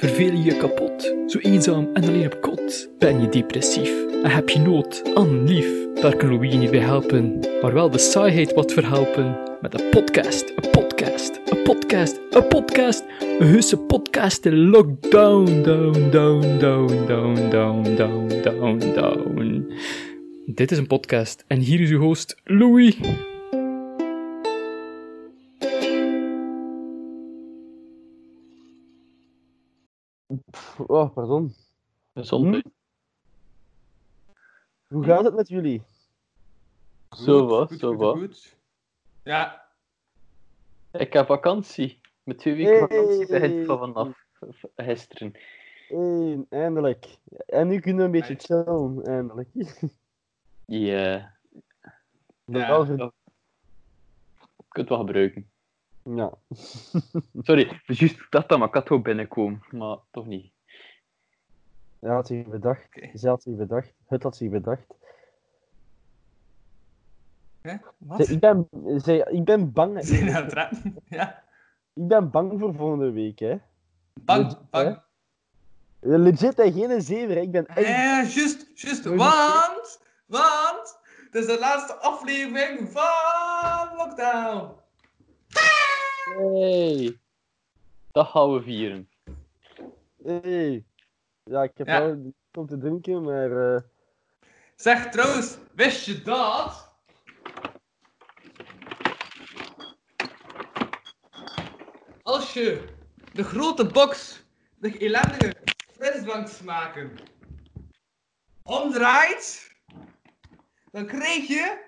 Verveel je je kapot? Zo eenzaam en alleen op kot? Ben je depressief en heb je nood aan lief? Daar kan Louis niet bij helpen, maar wel de saaiheid wat verhelpen. Met een podcast, een podcast, een podcast, een podcast. Een heuse podcast in lockdown, down, down, down, down, down, down, down, down. Dit is een podcast en hier is uw host Louis. Oh, pardon. Gezondheid. Hoe gaat het met jullie? Zo wat, goed, zo goed, wat. goed. Ja, Ik heb vakantie. Met twee weken vakantie begint van vanaf gisteren. Hey, eindelijk. En nu kunnen we een beetje chillen, eindelijk. Ja, Wel ja. ik kunt wel gebruiken. Ja. Sorry, dus juist dat dan, maar gewoon binnenkomen. Maar toch niet. Hij had zich bedacht. Zij had zich bedacht. Het had zich bedacht. Hè? Zij, Wat? ik, ben, zij, ik ben bang. Zijn aan het? Ja. Ik ben bang voor volgende week, hè. Bang, Legit, bang. Legit, hè. Geen zever. hè. Ik ben echt... Ja, juist, juist. Doei. Want, want, het is de laatste aflevering van Lockdown. Hey, dat gaan we vieren. Hey. Ja, ik heb Ja. wel om te drinken, maar... eh, Zeg trouwens, wist je dat? Als je de grote box, de ellendige frisdranksmaken, omdraait, dan krijg je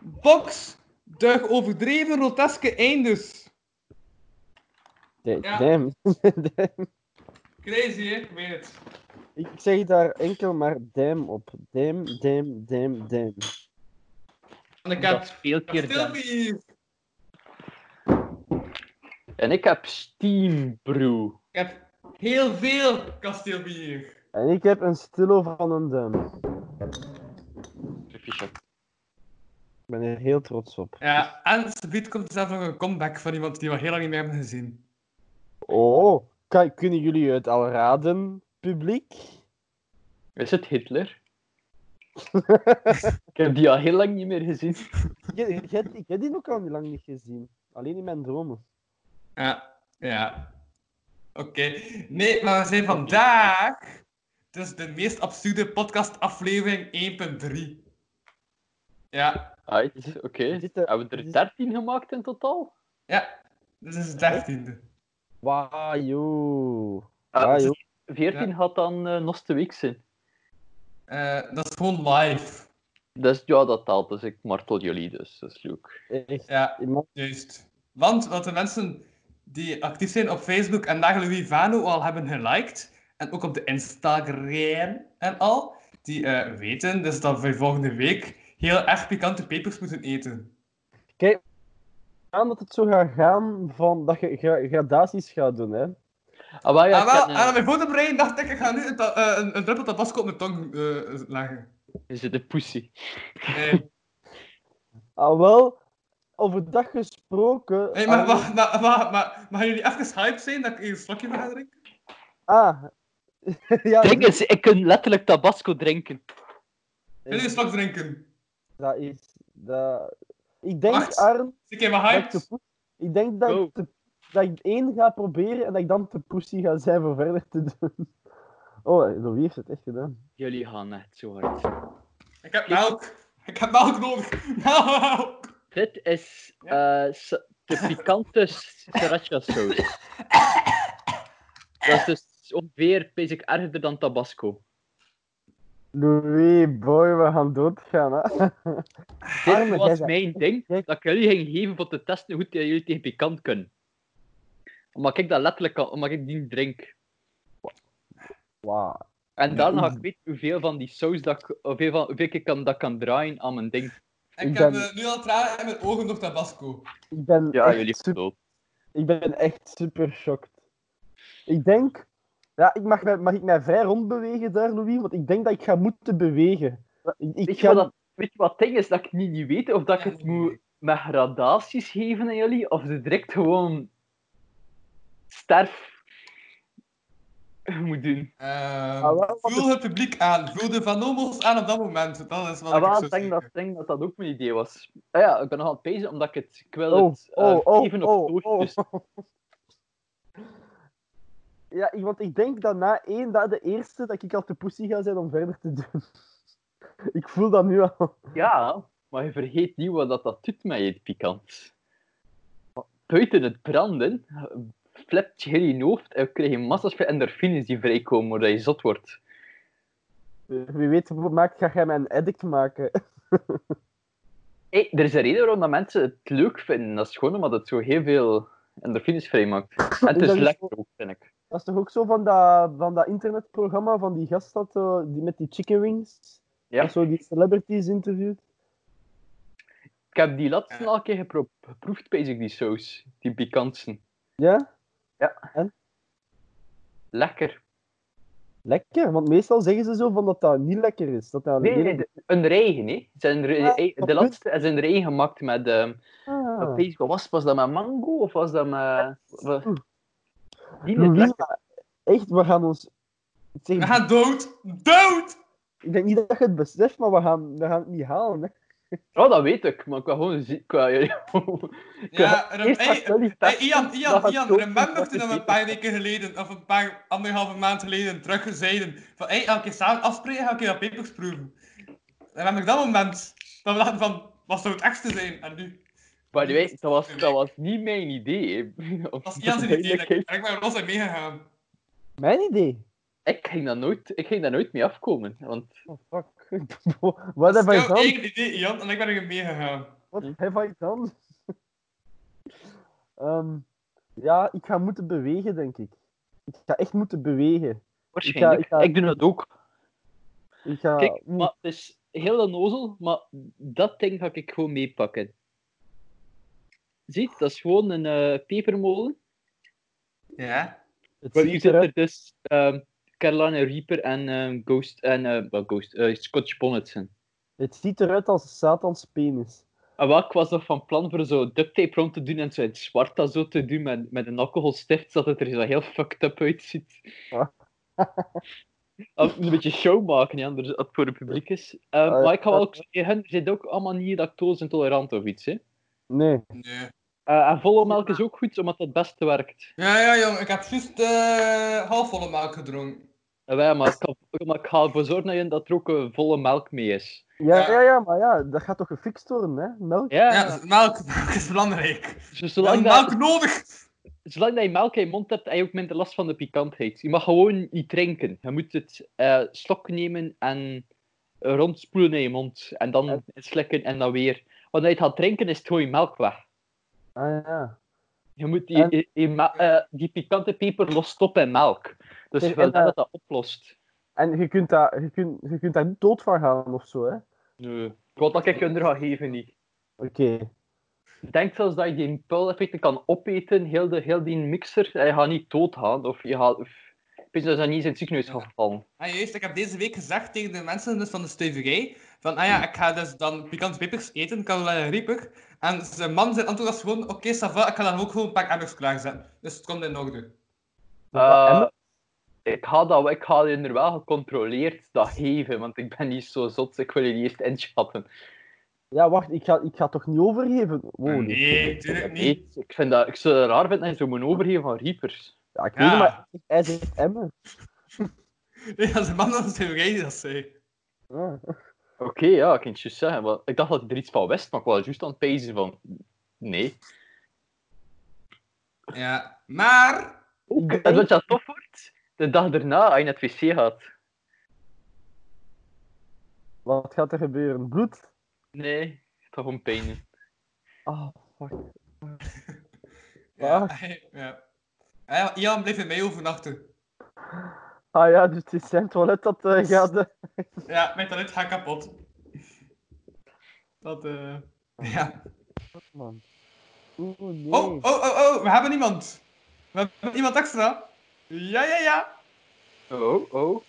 box de overdreven groteske eindes. Ja. Damn. Damn. Crazy, hè? Ik weet het. Ik zeg daar enkel maar damn op. Damn, damn, damn, damn. En ik heb veel keer. En ik heb Steam Brew. Ik heb heel veel kasteelbier. En ik heb een stillo van een duim. Ben er heel trots op. Ja, en subiet komt er zelf nog een comeback van iemand die we heel lang niet meer hebben gezien. Oh, kan, kunnen jullie het al raden, publiek? Is het Hitler? ik heb die al heel lang niet meer gezien. Ik, ik, heb- ik heb die ook al lang niet gezien. Alleen in mijn dromen. Ja, ja. Oké. Nee, maar we zijn vandaag dus de meest absurde podcast aflevering 1.3. Ja, Right, oké. Dit, eh, Hebben we er 13 gemaakt in totaal? ja. Dit is de dertiende. Wauw, joh. Ah, Ah, dus joh. 14 Ja. gaat dan eh nog de week zijn. Eh, dat is gewoon live. Dus ja, dat telt. Dus ik martel jullie, dus dat is leuk. Echt. Ja, juist. Want wat de mensen die actief zijn op Facebook en Nagel Louis Vano al hebben geliked, en ook op de Instagram en al, die eh, weten dus dat we volgende week heel erg pikante pepers moeten eten. Kijk, aan dat het zo gaat gaan van dat je gra- gradaties gaat doen, hè. Ah, wel, ja, ah, wel, ken, eh, aan mijn dacht ik, ik ga nu een, eh, een, een druppel tabasco op mijn tong eh, leggen. Is het de pussy? Nee. Ah, wel, over dat gesproken... Hey, maar, ah, maar, maar, maar, maar, maar gaan jullie even hype zijn dat ik een slokje ga drinken? Ah. ja, Ding is, ik kan letterlijk tabasco drinken. Gaan jullie een slok drinken? Dat is... Dat... Ik denk, Wacht. Arn, Zie ik even dat ik, hyped? ik denk dat, ik te- dat ik één ga proberen en dat ik dan te pussy ga zijn voor verder te doen. Oh, Louis heeft het echt gedaan. Jullie gaan echt zo hard. Ik heb melk. Ik heb melk nodig. Melk! Dit is eh, de pikante sriracha saus. Dat is dus ongeveer, basic, erger dan tabasco. Louis, boy, we gaan doodgaan, hè. Dit was mijn ding, dat ik jullie ging geven voor te testen hoe jullie tegen pikant kunnen. Omdat ik dat letterlijk kan, omdat ik die niet drink. Wauw. En daarna ga ik weten hoeveel van die saus dat ik, hoeveel, van, hoeveel ik kan, dat kan draaien aan mijn ding. Ik Ik heb ben- eh, nu al tranen in mijn ogen door tabasco. Ik ben Ja, jullie super, ik ben echt super shocked. Ik denk... Ja, ik mag, mij- mag ik mij vrij rondbewegen daar, Louis? Want ik denk dat ik ga moeten bewegen. Ik, ik Weet je, ga... wat dat, weet je wat het ding is? Dat ik niet, niet weet of dat ik het moet met gradaties geven aan jullie, of ze direct gewoon sterf. moet doen. Ehm, Ah, wel, wat voel het publiek aan. Voel de Van Nomos aan op dat moment. Dat is wat Ah, ik wel, zo ik denk dat, denk dat dat ook mijn idee was. Ah ja, ik ben nog aan het pezen omdat ik het... Ik wil Oh, het eh, oh, oh, geven oh, op oh. Ja, want ik denk dat na één, dat de eerste, dat ik al te pussy ga zijn om verder te doen. ik voel dat nu al. Ja, maar je vergeet niet wat dat, dat doet met je pikant. Buiten het branden, flipt je heel je hoofd en krijg je massa's van endorfines die vrijkomen, waardoor je zot wordt. Wie weet, maak, ga jij mij een addict maken. Hey, er is een reden waarom dat mensen het leuk vinden. Dat is gewoon omdat het zo heel veel endorfines vrijmaakt. En het Is lekker ook, vind ik. Dat is toch ook zo van dat, van dat internetprogramma van die gast dat, eh, die met die chicken wings? Ja. Dat zo die celebrities interviewt? Ik heb die laatste al een keer gepro- geproefd, bezig die saus. Die pikantsen. Ja? Lekker. Lekker, want meestal zeggen ze zo van dat dat niet lekker is. Dat dat Nee, nee, de- een regen, hè. Ze zijn re- Ah, wat de goed. laatste is een regen gemaakt met... ehm Ah. wat was, was dat met mango of was dat met... wat-. Die lekker. echt, we gaan ons... Ik, zeg, We gaan dood! Dood! ik denk niet dat je het beseft, maar we gaan, we gaan het niet halen. Hè. Oh, dat weet ik, maar ik wil gewoon zien... Ik wil, Ja, hey, ik Ian, Ian, ik Ian, remember toen we een paar weken geleden, of een paar anderhalve maand geleden, teruggezeiden van hey, elke keer samen afspreken, ga ik dat pepers proeven. Remember dat moment? Dat we dachten van, wat zou het ergste zijn? En nu? By the way, dat was, dat was niet mijn idee. hè. Dat is Ian zijn idee. Ik ben er los in meegegaan. Mijn idee. Ik ging daar nooit, ik ging daar nooit mee afkomen. Want Oh, fuck. Wat Dat heb is je dan? eigen idee, Ian, en ik ben er meegegaan. Wat heb je dan? Ehm, ja, ik ga moeten bewegen, denk ik. Ik ga echt moeten bewegen. waarschijnlijk. Ik, ik ga- doe dat ook. Ik ga... Kijk, maar het is heel onnozel, maar dat ding ga ik gewoon meepakken. Ziet, dat is gewoon een eh, pepermolen. Ja? het Maar hier ziet zit eruit. er dus Carolina Reaper en ehm, Ghost en eh wel Ghost, eh, Scotch Bonnet in. Het ziet eruit als Satans penis. En wel, ik was nog van plan voor zo duct tape rond te doen en zo in het zwart dat zo te doen met, met een alcoholstift, zodat het er zo heel fucked up uitziet. Ah. Ah, een beetje show maken, ja, anders dat het voor het publiek is. Ehm, Ah, maar ik ga wel ah. ook zeggen, er zit ook allemaal niet lactose intolerant of iets. Hè. Nee. Nee. Eh, en volle melk is ook goed, omdat dat het beste werkt. Ja, ja, jong, ik heb juist eh halfvolle melk gedronken. En wij, maar, ik ga, maar ik ga ervoor zorgen dat je- dat er ook eh, volle melk mee is. Ja, Ja. ja, ja, maar ja, dat gaat toch gefixt worden, hè? Melk? Ja, Ja, melk, melk is belangrijk. dus zolang, dat, melk nodig! zolang dat je melk in je mond hebt, heb je ook minder last van de pikantheid. Je mag gewoon niet drinken. Je moet het eh, slok nemen en rondspoelen in je mond. En dan slikken en dan weer. Want als je het gaat drinken, is het gewoon je melk weg. Ah ja. Je moet die, En- eh, die pikante peper lost op in melk. Dus je dat eh, dat dat oplost. En je kunt, daar, je, kunt, je kunt daar niet dood van gaan of zo, hè? Nee. Ik wil dat ik je onder ga geven niet. Oké. Ik denk zelfs dat je die puleffecten kan opeten, heel, de, heel die mixer. En je gaat niet doodgaan. Of je gaat... Of, weet dat niet in het ziekenhuis gaat vallen. Ah, juist, ik heb deze week gezegd tegen de mensen dus van de stuiverij, van, ah ja, ik ga dus dan pikante pepers eten, Carolina Reaper. En zijn man zijn antwoord was gewoon, oké, ça va, ik ga dan ook gewoon een paar emmers klaarzetten. Dus het komt in orde. Eh, ik ga, dat, ik ga je er wel gecontroleerd dat geven, want ik ben niet zo zot. Ik wil je niet eerst inschatten. Ja, wacht, ik ga, ik ga toch niet overgeven? Wow, nee. Nee, natuurlijk niet. Nee, ik, vind dat, ik zou het raar vinden dat je zo moet overgeven van Reapers. Ja, ik Ja. weet het, maar hij zegt Emmen. Nee, dat is een man de stuiverij die dat zei. Ah. Oké, ja, ik kan het juist zeggen. want ik dacht dat hij er iets van wist, maar ik was juist aan het pezen van... Nee. Ja, maar... Ik En wat je tof wordt, de dag daarna, als je naar het wc gaat. Wat gaat er gebeuren? Bloed? Nee, het gaat gewoon pijn doen. Ah, fuck. Ja, ja. Ja, Ian bleef in mij overnachten. Ah ja, dus het is zijn toilet dat eh, gaat... eh, Ja, mijn toilet gaat kapot. Dat, eh... Ja. man. Oeh, nee. Oh, oh, oh, oh, we hebben iemand. We hebben iemand extra. Ja, ja, ja. Oh, oh.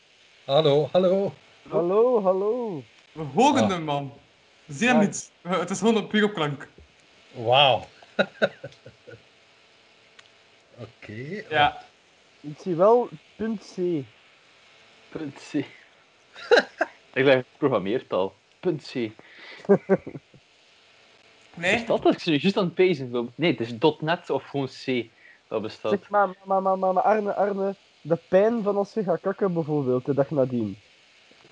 Hallo, hallo. Hallo, hallo. We horen Ah. hem, man. We zien hem Ja. niet. Eh, Het is gewoon een puur op klank. Wauw. Oké. Ja. Ik zie wel punt C. Punt C. ik leg programmeertaal. Punt C. Nee? Is dat dat? Ik juist aan het pezen. Nee, het is .net of gewoon C. Dat bestaat. Zeg maar, maar, maar, maar, maar Arne, Arne, de pijn van als je gaat kakken bijvoorbeeld, de dag nadien.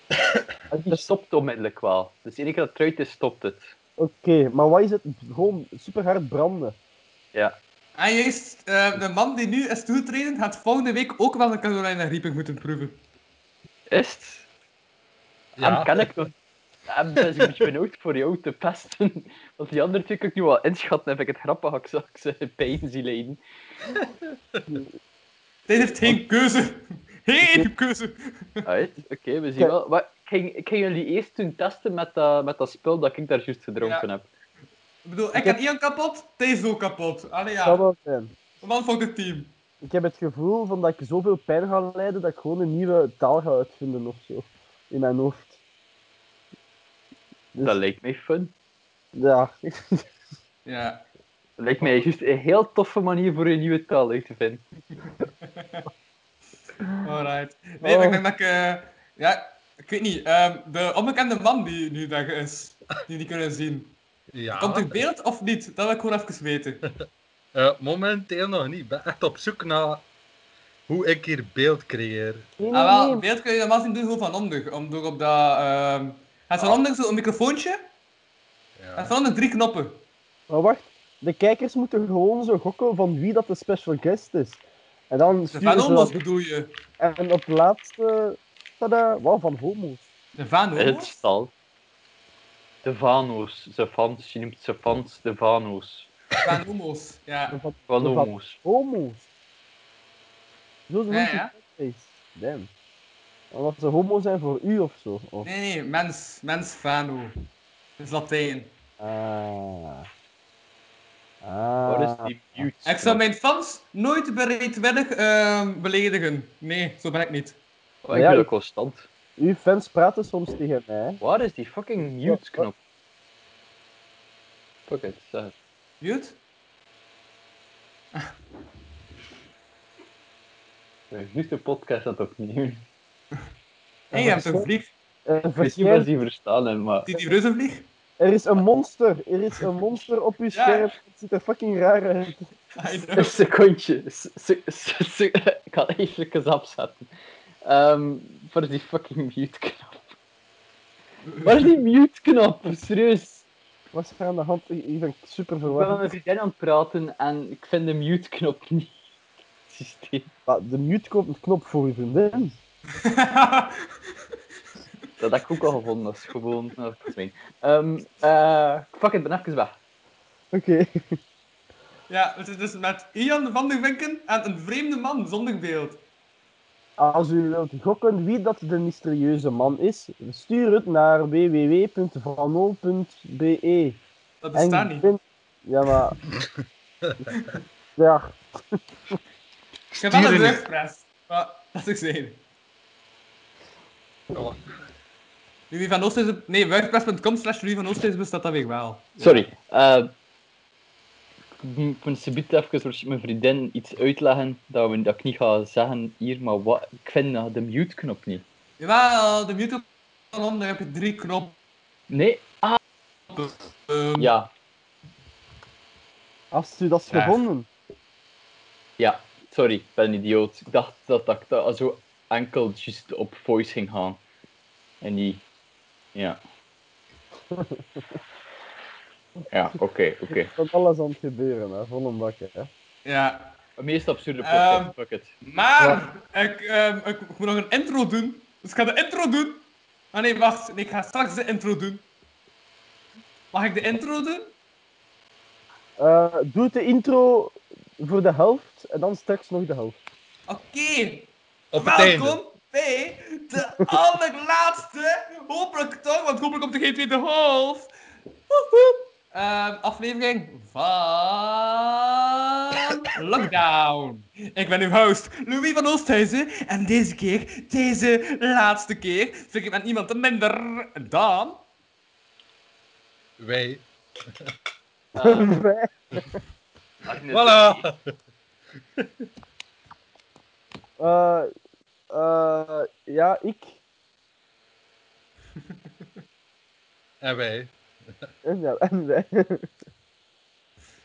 Die stopt onmiddellijk wel. Dus de ene keer dat het eruit is, stopt het. Oké, maar wat is het? Gewoon super hard branden. Ja. En juist, eh, de man die nu is toegetreden, gaat volgende week ook wel een Carolina Reaping moeten proeven. Is het? Ja. Hem ken ik nog. Hem ben ik een beetje benauwd voor jou te pesten. Want die andere twee kan ik nu wel inschatten. Heb ik het grappig als ik ze pijn zie lijden. Hij heeft geen keuze. Geen keuze. Oké, we zien wel. Maar ik ging, ik ging jullie eerst toen testen met dat, met dat spul dat ik daar juist gedronken Ja. heb. Ik bedoel, ik heb Ian kapot, hij is ook kapot. Allee Dat ja, wel zijn. man van het team. Ik heb het gevoel van dat ik zoveel pijn ga lijden dat ik gewoon een nieuwe taal ga uitvinden of zo. In mijn hoofd. Dus, Dat lijkt mij fun. ja. Ja. Dat lijkt mij juist een heel toffe manier voor een nieuwe taal uit te vinden. Alright. Nee, maar ik denk dat ik... eh, ja, ik weet niet. ehm, de onbekende man die nu daar is, die niet kunnen zien. Ja. Komt er beeld of niet? Dat wil ik gewoon even weten. Eh, momenteel nog niet. Ik ben echt op zoek naar hoe ik hier beeld creëer. Nee, Ah, nee, wel, beeld kun je normaal zien doen gewoon van onder. Om door op dat... ehm het is van onder zo'n microfoontje. En Ja. van onder drie knoppen. Maar wacht, de kijkers moeten gewoon zo gokken van wie dat de special guest is. En dan De sturen Van ze Homo's bedoel je? En op het laatste... Tada, wauw, van homo's. De Van Het Homo's? De Vano's, ze fans, je noemt ze fans de Vano's. Van Homo's, ja. Van Van De Van- homo's. homo's. Zo Ja, noemt ja. het. Damn. Omdat ze homo zijn voor u of zo. Of... Nee, nee, mens. Mens Vano. Dat is Latijn. Ah. Ah. Wat is die mute? Ik zou mijn fans nooit bereidwillig ehm beledigen. Nee, zo ben ik niet. Oh, ik Ja, dat ik- constant. Uw fans praten soms tegen mij. Waar is die fucking mute knop? Fuck it, het. Mute? Nu de podcast dat opnieuw. Hé, je hebt een vlieg. Eh, Misschien was die verstaan, hè, maar... Die die reuzenvlieg? Er is een monster. Er is een monster op uw scherm. Het ziet er fucking raar uit. Een secondje. Ik ga even eens opzetten. Ehm voor die fucking mute knop. Waar is die mute knop? Serieus. Wat is er aan de hand? Ik ik ben super Ik ben met verwacht. mijn vriendin aan het praten en ik vind de mute knop niet. Systeem. Ah, de mute-knop voor uw vriendin. Dat heb ik ook al gevonden, dat is gewoon... Dat is mijn. Ehm, eh, fuck it, ben even weg. Oké. ja, het is dus met Ian van der Winken en een vreemde man zonder beeld. Als u wilt gokken wie dat de mysterieuze man is, stuur het naar www.vanol.be. Dat bestaat niet. vind- Ja, maar... ja, Ik heb wel een wordpress. Maar dat is zeggen. Oh, Louis van Oosthuizen... Nee, wordpress.com slash Louis van Oosthuizen bestaat dat weer wel. Sorry. eh ik moet subiet even voor mijn vriendin iets uitleggen dat, we, dat ik niet ga zeggen hier, maar wat, ik vind uh, de mute-knop niet. Jawel, de mute van onder heb je drie knoppen. Nee? Ah, Ehm, ja. als u dat is Ja. gevonden. Ja, sorry, ik ben een idioot. Ik dacht dat dat, dat zo enkel just op voice ging gaan. En niet... Ja. Ja, oké, oké. Er is van alles aan het gebeuren, hè. Vol een bak, hè. Ja. Het meest absurde Ehm, podcast, it. Maar, ik, ehm, ik, ik moet nog een intro doen. Dus ik ga de intro doen. Ah nee, wacht. Nee, ik ga straks de intro doen. Mag ik de intro doen? Eh, doe de intro voor de helft en dan straks nog de helft. Oké. Welkom bij de allerlaatste, hopelijk toch, want hopelijk komt er geen tweede half. Woehoe. Ehm, aflevering van Lockdown. Ik ben uw host, Louis van Oosthuizen. En deze keer, deze laatste keer, vind ik met niemand te minder dan... Wij. Ah, Wij- Voilà! Eh, eh, ja, ik. En wij. En, ja, en wij.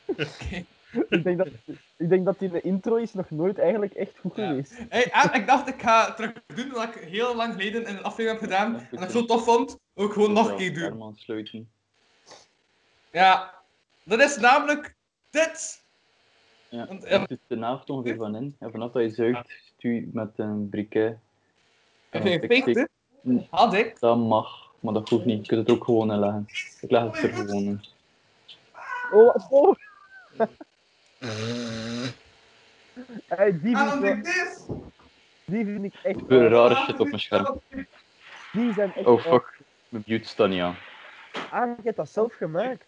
Oké. ik, denk dat, ik denk dat die de intro is nog nooit eigenlijk echt goed Ja. geweest. Hey, en ik dacht, ik ga terug doen wat ik heel lang geleden in een aflevering heb gedaan. En dat ik zo tof vond, ook gewoon nog een keer doen. Herman sluiten. Ja, dat is namelijk dit. Ja, Want, het ja, is de naft ongeveer van in. En vanaf dat je zuigt, stuur je met een briquet. Heb je hè? Had ik. Dat mag, maar dat hoeft niet. Je kunt het ook gewoon inleggen. Ik leg het er gewoon in. Oh, wat voor? Hey, die, vind ik die vind ik echt... Er gebeurt rare shit op mijn scherm. Die zijn echt... Oh fuck, mijn mute staat niet aan. Ah, je hebt dat zelf gemaakt.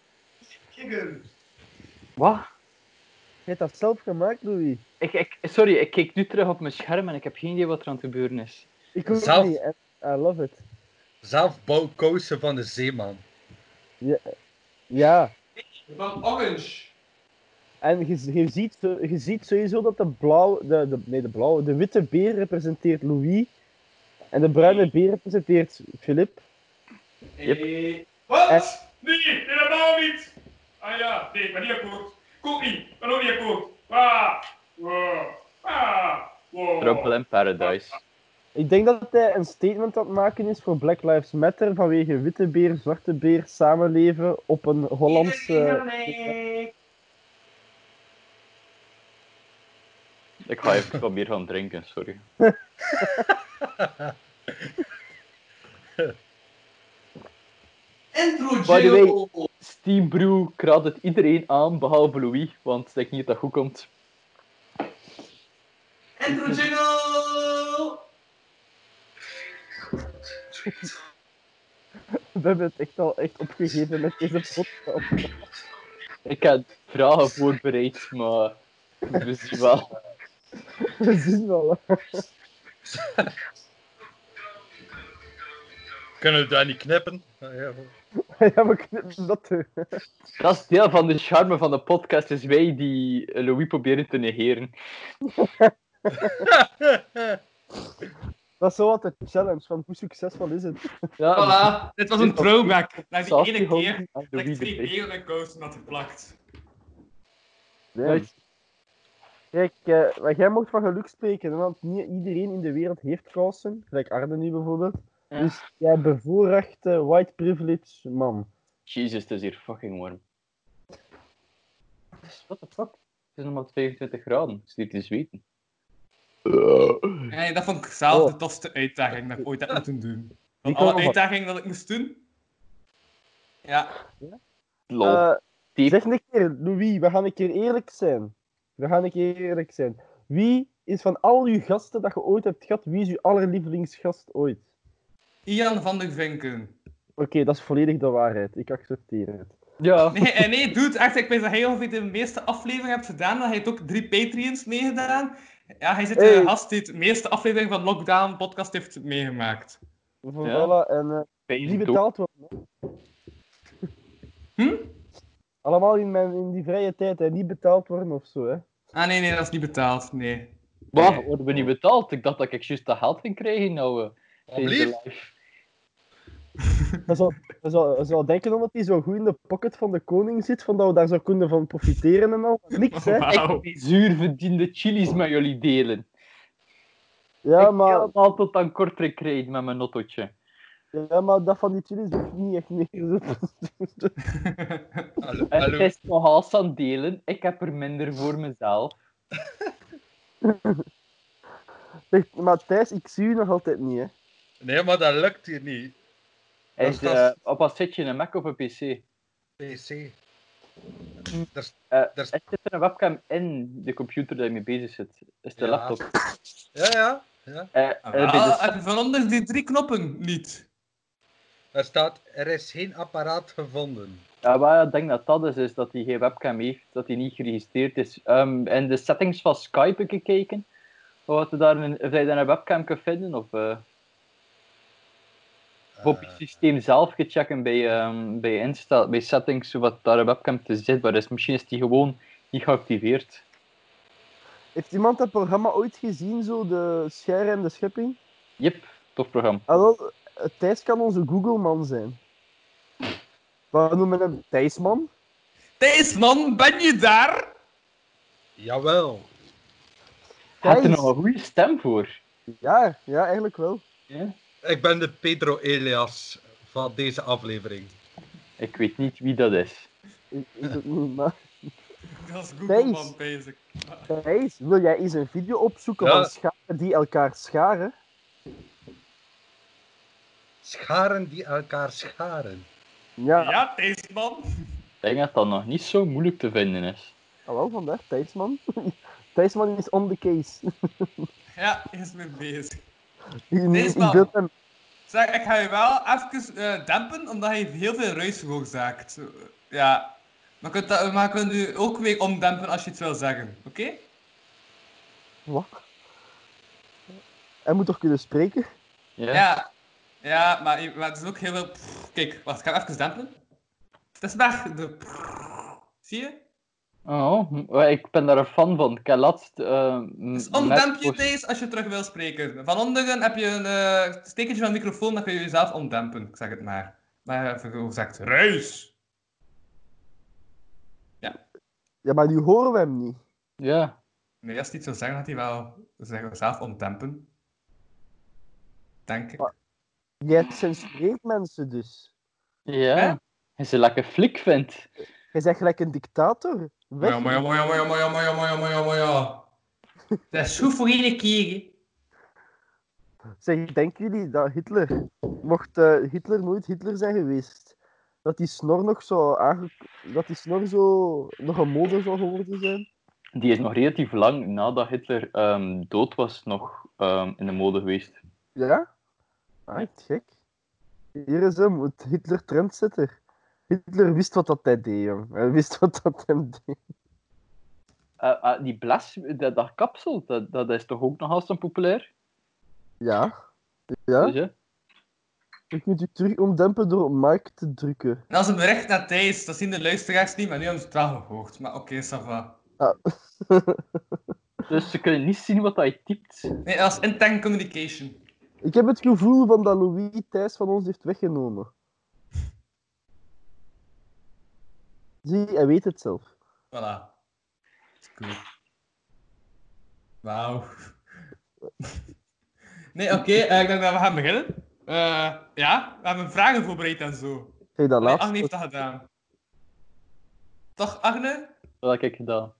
Wat? Je hebt dat zelf gemaakt, Louis. Ik, ik, sorry, ik kijk nu terug op mijn scherm en ik heb geen idee wat er aan het gebeuren is. Ik ook Zelf- niet. I love it. Zelfbouwkousen van de zeeman. Ja. Van orange. En je, je, ziet, je ziet sowieso dat de blauw, de, de, nee, de blauwe, de witte beer representeert Louis. En de bruine beer representeert Philip. Yep. Hey. Wat? Nee, helemaal niet. Ah ja, nee, ik ben niet akkoord. Ik ook niet. Ik ben ook niet akkoord. Ah. Wow. Ah. Wow. Trouble in Paradise. Ik denk dat hij een statement aan het maken is voor Black Lives Matter vanwege witte beer, zwarte beer samenleven op een Hollandse... Ik ga even wat meer gaan drinken, sorry. By the way- jail. Steam Brew raadt het iedereen aan, behalve Louis, want ik denk niet dat dat goed komt. Intro jingle. We hebben het echt al echt opgegeven met deze podcast. Ik heb vragen voorbereid, maar we zien wel. We zien wel. Kunnen we daar niet knippen? Ah, ja. Ja, we knippen dat. Dat is deel van de charme van de podcast, is wij die Louis proberen te negeren. Dat is zo wat de challenge van hoe succesvol is het. Ja, Voilà, dit was een throwback naar die ene keer dat ik erbij. keren in kousen had geplakt. Nee. Kijk, eh, maar jij mocht van geluk spreken, want niet iedereen in de wereld heeft kousen. Gelijk Arne nu bijvoorbeeld. Ja. Dus jij bevoorrechte white privilege man. Jezus, het is hier fucking warm. What the fuck? Het is nog maar 25 graden. Het is hier te zweten. En dat vond ik zelf Oh. de tofste uitdaging dat ik ooit heb moeten doen. Van alle uitdagingen dat ik moest doen. Ja, Lol. Eh, zeg een keer, Louis, we gaan een keer eerlijk zijn. We gaan een keer eerlijk zijn. Wie is van al uw gasten dat je ooit hebt gehad, wie is uw allerlievelingsgast ooit? Ian van der Vinken. Oké, dat is volledig de waarheid. Ik accepteer het. Ja. Nee, eh, nee, dude, echt, ik weet dat hij ongeveer de meeste afleveringen hebt gedaan. Dat hij heeft ook drie Patreons meegedaan. Ja, hij zit de Hey. gast die het meeste afleveringen van Lockdown podcast heeft meegemaakt. Voilà, en eh, Ben je die dood? betaald worden. Hm? Allemaal in, mijn, in die vrije tijd, hè. niet betaald worden of zo. Hè. Ah, nee, nee, dat is niet betaald. Nee. Wat? Nee. Worden we niet betaald? Ik dacht dat ik juist dat geld ging krijgen nou. eh, Je zou, je zou denken omdat hij zo goed in de pocket van de koning zit, van dat we daar zou kunnen van profiteren en al. Niks, hè? Wauw. Ik die zuur verdiende chilies met jullie delen. Ja, ik maar, helemaal tot aan kortrijk krijgen met mijn nottootje. ja, maar dat van die chilies hoeft niet echt meer. Hallo, hij is nog haast aan het delen. Ik heb er minder voor mezelf. Maar Thijs, ik zie u nog altijd niet, hè? Nee, maar dat lukt hier niet. Hij Dat is, op wat zit je, een Mac of een PC? PC. Er is- Er is- er zit er een webcam in de computer je mee bezig zit. Is de Ja. laptop. Ja, ja. ja. Eh, Ah, eh, de- ah, en van onder die drie knoppen niet. Er staat, er is geen apparaat gevonden. Ja, waar ik denk dat dat is, is dat hij geen webcam heeft, dat hij niet geregistreerd is. Ehm in de settings van Skype heb ik gekeken. Of, dat daar een, of je daar een webcam kan vinden, of eh, of op je Eh, systeem zelf gechecken bij, ehm, bij, instel, bij settings, wat daar een webcam te zichtbaar is. Misschien is die gewoon niet geactiveerd. Heeft iemand dat programma ooit gezien, zo de Scher en de Schepping? Yep, tof programma. Eh, Thijs kan onze Google-man zijn. We noemen hem Thijsman. Thijsman, ben je daar? Jawel. Had er Thijs. nog een goede stem voor? Ja, ja, eigenlijk wel. Ja? Ik ben de Pedro Elias van deze aflevering. Ik weet niet wie dat is. Dat is Google man bezig. Thijs, wil jij eens een video opzoeken Ja. van scharen die elkaar scharen? Scharen die elkaar scharen. Ja, Ja, Thijsman. Ik denk dat dat nog niet zo moeilijk te vinden is. ah, wel, vandaar, Thijsman. Thijsman is on the case. Ja, hij is mee bezig. Hem Zeg, ik ga je wel even eh, dempen, omdat je heel veel ruis veroorzaakt. Eh, Ja. Maar kunt dat, maar kunt u ook weer omdempen als je het wil zeggen, oké? Wat? Hij moet toch kunnen spreken? Ja? Ja. Ja, maar, maar het is ook heel veel... Kijk, wacht, ik ga even dempen. Het is weg, de... Zie je? Oh, ik ben daar een fan van. Ik heb laatst... eh, Dus deze als je terug wil spreken. Van onderen heb je een eh stekertje van de microfoon, dan kun je jezelf omdempen. Ik zeg het maar. Maar even gezegd, ruis! Ja, maar nu horen we hem niet. Ja. Nee, als hij iets wil zeggen, gaat hij wel zeggen, zelf omdempen. Denk ik. Maar- Jij censureert mensen dus. Ja. Hè? Als je lekker flik vindt. Jij zegt gelijk een dictator. Weg. Ja, maar ja, maar ja, maar ja, maar ja, maar ja, maar ja, maar ja, maar ja. Dat is goed voor één keer. Zeg, denken jullie dat Hitler, mocht eh, Hitler nooit Hitler zijn geweest, dat die snor nog zo dat die snor zo nog een mode zou geworden zijn? Die is nog relatief lang nadat Hitler ehm, dood was nog ehm, in de mode geweest. Ja? Ah, gek. Hier is hem, het Hitler trendsetter. Hitler wist wat dat hij deed, jong. Hij wist wat dat hem deed. Eh, die bles, dat, dat kapsel, dat, dat is toch ook nog altijd populair? Ja. Ja? Dus, ja. Je kunt je terug omdempen door op Mike te drukken. En als een bericht naar Thijs, dat zien de luisteraars niet, maar nu hebben ze het wel gehoord. Maar oké, ça va. Ah. Dus ze kunnen niet zien wat hij typt. Nee, dat is intern communication. Ik heb het gevoel van dat Louis Thijs van ons heeft weggenomen. Zie, hij weet het zelf. Voilà. Goed. Wauw. Nee, oké, eh, ik denk dat we gaan beginnen. Eh, ja, we hebben vragen voorbereid en zo. Je dat Nee, laatste? Agne heeft dat gedaan. Toch, Agne? Dat heb ik gedaan.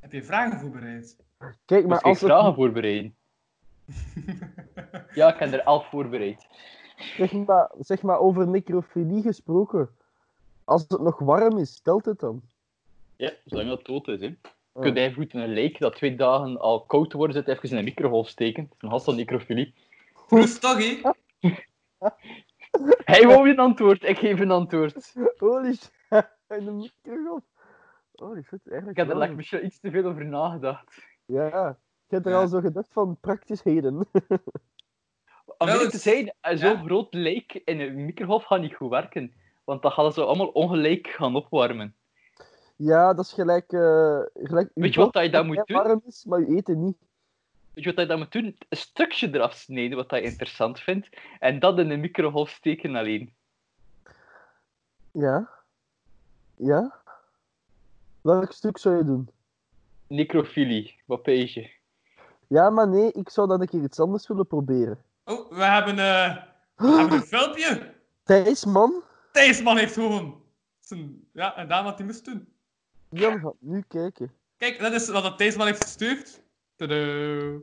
Heb je vragen voorbereid? Kijk, Maar ik als het, vragen voorbereiden. Ja, ik heb er elf voorbereid. zeg, maar, zeg maar over necrofilie gesproken. Als het nog warm is, telt het dan? Ja, zolang dat dood is. Hè. Oh. Kun jij goed in een leek dat twee dagen al koud wordt, zit even in een microgolf steken. Dat is een hastel necrofilie. Proef toch, hè? Hij wou een antwoord, ik geef een antwoord. Holy shit, in de microgolf. Holy shit, eigenlijk Ik heb er misschien iets te veel over nagedacht. Ja, ik heb er Ja. al zo gedacht van praktischheden. Om eerlijk te het- zijn, zo'n ja. groot leek in een microgolf gaat niet goed werken. Want dan gaan ze allemaal ongelijk gaan opwarmen. Ja, dat is gelijk... eh gelijk Weet je wat dat je dan dat moet doen? warm is, maar je eten niet. Weet je wat je dan moet doen? Een stukje eraf snijden wat je interessant vindt. En dat in een microgolf steken alleen. Ja. Ja? Welk stuk zou je doen? Necrofilie, wat pees je? Ja, maar nee, ik zou dan een keer iets anders willen proberen. Oh, we hebben, eh, we hebben een filmpje. Thijs, man. Thijsman heeft gewoon zijn, ja, gedaan wat hij moest doen. Jan gaat nu kijken. Kijk, dat is wat dat Thijsman heeft gestuurd. Tadaa.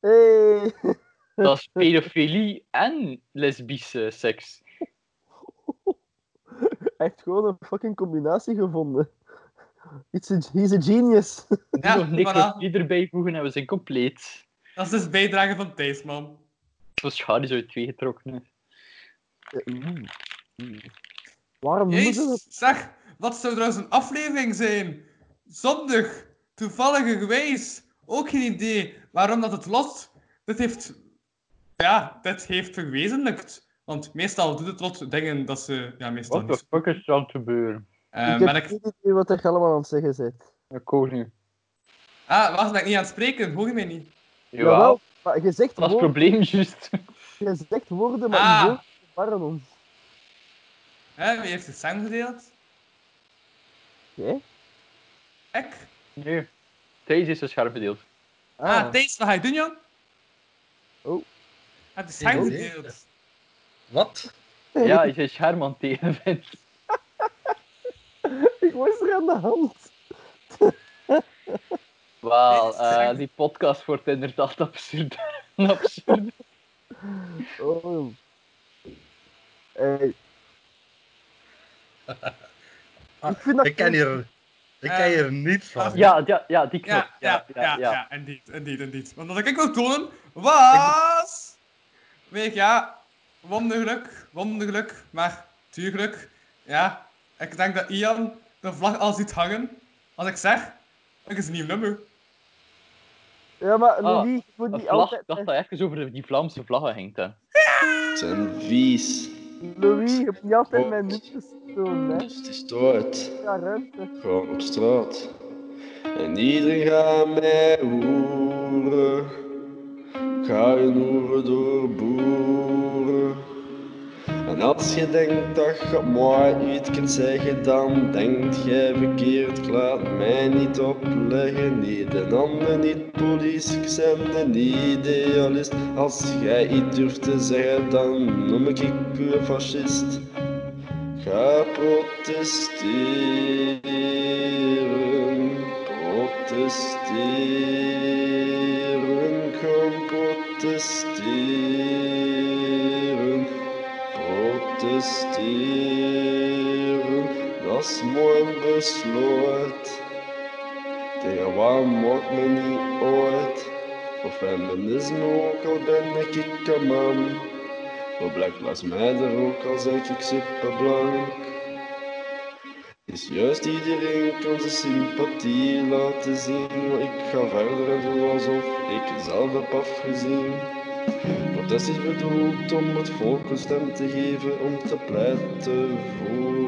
Hey. Dat is pedofilie en lesbische seks. Hij heeft gewoon een fucking combinatie gevonden. It's a, he's a genius. Ja, Nog voilà. necrofilie erbij voegen en we zijn compleet. Dat is dus bijdrage van Thijsman. Zoals Schadi zo uit twee getrokken is. Mm. Mm. Waarom noemen ze dat? Jezus, zeg, wat zou trouwens een aflevering zijn? Zondag, toevallige gewijs. Ook geen idee waarom dat het lot. Dit heeft. Ja, dit heeft verwezenlijkt. Want meestal doet het lot dingen dat ze. Ja, meestal What the niet. fuck is er aan het gebeuren? Eh, ik heb ik, geen idee wat je allemaal aan het zeggen bent. Ik ook niet. Ah, wacht, ben ik niet aan het spreken? Hoor je mij niet? Jawel, maar je zegt, dat is het woorden, probleem, juist. je zegt woorden, maar Ah. Hè, wie heeft de stem gedeeld? Oké? Ik? Nee. Deze is een scherp bedeeld. Ah, Ah, Thijs, wat ga je doen, jong? Oh. Heb de stem Geen gedeeld? Wat? Ja, je zijn scherm aan het ik was er aan de hand. Wel, eh, die podcast wordt inderdaad absurd. absurd. Oh. Hey. Ah, Ik vind dat Ik ken hier, ik ken Eh, hier niets van. Ja, ja, ja, die knop. Ja, ja, ja, ja, ja. indeed, indeed, indeed. Want wat ik wil tonen was... Weet ik, ja, wondergeluk, wondergeluk, maar tuurlijk, ja. Ik denk dat Ian de vlag al ziet hangen. Als ik zeg, ik is een nieuw nummer. Ja, maar Ah, Louis, moet Een niet vlag, altijd... ik dacht dat even over die Vlaamse vlaggen ging. Hè. zijn vies. Louis, je hebt niet altijd Oh. mijn nutjes doen, hè. Het is dood. Ja, ruimte. Gewoon op straat. En iedereen gaat mij hoeren. Ga je hoeren door boeren. En als je denkt dat je mooi iets kunt zeggen, dan denkt jij verkeerd. Ik laat mij niet opleggen, niet een ander, niet politie. Ik ben een idealist. Als jij iets durft te zeggen, dan noem ik je een fascist. Ga protesteren, protesteren, dat is mijn besluit. Tegen waar maakt me niet uit, voor feminisme ook al ben ik een man. Voor Black Lives Matter ook al zeg ik superblank. Is juist iedereen kan zijn sympathie laten zien. Maar ik ga verder en doe alsof ik zelf heb afgezien. Protest is bedoeld om het volk een stem te geven, om te pleiten voor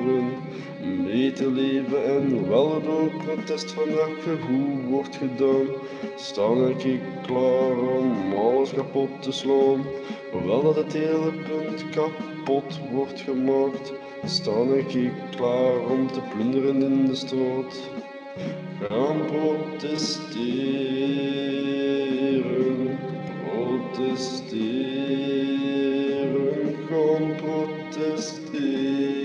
beter leven. En hoewel het protest vandaag goed wordt gedaan, sta ik klaar om alles kapot te slaan. Hoewel dat het hele punt kapot wordt gemaakt, sta ik klaar om te plunderen in de straat. Gaan protesteren, protesteren, gaan protesteren,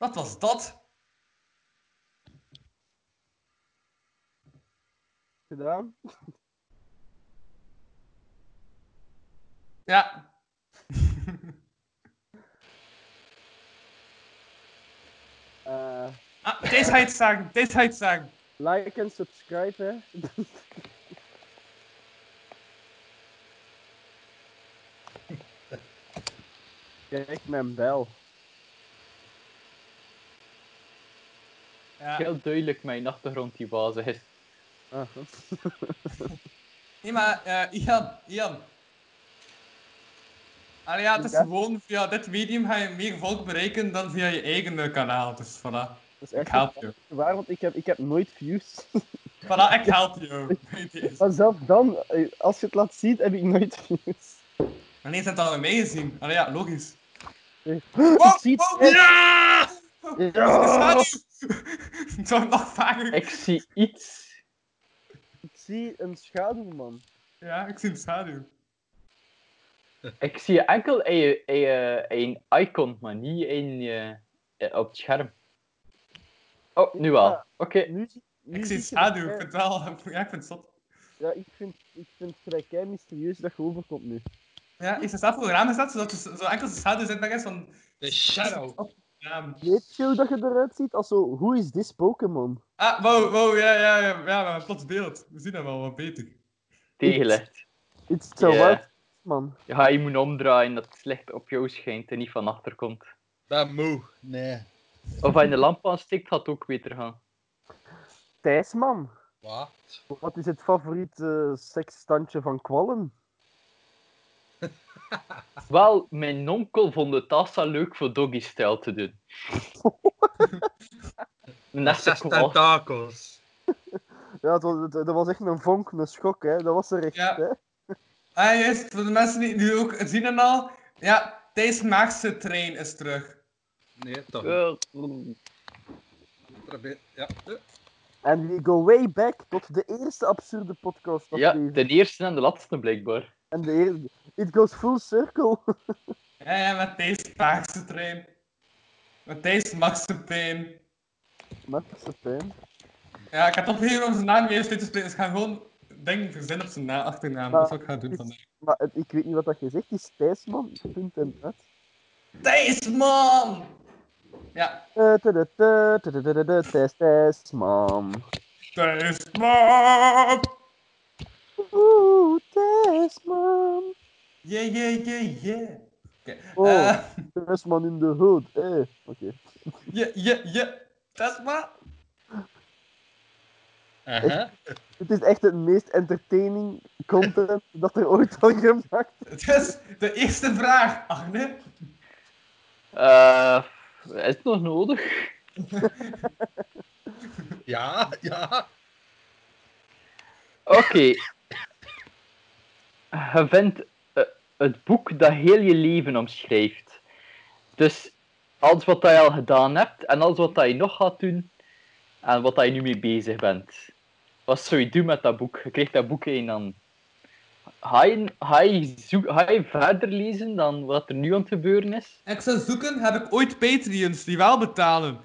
Wat was dat? Gedaan? Ja. Eh, Ah, deze het zeggen, deze het zeggen. like en subscribe, hè. Kijk mijn bel. Ja. Heel duidelijk mijn achtergrond die basis is. Ah, Nee, maar eh, Ian, Ian. Allee, ja, het is Ja? gewoon via dit medium ga je meer volk bereiken dan via je eigen eh, kanaal. Dus voilà. dat is Ik help je. waar, want ik heb, ik heb nooit views. Voilà, ik help je. Maar zelfs dan, eh, als je het laat zien, heb ik nooit views. Maar nee, ze hebben het al met mij gezien. Allee, ja, logisch. Echt. ja! Ja! Het zou nog vaker. Ik zie iets. Ik zie een schaduw, man. Ja, ik zie een schaduw. Ik zie enkel een, een, een icon, maar niet een eh, op het scherm. Oh, nu wel. Oké. Nu, zie- nu Ik zie een schaduw. Ik vind het wel. Ja, ik vind het zot. Ja, ik vind, ik vind het vrij kei mysterieus dat je overkomt nu. Ja, is het zelf voor raam gezet, zodat er zo enkel de schaduw zichtbaar is van. De shadow. Op raam. Weet je hoe dat je eruit ziet? Als zo, hoe is this Pokémon? Ah, wow, wow, ja, ja, ja, ja, plots beeld. We zien dat wel wat beter. Tegenlicht. It's so Ja. wild, man. Ja, je moet omdraaien dat het licht op jou schijnt en niet van achter komt. Ben moe. Nee. Of je de lamp aansteekt, gaat het ook beter gaan. Thijs, man. Wat? Wat is het favoriete seksstandje van kwallen? Wel, mijn onkel vond het tassa leuk voor doggy style te doen. Zes tentakels. Ja, het was, dat was echt een vonk, een schok, hè. Dat was er echt, Ja. hè. Ah, juist, voor de mensen die nu ook zien en al. Ja, Thijs Maagse trein is terug. Nee, toch. Ja. En we go way back tot de eerste absurde podcast. Ja, de eerste en de laatste blijkbaar. En de eerste... It goes full circle. Ja, ja, met Thijs Maagse trein. Met Thijs Maagse trein. Met zijn pijn. Ja, ik heb opgegeven om zijn naam weer steeds te spreken. Dus ik ga gewoon dingen verzinnen op zijn na achternaam. Maar- Dat is wat ik ga doen is- vandaag. Maar het- ik weet niet wat dat je zegt. Die Stijsman, punt en uit. Thijs, man! Ja, Eh, Thijs, Thijsman. Thijs, man! Oeh, Thijsman. Yeah, yeah, yeah, yeah. Oké. Oh. eh, Thijsman in de hood. Eh, oké. yeah, yeah, yeah. Man! Aha. Het is echt het meest entertaining content dat er ooit al gemaakt Het is de eerste vraag, Agne. Eh, is het nog nodig? Ja, ja. Oké. Je vindt eh, het boek dat heel je leven omschrijft. Dus alles wat je al gedaan hebt en alles wat je nog gaat doen en wat je nu mee bezig bent. Wat zou je doen met dat boek? Je krijgt dat boek in dan. Ga je, ga, je zoek, ga je verder lezen dan wat er nu aan het gebeuren is? Ik zou zoeken, heb ik ooit Patreons die wel betalen?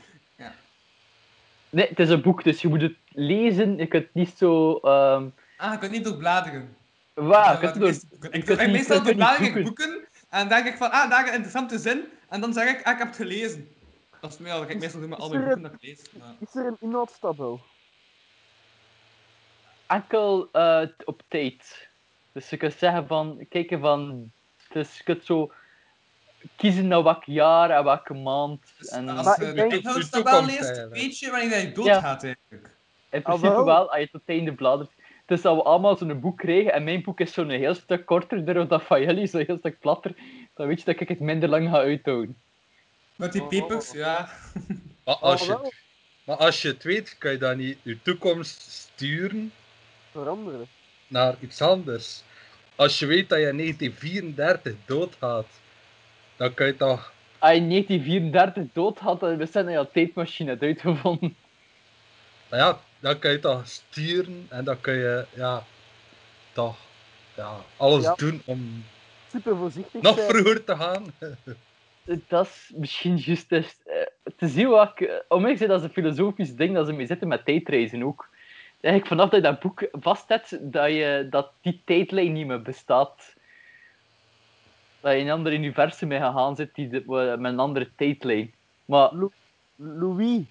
Nee, het is een boek, dus je moet het lezen. Je kunt niet zo. ehm Ah, je kunt niet doorbladeren. Waar, Ja, door- ik, ik, meestal doorblader ik boeken en dan denk ik van, ah, daar een interessante zin. En dan zeg ik, ah, ik heb het gelezen. Dat is meer wat ik meestal doe met al er boeken dat ik lees. Maar... Is er een inhoudstabel? enkel t- op tijd. Dus je kunt zeggen van, kijken van, dus je kunt zo kiezen naar welk jaar en welke maand. Dus En als Maar je ik de inhoudstabel leest, weet je wanneer je doodgaat eigenlijk. in Ah, principe wel. wel, als je tot het einde bladert. Dus dat we allemaal zo'n boek krijgen, en mijn boek is zo'n heel stuk korter, dan dat van jullie zo'n heel stuk platter, dan weet je dat ik het minder lang ga uithouden. Met die papers, ja. Maar als, Ah, je, maar als je het weet, kan je dan niet je toekomst sturen Veranderen. naar iets anders. Als je weet dat je in 1934 doodgaat, dan kan je toch... Als je in 1934 dood had, dan we zijn dat je een tijdmachine uitgevonden. Nou ja, dan kan je toch sturen en dan kan je, ja, toch, ja, alles Ja. doen om Super voorzichtig nog zijn. vroeger te gaan. Dat is misschien juist dus, eh, te zien wat ik... eh, Om mij is dat een filosofisch ding dat ze mee zitten met tijdreizen ook. Eigenlijk vanaf dat je dat boek vast hebt, dat, je, dat die tijdlijn niet meer bestaat. Dat je in een ander universum mee gegaan zit die, met een andere tijdlijn. Maar Louis,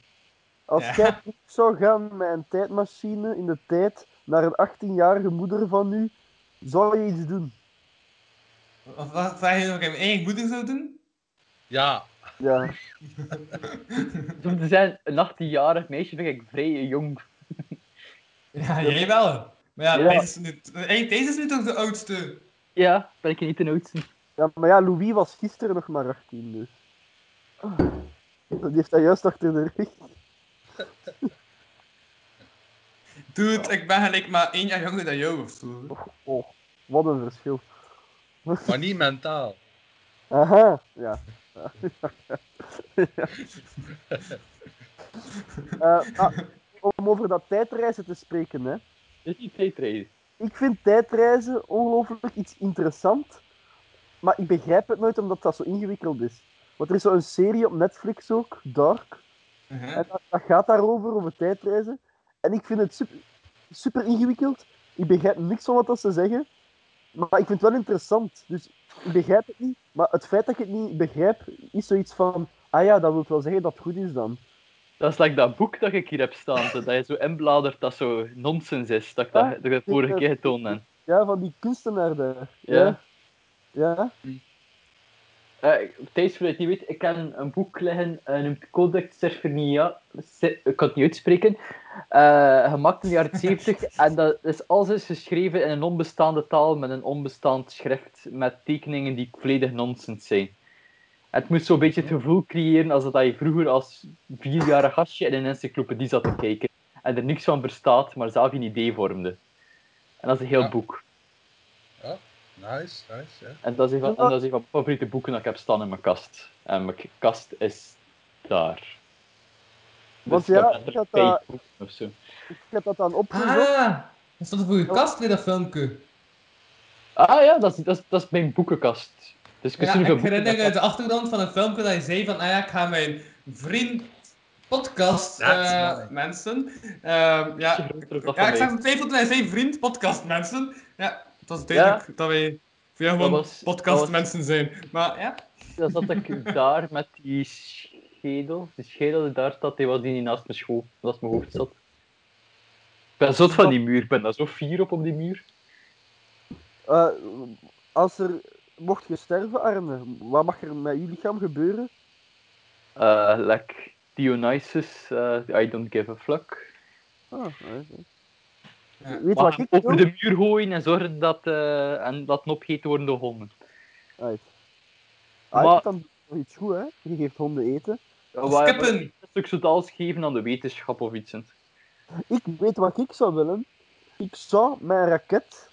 als Ja. jij terug zou gaan met een tijdmachine in de tijd naar een 18-jarige moeder van u, zou je iets doen? Of wat vraag je nog ik mijn eigen moeder zou doen? Ja, Ja. om te zijn, een 18-jarig meisje vind ik vrij jong. Ja, jij wel. Maar ja, Ja. Thijs is nu, hey, Thijs is nu toch de oudste? Ja, ben ik niet de oudste. ja, maar ja, Louis was gisteren nog maar 18, dus. Die heeft dat juist achter de rug. Dude, ik ben gelijk maar één jaar jonger dan jou of zo. Oh, wat een verschil. maar niet mentaal. Aha, ja. Eh, ah, om over dat tijdreizen te spreken, hè. Dit is niet tijdreizen. Ik vind tijdreizen ongelooflijk iets interessant, maar ik begrijp het nooit omdat dat zo ingewikkeld is. Want er is zo'n serie op Netflix ook, Dark, Uh-huh. en dat, dat gaat daarover, over tijdreizen. En ik vind het super, super ingewikkeld. Ik begrijp niks van wat dat ze zeggen, maar ik vind het wel interessant. Dus ik begrijp het niet, maar het feit dat ik het niet begrijp, is zoiets van, ah ja, dat wil wel zeggen dat het goed is dan. Dat is like dat boek dat ik hier heb staan, dat je zo inbladert dat zo nonsens is, dat ik dat, Ah, dat ik vorige keer getoond heb. Ja, van die kunstenaar daar. Ja. Ja. ja. Eh, Thijs, voor je het niet weet, ik ken een boek liggen, noemt Codex Serfania. Se- Ik kan het niet uitspreken. Eh, gemaakt in de jaren 70. en dat is alles is geschreven in een onbestaande taal met een onbestaand schrift. Met tekeningen die volledig nonsens zijn. Het moest zo'n beetje het gevoel creëren als dat je vroeger als vierjarig gastje in een encyclopedie zat te kijken. En er niks van verstaat, maar zelf een idee vormde. En dat is een heel Ja. boek. Nice, nice, ja. En dat is een van, en dat is een van mijn favoriete boeken dat ik heb staan in mijn kast. En mijn kast is daar. Want Dus ja, ik heb ik had dat-. Ik heb dat dan opgezocht. Ah, dat stond voor je kast weer, dat filmpje. Ah ja, dat is, dat is, dat is mijn boekenkast. Dus ik Ja, ik herinner me de achtergrond van een filmpje dat je zei van, ah ja, ik ga mijn vriend podcast eh, mensen. Ehm, ja, dan ja, ik zag een twijfel toen hij zei vriend podcast mensen. Ja, het was duidelijk dat wij via gewoon was- podcast dat was- mensen zijn. Maar ja, Dan zat ik daar met die schedel. Die schedel die daar staat, die was die niet naast mijn school. Dat is mijn hoofd zat. Ik ben zot van die muur. Ik ben daar zo fier op op die muur. Eh, als er mocht je sterven, Arne, wat mag er met je lichaam gebeuren? Eh like Dionysus, eh, I don't give a fuck. Ah, nice, hè. Ja. Weet wat ik over doe? de muur gooien en zorgen dat, eh en dat opgegeten worden door honden. Uit. Ah, Maar- dan nog iets goed, hè? Je geeft honden eten. Waar- skippen. Een stuk geven aan de wetenschap of iets. Ik weet wat ik zou willen. Ik zou met een raket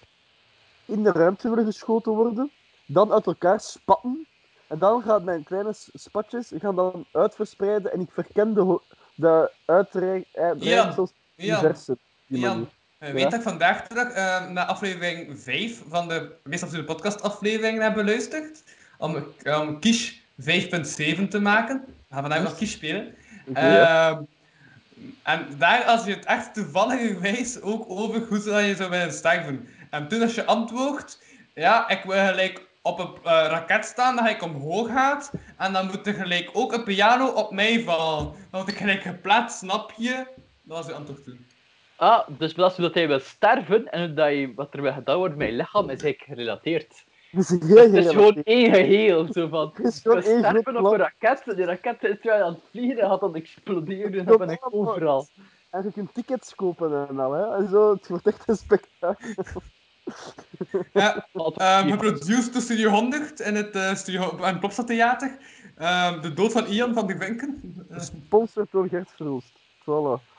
in de ruimte willen geschoten worden, dan uit elkaar spatten, en dan gaan mijn kleine spatjes gaan dan uitverspreiden en ik verken de, de uitbreidsels Ian, diverse. die Ian, manier. eh, Ja. weet dat ik vandaag terug eh, naar aflevering 5 van de meest absurde podcast aflevering heb beluisterd? Om, om Kies 5.7 te maken. We gaan vandaag nog Kies spelen. Ehm, en daar, als je het echt toevallig ook over hoe zou je zou willen sterven. En toen als je antwoordt, ja, ik wil gelijk op een eh, raket staan, dat ik omhoog gaat. En dan moet er gelijk ook een piano op mij vallen. Dan word ik gelijk geplaatst, snap je? Dat was je antwoord toen. Ah, dus dat is hoe dat hij wil sterven en dat je, wat er wil gedaan wordt met je lichaam is eigenlijk gerelateerd. Dus heel Het is gewoon één geheel. Zo van, Het is we gewoon één groot sterven op een raket, en die raket is terwijl aan het vliegen en gaat dan exploderen en dan ben ik overal. En je kunt tickets kopen en al, hè. En zo, het wordt echt een spektakel. Ja, die- door Studio 100 in het uh, studio, aan het Plopsa Theater. Ehm, de dood van Ian van de Vinken. Eh, Gesponsord door Gert Verhulst. Voilà.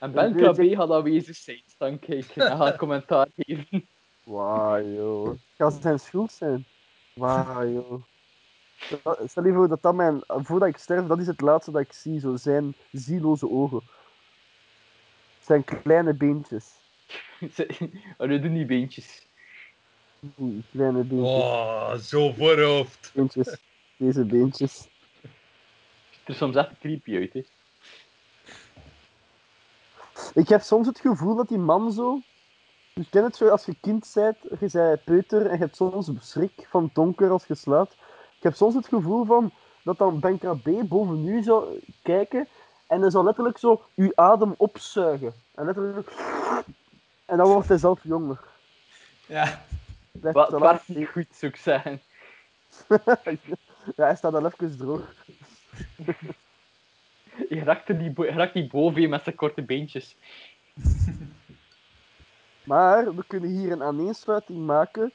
En Ben Krabbe gaat aanwezig zijn, dan kijken en gaat commentaar geven. Wauw, joh. Gaat het zijn schuld zijn? Wauw, joh. Dat- Stel je voor dat dat mijn... Voordat ik sterf, dat is het laatste dat ik zie. Zo zijn zieloze ogen. Zijn kleine beentjes. Oh, nu doen die beentjes. Kleine beentjes. Oh, zo voorhoofd. beentjes. Deze beentjes. Ziet er soms echt creepy uit, hè. Ik heb soms het gevoel dat die man zo... Je kent het zo als je kind bent, je bent peuter en je hebt soms schrik van het donker als je slaapt. Ik heb soms het gevoel van dat dan Ben Krabbe boven u zou kijken en hij zou letterlijk zo uw adem opzuigen. En letterlijk... En dan wordt hij zelf jonger. ja. Blijft Wat werkt niet goed, ik zeggen. ja, hij staat al even droog. Je raakt, niet, bo- je raakt niet boven je met zijn korte beentjes. Maar we kunnen hier een aaneensluiting maken.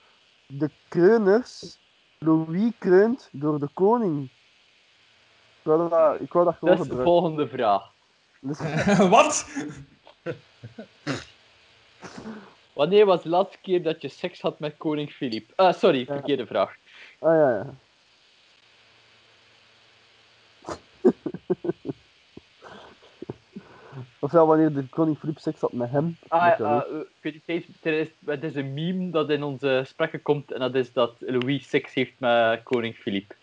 De kreuners, Louis kreunt door de koning. Ik wou dat, ik wou dat gewoon Dat is de volgende vraag. Dus, Wat? Wanneer was de laatste keer dat je seks had met koning Filip? Ah, sorry, verkeerde vraag. ah ja, ja. Ofwel wanneer de koning Filip seks had met hem. Ah, kan ah, eh, ik weet niet, er is, het is een meme dat in onze gesprekken komt en dat is dat Louis seks heeft met koning Filip.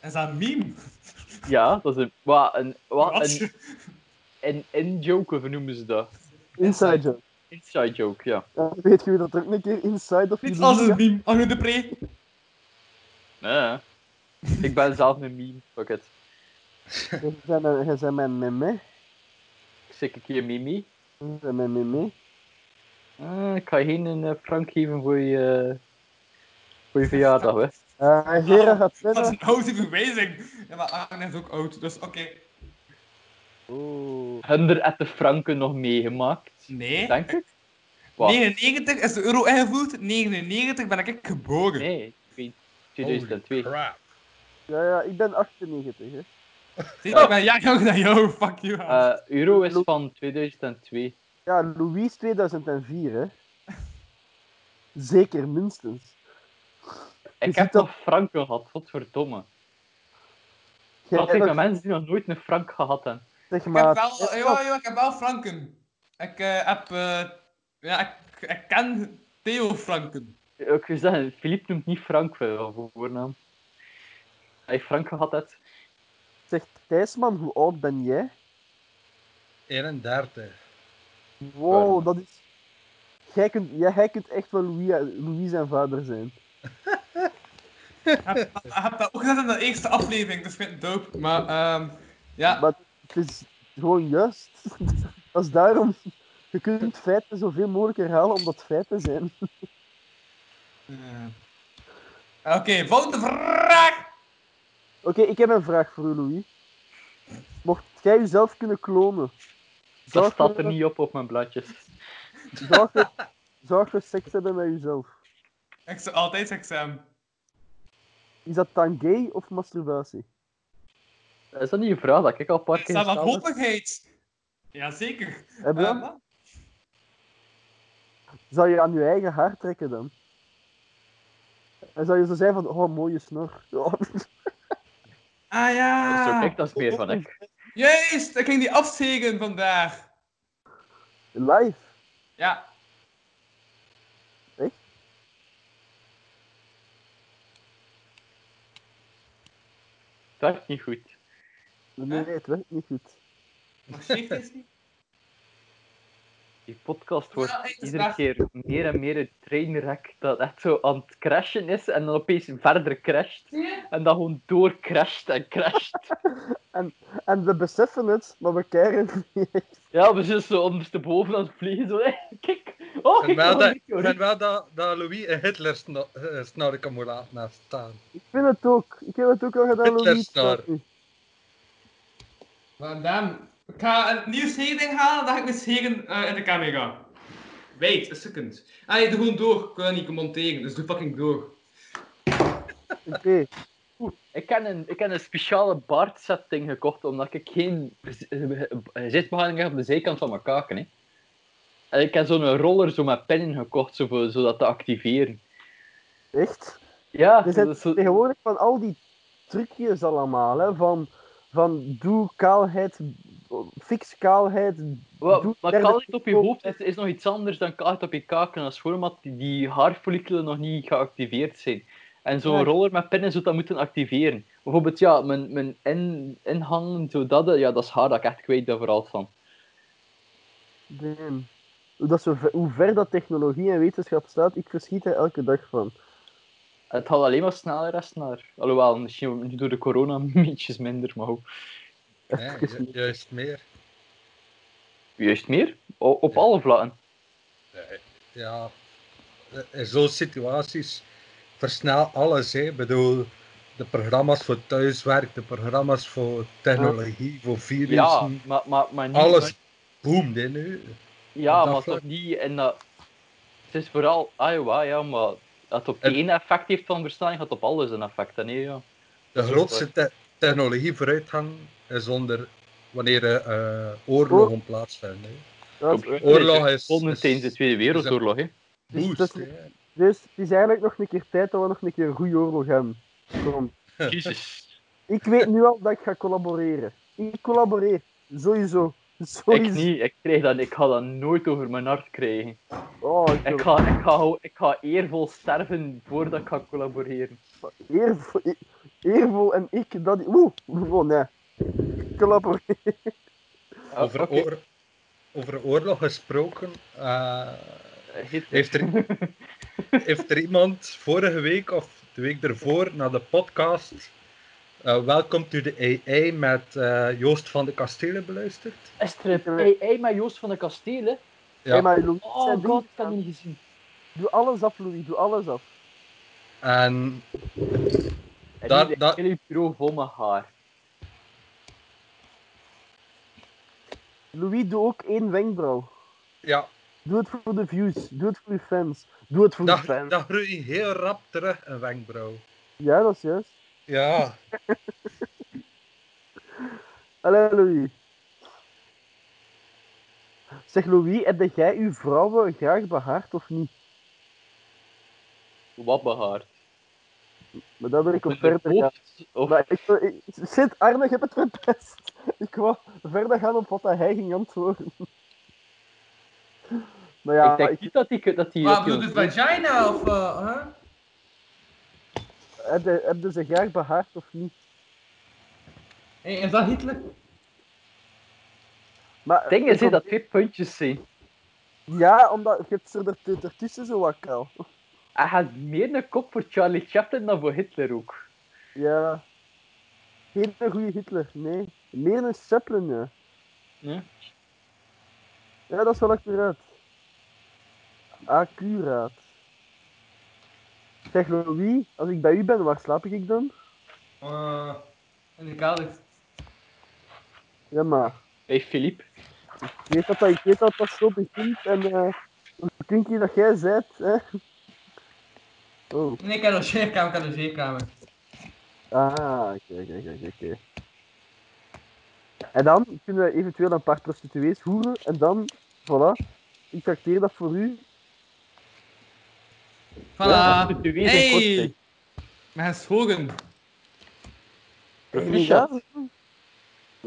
Is dat een meme? Ja, dat is een... Wat, een, wat, een, een in-joke, of noemen ze dat? Inside joke. Inside joke, ja. Ja, weet je wie dat er ook een keer inside of Niet iets als een meme. Arno de Pre. Nee, ik ben zelf een meme, fuck it. Je bent mijn- je meme. Ik een keer mimi. Mijn meme. Ah, ik ga geen eh, frank geven voor je, voor je verjaardag, hè. Eh Gera gaat Dat is verder. een oude verwijzing. Ja, maar Arne is ook oud, dus oké. Oh. Hebben er at de Franken nog meegemaakt? Nee. Denk ik? Wat? 99 is de euro ingevoerd, 99 ben ik geboren. Nee, ik weet 2002. Holy crap. Ja, ja, ik ben 98, hè. Zie je, ik ben jaar jonger dan jou, fuck you. Eh, euro is van 2002. Ja, Louise 2004, hè. Zeker, minstens. Je Ik heb dat- nog franken gehad, godverdomme. Jij Dat ik nog- met mensen die nog nooit een frank gehad hebben. Zeg ik, heb maar. wel, ja, ja, ik heb wel franken. Ik eh, heb, eh, ja, ik, ik ken Theo Franken. Ik wil zeggen, Philippe noemt niet Frank voor voornaam. Hij Frank gehad heeft. Zeg, Thijsman, hoe oud ben jij? 31. Wow, dat is... Jij kunt, jij, jij kunt echt wel Louis, Louis zijn vader zijn. Ik heb, ik heb dat ook gezet in de eerste aflevering, dus ik vind het dope. Maar, ehm, ja. Maar het is gewoon juist. Dat is daarom... Je kunt feiten zoveel mogelijk herhalen omdat feiten zijn. Eh. Oké, volgende vraag. Oké, ik heb een vraag voor u, Louis. Mocht jij jezelf kunnen klonen, Dat staat je, er niet op op mijn bladjes. zou je, zou je seks hebben met jezelf? Ik zou altijd examen. Is dat dan gay of masturbatie? Is dat niet een vraag dat ik al een paar Is keer dat gesteld heb? wanhopigheid? Jazeker. Heb je Uh, dat? Zou je aan je eigen haar trekken dan? En zou je zo zijn van, oh, mooie snor. Ja. ah ja. Zo kijk, dat is meer van ik. Juist, ik ging die afzegen vandaag. Live. Ja. Dat werkt niet goed. Nee, Hè? het werkt niet goed. Maar is niet? Die podcast wordt Ja, het iedere waar. keer meer en meer een trainwreck dat echt zo aan het crashen is en dan opeens verder crasht. En dan gewoon doorcrasht en crasht. En we beseffen het, maar we keren het niet. Ja, we zijn zo ondersteboven aan het vliegen. Zo, kijk. Oh, Ik kijk vind wel, dat, wel dat Louis een Hitler-snorken moet laten staan. Ik vind het ook. Ik heb het ook al gedaan, Louis. Maar dan, ik ga een nieuw zeging halen, dan ga ik mijn zegen eh, in de camera. Wait, a second. Ah, je doet gewoon door. Ik wil dat niet monteren, dus doe fucking door. Oké. Ik heb een, ik heb een speciale baardsetting gekocht omdat ik geen zitbehandeling heb op de zijkant van mijn kaken. Hè. En ik heb zo'n roller zo met pennen gekocht, zo voor, zodat te activeren. Echt? Ja, Er zijn zo- tegenwoordig van al die trucjes allemaal, hè. Van, van doe kaalheid, fix kaalheid. Maar kaalheid op je hoofd is, is nog iets anders dan kaalheid op je kaken. Dat is gewoon omdat die, haarfollicelen nog niet geactiveerd zijn. En zo'n Ja. roller met pinnen zou dat moeten activeren. Bijvoorbeeld, ja, mijn, mijn in, inhangen, zo dat, eh, ja, dat is haar dat ik echt kwijt ben vooral van. Damn. Hoe, dat zo ver, hoe ver dat technologie en wetenschap staat, ik verschiet er elke dag van. Het gaat alleen maar sneller en sneller. Alhoewel, misschien nu door de corona ietsjes minder, maar hoe. Ja, ju- juist meer. Juist meer? O- op Ja. alle vlakken. Ja, in zo'n situaties versnel alles. Hè. Ik bedoel, de programma's voor thuiswerk, de programma's voor technologie, voor Ja, virussen, maar, maar, maar niet... alles boomt hè, nu. Ja, maar vlak. toch niet in dat... Het is vooral Iowa, ja, maar dat het op één effect heeft van versnelling, gaat op alles een effect. Nee, ja. De grootste te technologie vooruitgang is onder wanneer er eh, oorlogen plaatsvinden. Dat is- Computer Oorlog is is- tijdens de Tweede Wereldoorlog, hè. Dus Boost. Dus het is eigenlijk nog een keer tijd dat we nog een keer een goede oorlog hebben. Kom. Jezus. Ik weet nu al dat ik ga collaboreren. Ik collaboreer. Sowieso. Ik Sowieso. niet, ik, krijg dat, ik ga dat nooit over mijn hart krijgen. Oh, ik Ik ga, ik ga, ik ga eervol sterven voordat ik ga collaboreren. Eervol, e- eervol en ik dat. Oeh, oh nee. Collaboreren. Over, oor- over oorlog gesproken, eh, heeft, er, heeft er iemand vorige week of de week ervoor naar de podcast eh Welcome to the AI met eh, Joost van de Kastelen beluisterd? Is er een AI met Joost van de Kastelen? Ja. Hey, maar Louis, Oh god, ik heb niet gezien. Doe alles af, Louis. Doe alles af. En En Dat- dat- een hele bureau vol met haar. Louis, doe ook één wenkbrauw. ja, Doe het voor de views. Doe het voor je fans. Doe het voor dat, je fans. dat groeit heel rap terug, een wenkbrauw. Ja, dat is juist. Ja, Allee, Louis. Zeg Louis, heb jij uw vrouwen graag behaard of niet? Wat behaard. Maar daar wil ik op verder gaan. Of Maar ik, wil- ik, shit, Arne, je hebt het verpest. Ik wou verder gaan op wat hij ging antwoorden. Maar ja, ik denk ik, niet dat die... Dat die, Maar dat die bedoel je ons- vagina of... eh, huh? heb, je, heb je ze graag behaard of niet? Hey, is dat Hitler? Maar, Het hè, wil- dat twee puntjes zijn. Ja, omdat je hebt er er- ertussen zo wat. Hij had meer een kop voor Charlie Chaplin dan voor Hitler ook. Ja. Geen een goede Hitler, nee. Meer een Chaplin, ja. Ja. Ja, dat is wel accuraat. Accuraat. Zeg Louis, als ik bij u ben, waar slaap ik dan? Eh, in de kelder. Ja, maar Bij Philippe. ik weet dat dat, ik weet dat, dat zo begint en eh hoe kinky dat jij bent, hè? Oh, Nee, ik heb een zeerkamer, ik heb een zeerkamer. ah, oké, oké, oké, oké. En dan kunnen we eventueel een paar prostituees hoeren en dan, voilà, ik trakteer dat voor u. Ja, Voilà. prostituees en Hey! Mijn schogen. Proficiat.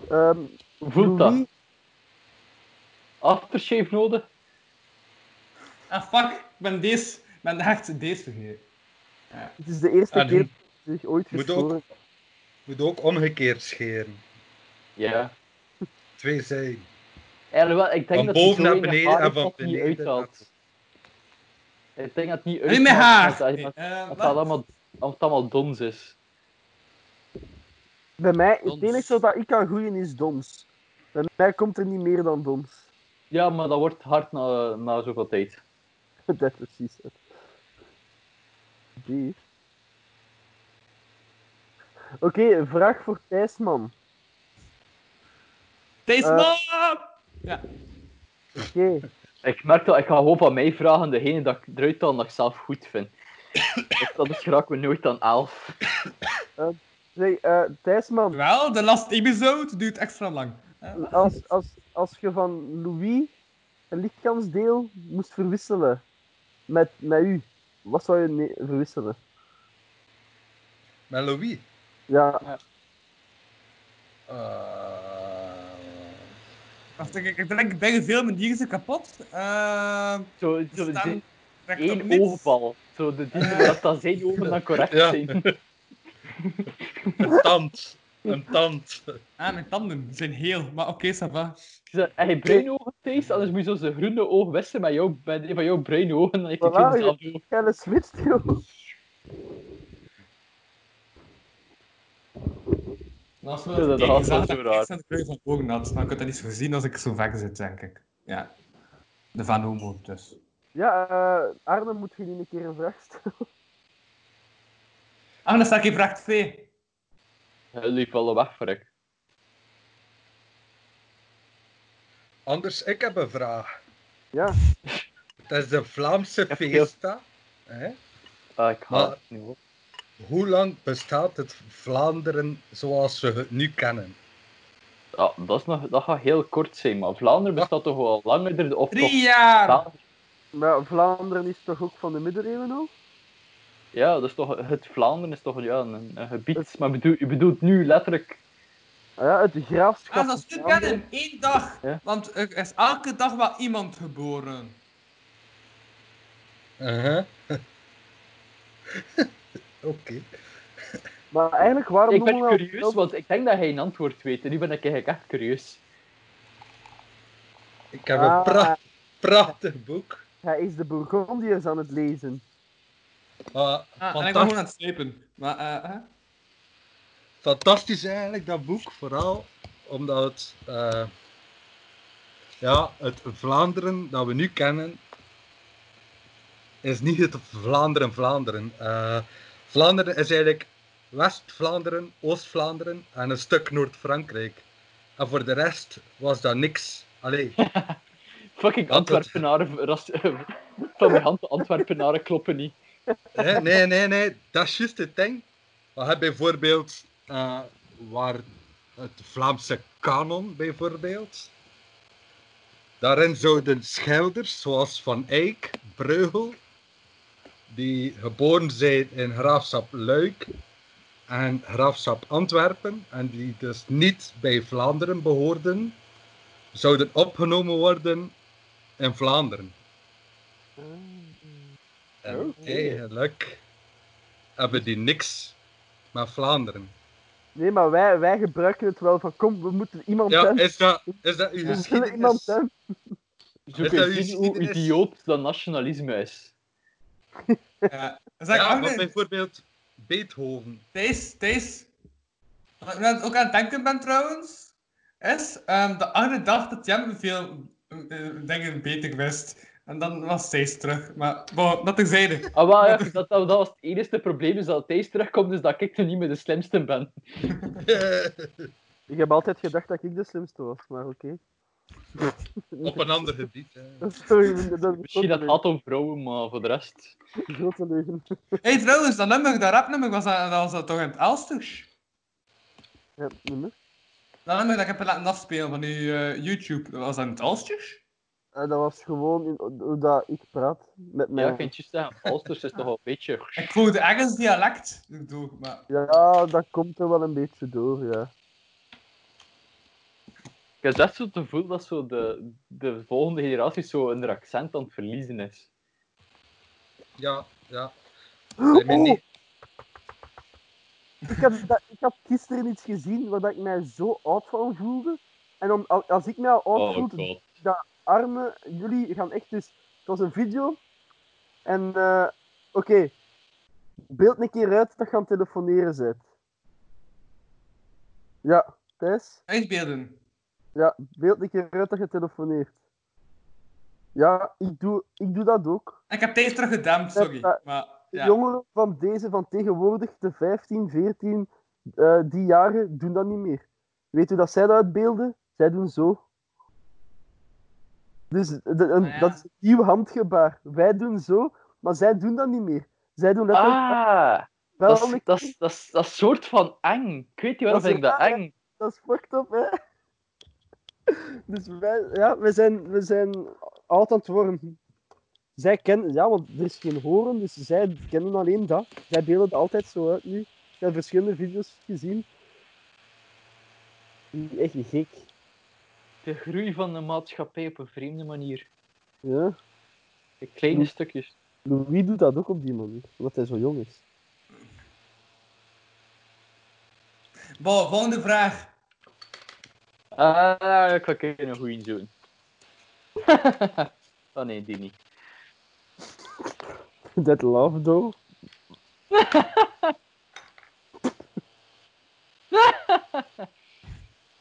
Ehm Hoe voelt dat? Aftershave nodig? Ah, fuck. Ik ben deze... Ik ben echt deze vergeten. Het is de eerste En keer dat ik zich ooit Moet geschoren moet ook omgekeerd scheren. Ja. Twee zijden. Eigenlijk wel, ik denk Van dat boven naar beneden en van dat het niet beneden uithaalt. Ik denk dat het niet Niet met uithaalt, haar! Eh, omdat het wat? allemaal, het allemaal dons is. Bij mij, het enige dat ik kan groeien is dons. Bij mij komt er niet meer dan dons. Ja, maar dat wordt hard na, na zoveel tijd. Dat is precies het. Die. Oké, een vraag voor Thijsman. Deze Eh. man! Oké, Ik merk dat ik ga gewoon van mij vragen, degene dat ik eruit haal dat ik zelf goed vind. Dat is geraken we nooit aan 11. zeg, eh, Thijsman, Wel, de last episode duurt extra lang. als, als, als je van Louis een lichaamsdeel moest verwisselen met, met u, wat zou je ne- verwisselen? Met Louis. Ja, Eh, Wacht, ik, ik denk, denk veel mijn dieren zijn kapot. Ehm Zo, zo op één oogval. Zo de dieren dat dat zijn ogen dan correct Ja. zijn. een tand. Een tand. Ah, mijn tanden zijn heel, maar oké, ça va. Heb je bruine ogen, Thijs? Anders moet je zo zijn groene oog wissen met, jou, met een van jouw bruine ogen. Dan heeft hij Voilà, twee dezelfde ogen. jij switcht, joh. Als we Ja, dat dat was wel zagen, zo dat raar. ik de van ogen had, dan je dat niet zo zien als ik zo ver zit, denk ik. Ja. De Van Homo, dus. Ja, eh, Arne, moet je niet een keer een vraag stellen? Ah, dan sta ik in vraag 2. Hij liep wel weg voor ik. Anders, ik heb een vraag. Ja, Het is de Vlaamse Fiesta. Hè? Ah, ik Maar- het niet. Hoe lang bestaat het Vlaanderen zoals we het nu kennen? Ja, dat, is nog, dat gaat heel kort zijn, maar Vlaanderen bestaat toch wel langer, of Drie jaar! Vlaanderen- maar Vlaanderen is toch ook van de middeleeuwen al? Ja, dat is toch, het Vlaanderen is toch ja, een, een gebied, maar bedoel, je bedoelt nu letterlijk... Ah ja, het graafschap. Ah, dat is nu kennen, één dag. Ja. Want er is elke dag wel iemand geboren. Uh-huh. Oké. Maar eigenlijk, waarom Ik ben curieus, want ik denk dat hij een antwoord weet. En nu ben ik eigenlijk echt curieus. Ik heb Ah. een pra- prachtig boek. Hij is de Bourgondiërs aan het lezen. Ah, Ah, en ik ben fantastisch, gewoon aan het slepen. Maar, eh, hè? fantastisch eigenlijk, dat boek. Vooral omdat het, eh, ja, het Vlaanderen dat we nu kennen, is niet het Vlaanderen, Vlaanderen. Eh, Vlaanderen is eigenlijk West-Vlaanderen, Oost-Vlaanderen en een stuk Noord-Frankrijk. En voor de rest was dat niks. Allee, Fucking Antwerpenaren, van mijn hand, de Antwerpenaren kloppen niet. Hè, nee, nee, nee, dat is juist het ding. We hebben bijvoorbeeld eh, waar het Vlaamse kanon bijvoorbeeld. Daarin zouden schilders zoals Van Eyck, Breugel, die geboren zijn in Graafschap Luik en Graafschap Antwerpen en die dus niet bij Vlaanderen behoorden, zouden opgenomen worden in Vlaanderen. En Oké. eigenlijk hebben die niks met Vlaanderen. Nee, maar wij, wij gebruiken het wel van kom, we moeten iemand Ja, hebben. is dat, is dat uw iemand geschiedenis? hebben. Zo Is dat zien hoe idioot dat nationalisme is. Ja. Maar bijvoorbeeld Beethoven. Thijs, Thijs. Wat ik net ook aan het denken ben trouwens, is ehm de Agne dacht dat Jem veel eh, dingen beter wist. En dan was Thijs terug. Maar bon, dat terzijde. Ah, wel, ja, dat, dat, dat was het enige probleem, is dat Thijs terugkomt, dus dat ik nu niet meer de slimste ben. Ik heb altijd gedacht dat ik de slimste was, maar oké. Op een ander gebied. hè. Sorry, dat Misschien dat gaat om vrouwen, maar voor de rest... Grote leugen. Hé, hey, trouwens, dat nummer, dat rapnummer, was dat, dat was dat toch in het Elsters? Ja, nummer. Dat nummer dat ik heb laten afspelen van uw eh, YouTube, was dat in het Elsters? Dat was gewoon in, hoe dat ik praat met Ja, mijn... ik kan het juist zeggen, Alsters is toch wel een beetje... Ik voelde ergens dialect door, maar... Ja, dat komt er wel een beetje door, ja. Ik heb echt zo het gevoel dat zo de, de volgende generatie zo een accent aan het verliezen is. Ja, ja. Mij Oh, niet. ik, had, dat, ik had gisteren iets gezien waar dat ik mij zo oud van voelde. En om, al- als ik mij al oud Oh voelde, god. Armen, jullie gaan echt dus... Het was een video. En, eh oké. Beeld een keer uit dat je aan het telefoneren bent. Ja, Thijs? Uitbeelden. Ja, beeld een keer uit dat je telefoneert. Ja, ik doe, ik doe dat ook. Ik heb Thijs teruggedampt, sorry. Ja, Maar, De ja. jongeren van deze, van tegenwoordig, de 15, 14, eh, die jaren, doen dat niet meer. Weet u dat zij dat uitbeelden? Zij doen zo. Dus de- een- Ah, ja. dat is een nieuw handgebaar. Wij doen zo, maar zij doen dat niet meer. Zij doen letterlijk Ah, wel dat is, dat, is, dat, is, dat is soort van eng. Ik weet niet waarom vind ik dat eng. Dat is fucked up, hè? Dus wij, ja, we zijn, we zijn oud aan het worden. Zij kennen, ja, want er is geen horen, dus zij kennen alleen dat. Zij beelden het altijd zo uit nu. Ik heb verschillende video's gezien. Echt gek. De groei van de maatschappij op een vreemde manier. Ja. De kleine stukjes. Louis doet dat ook op die manier, omdat hij zo jong is. Bon, volgende vraag. Ah, ik ga kijken een goeie zoon. oh nee, die niet. That love, though.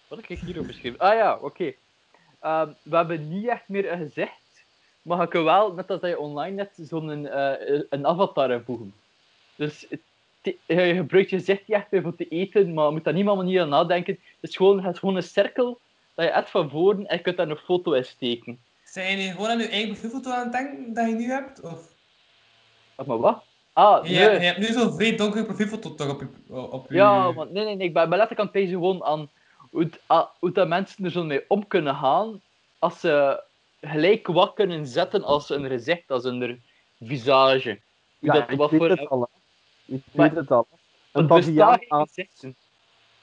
Wat heb ik hierop beschreven? Ah ja, oké. Ehm, we hebben niet echt meer een gezicht, maar ik kan wel, net als dat je online net, zo'n eh, een avatar voegen. Dus je gebruikt je gezicht niet echt meer voor te eten, maar je moet daar niet meer manier aan nadenken. Het is gewoon, het is gewoon een cirkel dat je echt van voren en je kunt daar een foto in steken. Zijn je nu gewoon aan je eigen profielfoto aan het denken dat je nu hebt? Of? Maar wat? Ah, nee. Ja, je hebt nu zo'n vrij donkere profielfoto toch op je... Op je... Ja, maar nee, nee, nee. Ik ben, ben letterlijk aan het gewoon aan hoe, dat mensen er zo mee om kunnen gaan als ze gelijk wat kunnen zetten als een gezicht, als een visage. Hoe Ja, dat, ik wat weet voor, het al. hè. Ik Maar- weet het al. Een baviaan aan, gezichten.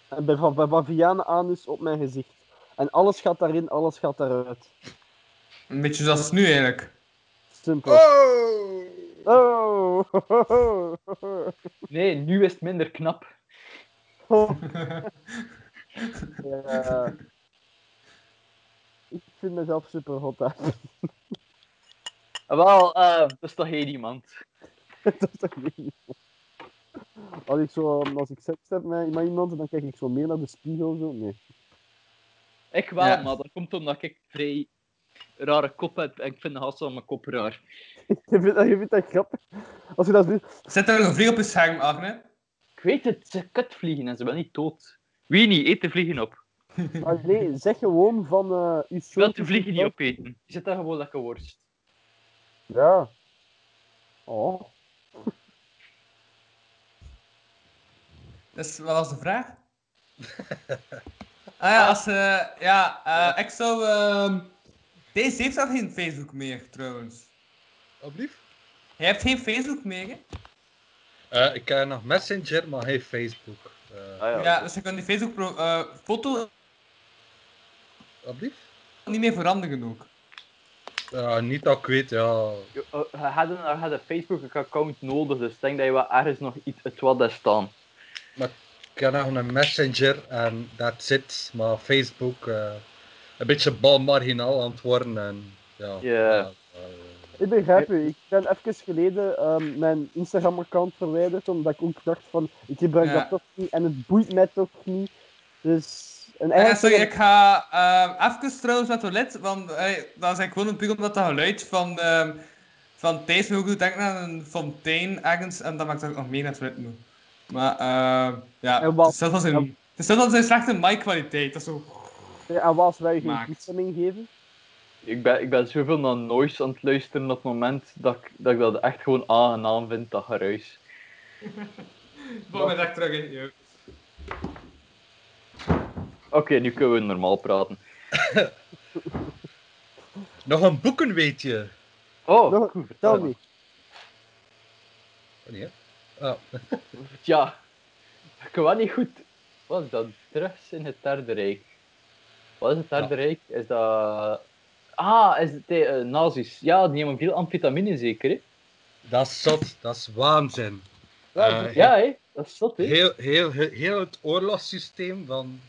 en bij, bij bavianen anus op mijn gezicht. En alles gaat daarin, alles gaat daaruit. Een beetje zoals nu eigenlijk. Simpel. Oh! Oh! Nee, nu is het minder knap. Ja. Ik vind mezelf super hot. hè. Ah, Wel, eh, dat is toch geen iemand. dat is toch niet. Als ik, zo, als ik seks heb met, met iemand, dan kijk ik zo meer naar de spiegel. Zo. Nee. Ik wel, Ja. maar dat komt omdat ik vrij rare kop hebt. En ik vind de gast van mijn kop raar. Je vindt, dat- je vindt dat grappig. Als je dat doet. Zet er nog een vlieg op je scherm, Agne? Ik weet het, ze kutvliegen en ze willen niet dood. Wie niet, eet de vliegen op. Maar nee, zeg gewoon van eh uw Je wilt de vliegen niet opeten. Je zit daar gewoon lekker worst. Ja. Oh. Dus wat was de vraag? ah ja, als, eh, ja eh, ik zou... ehm, Deze heeft al geen Facebook meer, trouwens. Alsjeblieft. Hij heeft geen Facebook meer, hè? Eh, ik heb nog Messenger, maar geen Facebook. Eh Ah, Ja, dus je kan die Facebook-foto alsjeblieft. niet meer veranderen ook. Ja, niet dat ik weet, ja. Je, eh, had een, had een Facebook-account nodig, dus ik denk dat je wel ergens nog iets het wat daar staan. Ik heb nog een Messenger en that's it. Maar Facebook, eh, een beetje balmarginaal aan het worden. En, ja, Ja. Eh, Ik begrijp u. Ik ben even geleden ehm, mijn Instagram-account verwijderd, omdat ik ook dacht van, ik gebruik Ja. dat toch niet en het boeit mij toch niet. Dus... En Ja, eigenlijk sorry, ik ga ehm even trouwens naar het toilet, want eh, dat is eigenlijk gewoon een puur omdat dat geluid van, ehm van Thijs me ook doet denken aan een fontein ergens, en dat maakt dat ik nog meer naar het toilet moet. Maar ja, En wat- het is zelfs zijn slechte mic-kwaliteit, dat is zo... En wat wij je geen toestemming geven? Ik ben, ik ben zoveel naar noise aan het luisteren op het moment dat ik dat, ik dat echt gewoon aangenaam vind, dat geruis. Mij echt terug in, joh. Oké, nu kunnen we normaal praten. Nog een boeken, weet je. Oh, Nog- goed, vertel. me. Oh, nee? Ah, Ja, ik weet niet goed. Wat is dat? Drugs in het Derde Rijk. Wat is het Derde Rijk? Is dat... Ah, is het de eh, nazi's? Ja, die nemen veel amfetamine zeker, hè? dat is zot, dat is waanzin. Ja, Eh, Ja, hè? Dat is zot, hè? heel, heel, heel, heel het oorlogssysteem van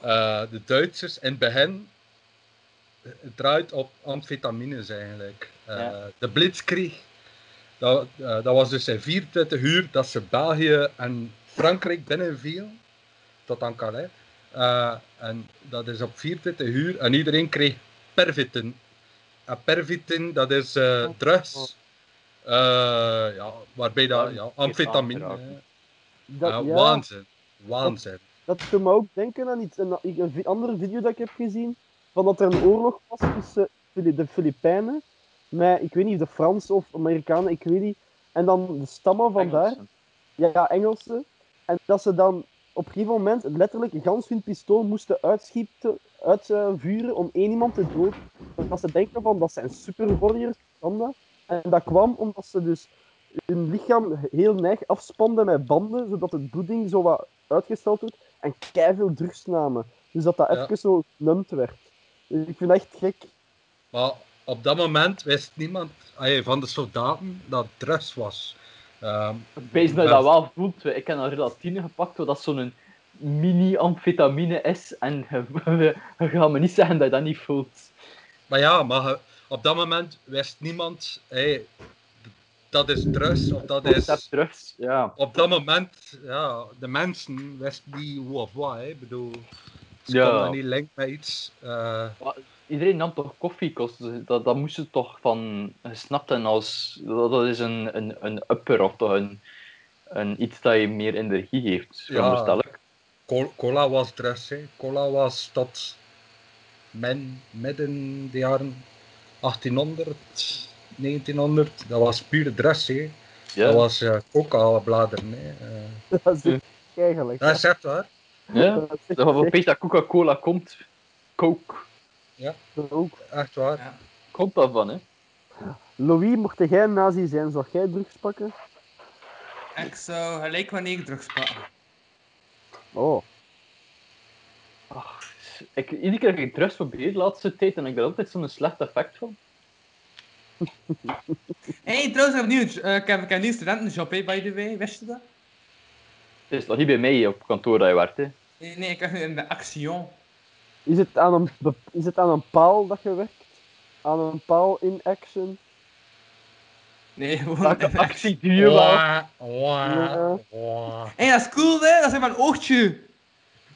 eh, de Duitsers in het begin eh, draait op amfetamines eigenlijk. Eh, Ja. De Blitzkrieg, dat, eh, dat was dus in 24 uur dat ze België en Frankrijk binnenvielen, tot aan Calais. Eh, en dat is op 24 uur en iedereen kreeg pervitin. En pervitin, dat is eh, drugs. Eh, ja, waarbij dat, ja, amfetamine. Dat, Ja, Waanzin. Waanzin. dat doet me ook denken aan iets. Een, andere video dat ik heb gezien, van dat er een oorlog was tussen de Filipijnen, met, ik weet niet, de Fransen of Amerikanen, ik weet niet. En dan de stammen van daar, Engelsen. ja, Engelsen. En dat ze dan op een gegeven moment letterlijk gans hun pistool moesten uitschieten, uitvuren om één iemand te doden. Dat ze denken van, dat zijn superwarriors, kan dat. En dat kwam omdat ze dus hun lichaam heel neig afspanden met banden, zodat het bloeding zo wat uitgesteld wordt. En keiveel drugs namen. Dus dat dat Ja. even zo numt werd. Dus ik vind dat echt gek. Maar op dat moment wist niemand van de soldaten dat het drugs was. Ehm, Wees dat je dat- wel voelt. Ik heb een relatine gepakt, dat zo'n mini-amfetamine is. En je gaat me niet zeggen dat je dat niet voelt. maar ja, maar je- op dat moment wist niemand, hey, dat is drugs of dat is... drugs, ja. Op dat moment, ja, de mensen wisten niet hoe of wat. hè. Ik bedoel, ze Ja. konden niet linken met iets. eh, Iedereen nam toch? Dus dat, dat moest je toch van hebben als... Dat, dat is een, een, een upper of toch een, een iets dat je meer energie geeft, Ja. veronderstel ik. Col- Cola was drugs. Hè. Cola was tot men, midden de jaren 1800, 1900. Dat was pure. Ja. Dat was uh, coca-bladeren. hè. Eh, Dat is echt eigenlijk. dat is echt waar. ja? Dat is echt Dat dat Coca-Cola komt. Coke. ook. Echt waar. Ja. Komt daarvan, hè? Louis, mocht jij een nazi zijn, zou jij drugs pakken? Ik zou gelijk wanneer drugs pakken. Oh. Ach, ik, iedere keer dat ik drugs probeer de laatste tijd en ik heb er altijd zo'n slecht effect van. Hé, hey, trouwens, ik heb, nieuw, eh, ik heb, ik heb een nieuwe studentenjob, hè, by the way. Wist je dat? Het is nog niet bij mij op kantoor dat je werkt, hè. Nee, nee ik werk nu in de Action. Is het, aan een, is het aan een paal dat je werkt? Aan een paal in action? Nee, gewoon... Welke actie Ja. wah. Hé, hey, dat is cool, hè? Dat is mijn oogtje.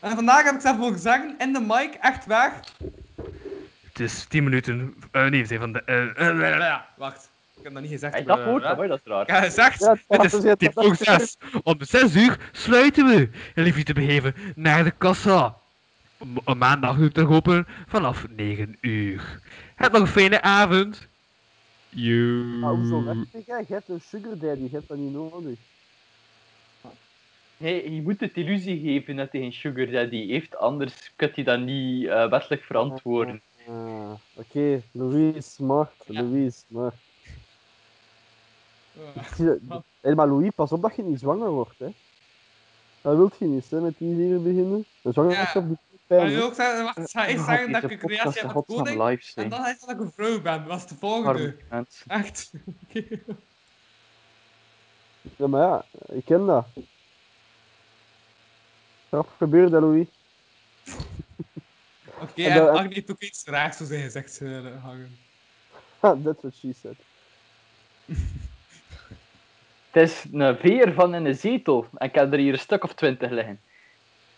En vandaag heb ik zelf mogen zeggen, in de mic, echt waar. het is 10 minuten. eh, nee, zijn van de. eh, eh, wacht, ik heb dat niet gezegd. Dat maar dat is raar. Ik heb gezegd, Ja, het is tien voor zes. Om 6 uur sluiten we. En te begeven naar de kassa. Maandag nu terug open vanaf 9 uur. Heb nog een fijne avond. Joe. Maar hoezo weg jij? Je hebt een sugar daddy, je hebt dat niet nodig. Nee, je moet het illusie geven dat hij een sugar daddy heeft, anders kun je dat niet eh, wettelijk verantwoorden. Ah, Oké, Louis is smart, Louis zie dat- Hé, maar Louis, pas op dat je niet zwanger wordt, hè. Dat wilt je niet, hè, met die hier beginnen. Een zwangerschap doet Je hè. ook zeggen, wacht, ga ik zeggen dat ik een creatie heb koning? live En dan ik zeggen dat ik een vrouw ben. Dat is de volgende. Echt. Ja, maar ja, ik ken dat. Wat gebeurt dat, Louis? Oké, En en dan- Agni heeft ook iets raars zo zijn gezegd eh, hangen. Ha, that's what she said. Het is een veer van in een zetel en ik heb er hier een stuk of twintig liggen.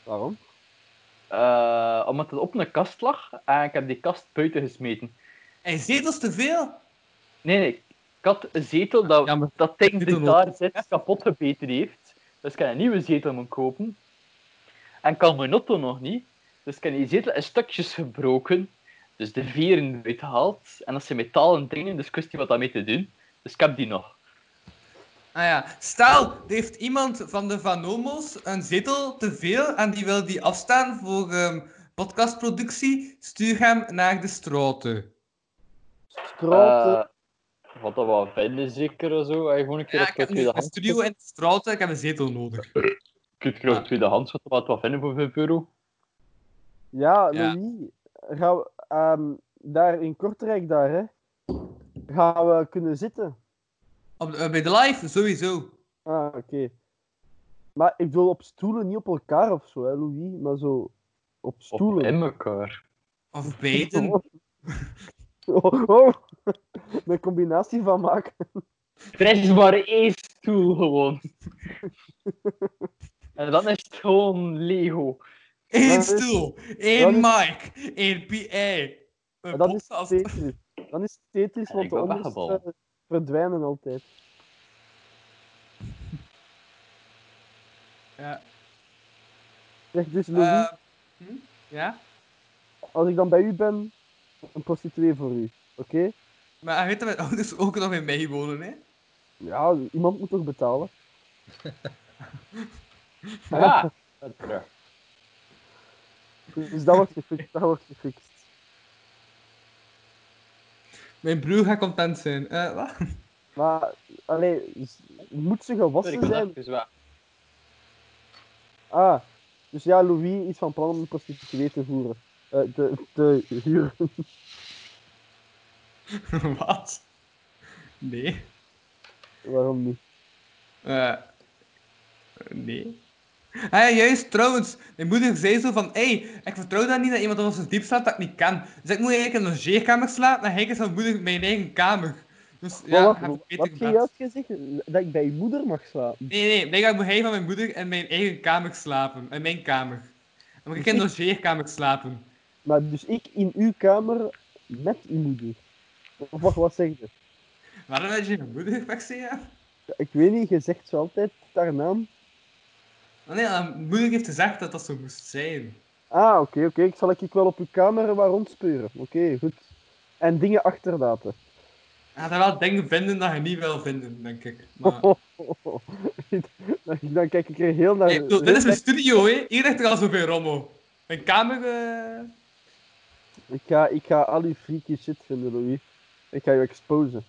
Waarom? Eh, omdat het op een kast lag en ik heb die kast buiten gesmeten. En zetels te veel? Nee, nee. Ik had een zetel dat, Ja, maar- dat ding die daar zit kapot gebeten heeft. Dus ik heb een nieuwe zetel moeten kopen. En ik kan mijn auto nog niet. Dus ik heb die zetel in stukjes gebroken. Dus de veren eruit gehaald. En dat zijn metalen dingen, dus ik wist niet wat daarmee te doen. Dus ik heb die nog. Ah ja, stel, er heeft iemand van de Vanomos een zetel te veel en die wil die afstaan voor ehm, podcastproductie, stuur hem naar de straten. Straat, Eh, wat dat wel vinden, zeker of zo. Hij gewoon een keer Ja, op ik tweedehands. studio in de straten, ik heb een zetel nodig. Je kunt er op Ah. tweedehands wat wat wat vinden voor 5 euro. Ja, Ja. Louis, gaan we, ehm, daar in Kortrijk daar, hè, gaan we kunnen zitten. Op, de- eh, bij de live, sowieso. Ah, oké. Maar ik bedoel op stoelen, niet op elkaar of zo, hè, Louis, maar zo op Op stoelen. in elkaar. Of beiden. Oh, oh. Een combinatie van maken. Er is maar één stoel gewoon. en dan is het gewoon Lego. Eén stoel, één mic, één PA. Dat is. Tetris. Dan is Tetris, want de onderste. Verdwijnen altijd. Ja. Zeg dus, Louis, Eh, hm? Ja? als ik dan bij u ben, een prostituee voor u, oké? Maar hij weet dat mijn ouders ook nog in mij wonen, hè? Ja, iemand moet toch betalen? Ja, dat. Dus dat wordt gefixt, dat wordt gefixt. Mijn broer gaat content zijn. Eh, wat? Maar, allee, s- moet ze gewassen zijn? even weg. Ah, dus ja, Louis is van plan om een prostituee te voeren. Eh, te, te huren. wat? Nee. Waarom niet? Eh, nee. Ah ja, juist, trouwens. Mijn moeder zei zo van, hé, hey, ik vertrouw dat niet dat iemand anders diep slaapt dat ik niet kan. Dus ik moet eigenlijk in een logeerkamer slapen en hij is van moeder mijn eigen kamer. Dus ja, Maar heb wat ik wat heb je juist gezegd? Dat ik bij je moeder mag slapen? Nee, nee, blijkbaar moet hij van mijn moeder in mijn eigen kamer slapen. In mijn kamer. Dan moet ik in een logeerkamer slapen. Maar dus ik in uw kamer met uw moeder? Of wat, wat zeg je? Waarom had je mijn moeder wegstaan? Ik weet niet, je zegt zo altijd haar naam. Oh nee, mijn moeder heeft gezegd dat dat zo moest zijn. Ah, oké, oké. Ik zal ik wel op uw kamer waar rondspeuren. Oké, goed. En dingen achterlaten. Gaat er wel dingen vinden dat je niet wil vinden, denk ik. Maar... dan, dan kijk ik er heel naar... Hey, bedoel, dit is mijn studio, hè. Hier ligt er al zoveel rommel. Mijn kamer... eh, Ik ga, ik ga al uw freaky shit vinden, Louis. Ik ga je exposen.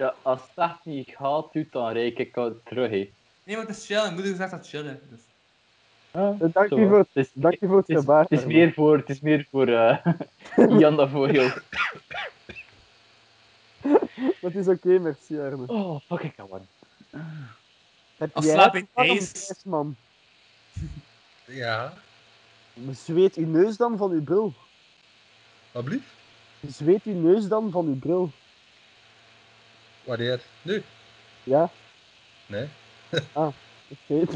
Ja, als het echt niet gaat, doet, dan reik ik het terug. Hè. Nee, maar het is chill. Mijn moeder zegt dat chillen. Dus... Eh, Dank Zo, voor het, is, dank u voor het het is, gebaar. het is meer voor, het is meer voor eh Jan dan voor jou. Dat is oké, merci Arne. Oh, fuck ik one. Heb Of jij slaap ijs. ijs, man? Ja, Zweet uw neus dan van uw bril? wat blieft? Zweet uw neus dan van uw bril? Wanneer? Nu? Ja, Nee. oké.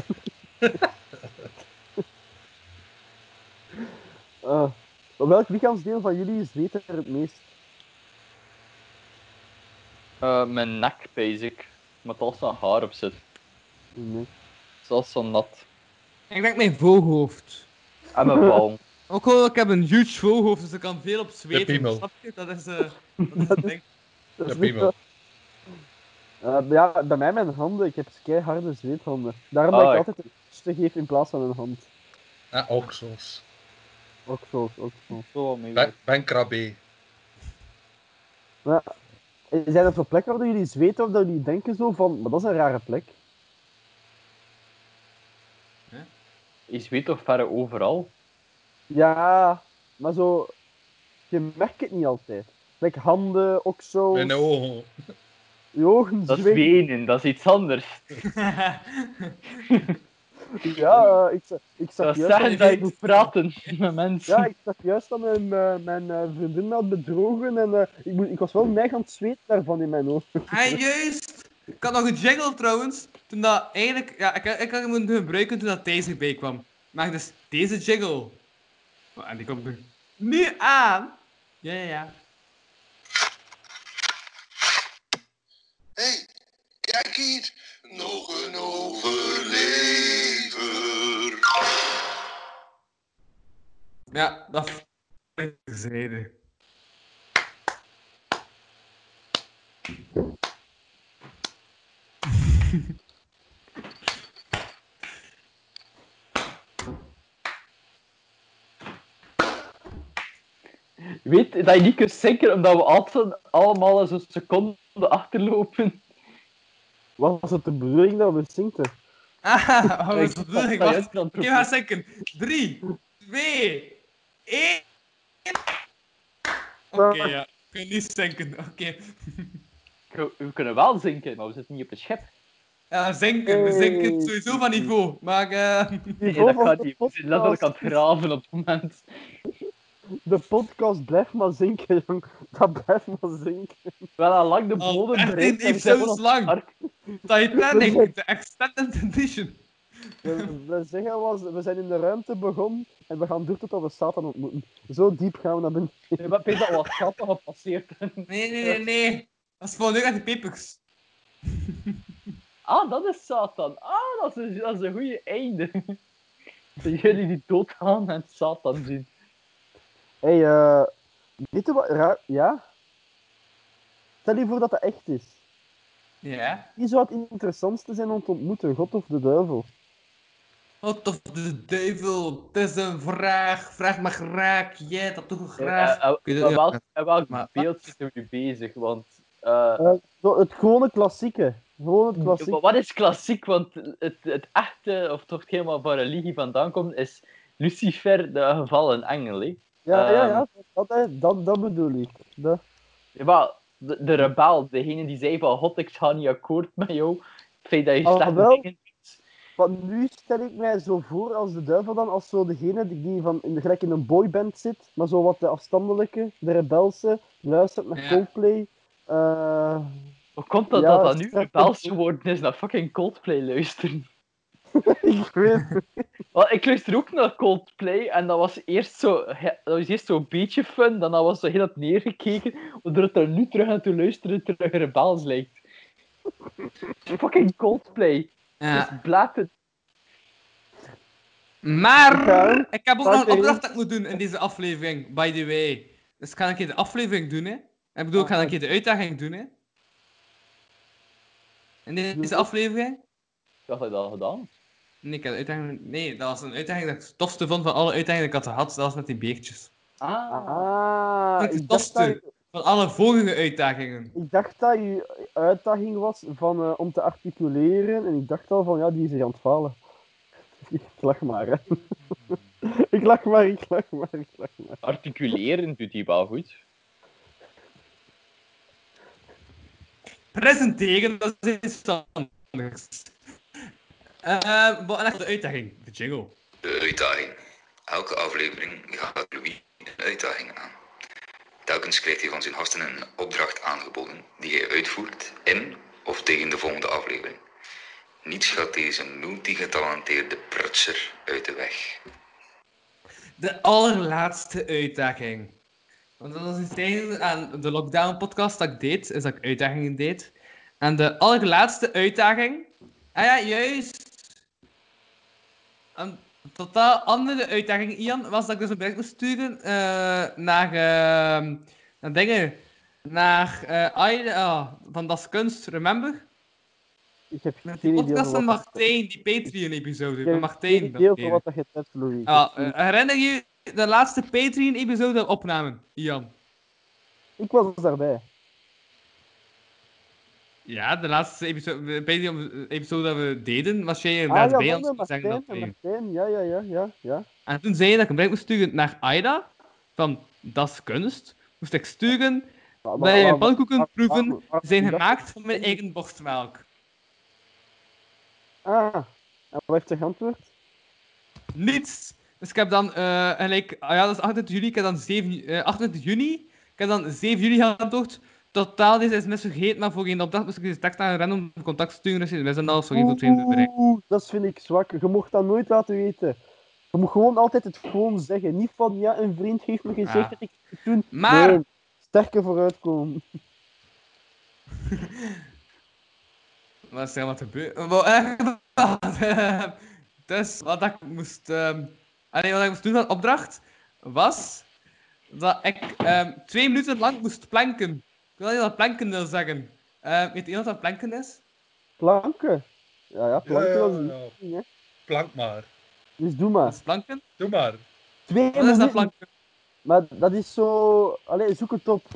Eh, welk lichaamsdeel van jullie zweet er het meest? Eh, mijn nek, basic. Met al zo'n haar op zit. Nee. Zoals zo nat. Ik denk mijn voorhoofd. En mijn bal. Ook al, ik heb een huge voorhoofd, dus ik kan veel op zweten. piemel. Snap je? Dat is, eh dat is het ding. Dat is piemel. Eh, ja, bij mij mijn handen. Ik heb keiharde zweethanden. Daarom Ah, dat ik ik- altijd een kusje geef in plaats van een hand. Oksels. Ook zo, ook zo. Zo, mee. Ben, ben krabbe. Maar, eh, zijn er zo plekken waar jullie zweten of dat jullie denken zo van, maar dat is een rare plek? Je weet toch verre overal? Ja, maar zo, je merkt het niet altijd. Like handen, ook zo, Mijn ogen. Je ogen Dat is zweten. wenen, dat is iets anders. Ja, ik, ik zag Dat juist dat, moet praten met mensen. ja, ik zag juist dat mijn, eh, mijn eh, vriendin me had bedrogen en eh, ik, ik was wel neig aan het zweten daarvan in mijn ogen. Ah, juist! Ik had nog een jingle trouwens. Toen dat eigenlijk... Ja, ik, ik had hem moeten gebruiken toen dat Thijs erbij kwam. Maar dus deze jingle. Oh, En die komt er nu aan. Ja, ja, ja. hey, kijk hier, nog een overlever. Ja, dat is. Je weet dat je niet kunt zinken omdat we altijd allemaal zo'n seconde achterlopen. Was het de bedoeling dat we zinkten? Ah, wat Ik is de bedoeling? Wacht, het ik ga zinken. 3, 2, 1. Oké, ja. Ik kan niet zinken. Oké. We we kunnen wel zinken, maar we zitten niet op een schip. Ja, zinken. We zinken sowieso van niveau. Maar eh Nee, dat gaat niet. We zijn letterlijk aan het graven op het moment. De podcast blijft maar zinken, jong. Dat blijft maar zinken. Wel al lang de Oh, bodem echt bereikt van ons lang. Titanic, de extended edition. We, we zeggen was, we zijn in de ruimte begonnen en we gaan door totdat we Satan ontmoeten. Zo diep gaan we naar binnen. Nee, maar weet dat wat grappig gepasseerd. Nee, nee, nee, nee. Dat is voor nu uit de pepers. Ah, dat is Satan. Ah, dat is, dat is een goede einde. Dat jullie die doodgaan en Satan zien. Hé, hey, eh, weet je wat raar... Ja? Stel je voor dat dat echt is. Ja. Wie zou het interessantste zijn om te ontmoeten, God of de duivel? What of the devil? Het is een vraag. Vraag me graag. Jij dat toch graag. Welk, en welk Maar- beeld zitten we nu bezig? Want eh, Eh, zo, het gewone klassieke. Gewoon het klassieke. wa- wat is klassiek? Want het, het echte, of toch helemaal van religie vandaan komt, is Lucifer de gevallen engel. Ja, ja, ehm, ja. Dat, hè, dat, dat bedoel ik. Dat. Ja, maar de, de rebel, degene die zei van God, ik ga niet akkoord met jou. Het feit dat je Oh, slechte wel. dingen doet. Want nu stel ik mij zo voor als de duivel dan, als zo degene die- van, in de, gelijk in een boyband zit, maar zo wat de afstandelijke, de rebelse, luistert naar Ja. Coldplay. eh, Hoe komt dat Ja, dat, dat nu rebels geworden is naar fucking Coldplay luisteren? ik weet Wel, ik luister ook naar Coldplay en dat was eerst zo, dat was eerst zo'n beetje fun, dan was zo heel dat neergekeken, waardoor het er nu terug aan te luisteren terug rebels lijkt. Fucking Coldplay. Ja. Dus het. Maar Ja. ik heb ook nog een opdracht dat ik moet doen in deze aflevering, by the way. Dus ik ga een keer de aflevering doen, hè. Ik bedoel, ik ga een keer de uitdaging doen, hè. In deze aflevering? Ik dacht dat je dat al gedaan. Nee, ik. Nee, dat was een uitdaging dat ik het tofste vond van alle uitdagingen die ik had gehad. Dat was met die beertjes. Ah. Ah, Het ik tofste. dat, Van alle vorige uitdagingen. ik dacht dat je uitdaging was van, eh, om te articuleren, en ik dacht al van, ja, die is hier aan het falen. Ik lach maar, hè. ik lach maar, ik lach maar, ik lach maar. Articuleren doet hij wel goed. Presenteren, dat is iets anders. Eh, wat de uitdaging? De jingle. De uitdaging. Elke aflevering gaat Louis een uitdaging aan. Telkens krijgt hij van zijn gasten een opdracht aangeboden die hij uitvoert in of tegen de volgende aflevering. Niets gaat deze multigetalenteerde prutser uit de weg. De allerlaatste uitdaging. Want dat was iets tegen aan de lockdown-podcast dat ik deed, is dat ik uitdagingen deed. En de allerlaatste uitdaging... Ah ja, juist. Een totaal andere uitdaging, Ian, was dat ik dus een bericht moest sturen eh, naar... eh, naar dingen... Naar... ah, van Das Kunst, remember? Ik heb geen die podcast van Martijn, die Patreon-episode. ik Van heb Martijn. over dat wat dat je hebt, Louis. Ik Ah, heb- eh, herinner je de laatste Patreon-episode opnamen, Ian? Ik was daarbij. Ja, de laatste episode, Patreon-episode dat we deden, was jij Ah inderdaad ja, bij ons. Martijn, dat Martijn. Ja, ja, ja, ja, ja. En toen zei je dat ik een bericht moest sturen naar Aida, van Dat is kunst. Moest ik sturen, maar- pannenkoeken maar- proeven zijn dat- gemaakt van mijn eigen borstmelk. Ah, en wat heeft hij geantwoord? Niets! Dus ik heb dan, gelijk, ah ja, dat is 28 juli, ik heb dan 7, ju- eh, 28 juni, ik heb dan 7 juli geantwoord. Totaal, deze is vergeten, maar voor geen opdracht moest ik deze tekst naar een random contact sturen, dus we zijn al sorry voor het bereik. Oeh, dat vind ik zwak. Je mocht dat nooit laten weten. Je moet gewoon altijd het gewoon zeggen. Niet van, ja, een vriend heeft me gezegd Ja. dat ik het doen. Maar- Nee, sterker vooruitkomen. Wat is er wat gebeurd? Eh, Dus wat ik moest, ehm allee, wat ik moest doen van opdracht was dat ik ehm, twee minuten lang moest planken. Ik wil niet dat planken wil zeggen. Ehm weet iemand wat planken is? Planken. Ja, ja, planken Ja, ding. Plank maar. Dus doe maar. is planken? Doe maar. Twee Wat is dat planken? Maar dat is zo... Allee, zoek het op.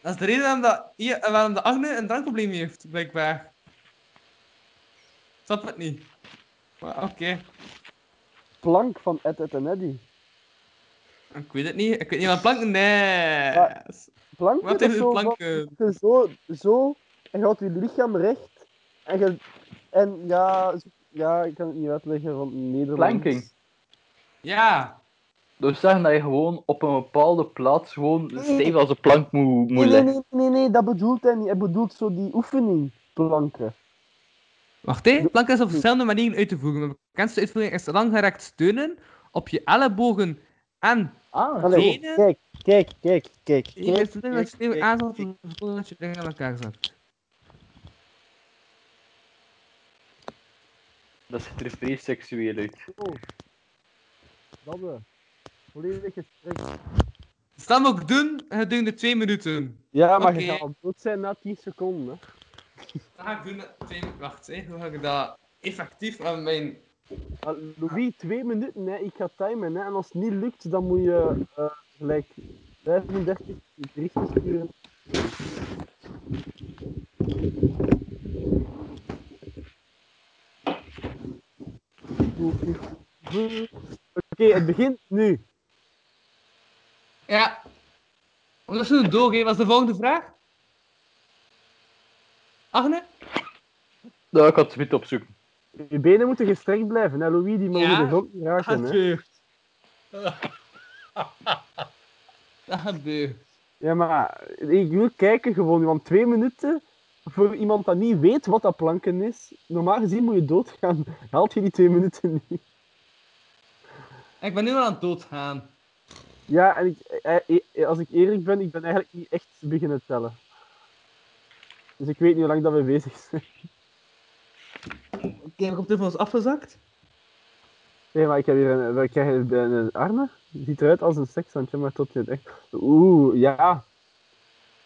Dat is de reden waarom, dat, hier, waarom de Agne een drankprobleem heeft, blijkbaar. Snap het niet. Maar Oké, Plank van Ed, Ed en Eddy. Ik weet het niet. Ik weet niet wat planken Nee. Planken, Wat is zo planken? zo, zo, en je houdt je lichaam recht. En, je, en ja, zo- ja, ik kan het niet uitleggen van Nederland. Planking. Ja. Dus zeggen dat je gewoon op een bepaalde plaats gewoon stevig als een plank moet, moet Nee, nee, nee, nee, nee, dat bedoelt hij niet. Hij bedoelt zo die oefening, planken. Wacht, hè. Planken is op verschillende manieren uit te voeren. De bekendste uitvoering is langgerekt steunen op je ellebogen en Ah, Benen? kijk, kijk, kijk, kijk. je hebt het stevig kijk, aanzet kijk. om te voelen dat je dingen aan elkaar zet. dat ziet er vrij seksueel uit. Zo. Dat we. Volledig gestrekt. Dus dat ik doen gedurende twee minuten. Ja, maar Oké. je gaat al dood zijn na 10 seconden. Dat ga ik doen. na Twee... Wacht, hè. hoe ga ik dat effectief aan mijn... Louis, twee minuten, hè. ik ga timen. Hè. En als het niet lukt, dan moet je eh, gelijk 35 berichten sturen. Oké, het begint nu. Ja. Ondertussen door, hè. Wat is de volgende vraag? Agne? Nou, ik had het niet opzoeken. Je benen moeten gestrekt blijven, hè, Louis, die mogen Ja, de grond niet raken. Hè. gebeurt. Dat gebeurt. Ja, maar ik wil kijken gewoon, want twee minuten voor iemand dat niet weet wat dat planken is. Normaal gezien moet je doodgaan. Haalt je die twee minuten niet? Ik ben nu al aan het doodgaan. Ja, en ik, eh, eh, als ik eerlijk ben, ik ben eigenlijk niet echt beginnen tellen. Dus ik weet niet hoe lang dat we bezig zijn. Oké, mijn koptelefoon is afgezakt. Nee, maar ik heb hier een, ik krijg hier een, een arme. Ziet eruit als een sekshandje, maar tot je het echt... Oeh, ja.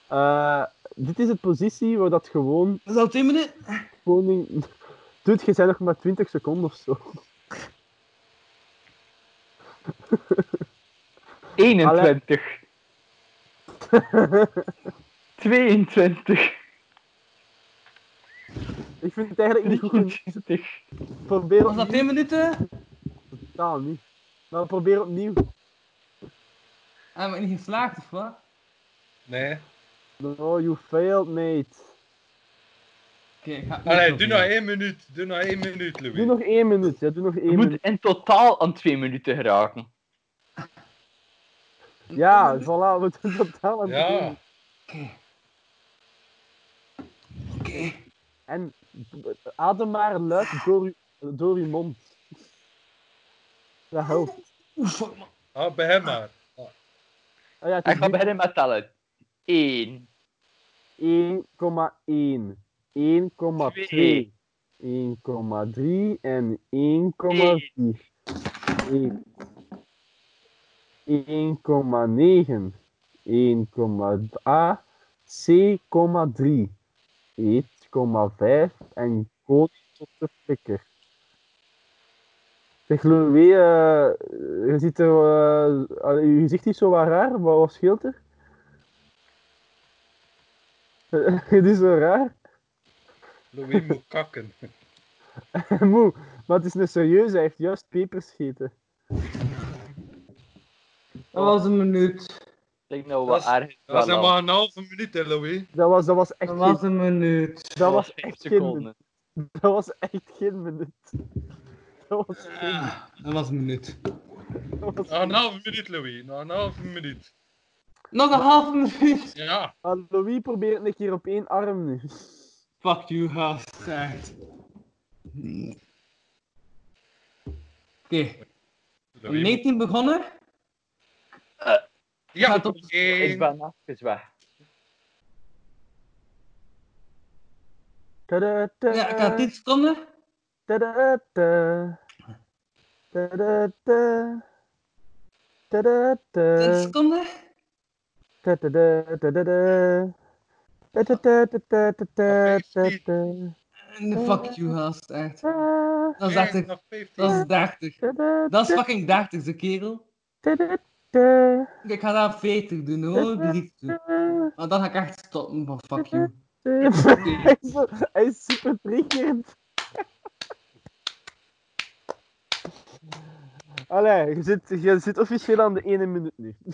Eh, dit is de positie waar dat gewoon... Dat is al twee minuten. Koning... Doet, je zijn nog maar 20 seconden of zo. 21. 22. Ik vind het eigenlijk niet goed. genoeg. 23. Probeer Was dat twee opnieuw. minuten? Totaal niet. Maar probeer opnieuw. En ben ik niet geslaagd of wat? Nee. No, you failed, mate. Oké, ik ga Allee, niet doe nog proberen. één minuut. Doe nog één minuut, Louis. Doe nog één minuut. Ja, doe nog Je één moet minuut. in totaal aan 2 minuten geraken. Ja, voilà, we doen totaal aan het Ja. begin. Oké. En adem maar luid door uw, door uw mond. Dat helpt. Fuck, man. Ah, bij hem maar. Ah, ja, Ik ga beginnen met tellen. 1, 1,1, 1,2, 1,3 en 1,4. 1. 1,9, 1,8, C,3, 1,5 en koning tot de flikker. Zeg Louis, eh, je ziet er, eh, je gezicht is zo wat raar, wat, wat scheelt er? Het is zo raar. Louis moet kakken. Moe, maar het is een serieus, hij heeft juist pepers gegeten. Dat was een minuut. Ik denk nou Dat wat is- ergens Dat was maar een halve minuut, hè, Louis. Dat was, dat was echt Dat geen, was een minuut. dat was echt geen. Dat was echt geen minuut. Dat was geen dat was een minuut. dat was Nog een halve minuut, Louis. Nog een halve minuut. Nog een halve minuut. Ja. Louis probeert een keer op één arm nu. Fuck you, gast. Echt. Oké, Louis 19 begonnen. Ja, Gaat op- Ik ben even weg. Tadada, Ja, ik had 10 seconden. tadada, tadada, tadada, 10 seconden. tadada, tadada, En fuck you, gast. Echt. Dat is Één, 30. nog 15. Dat is 30. Dat is fucking 30, de kerel. Ik ga dat 40 doen, hoor. Doen. Maar dan ga ik echt stoppen van fuck you. Hij is, hij is super triggerend. Allee, je zit, je zit officieel aan de ene minuut nu.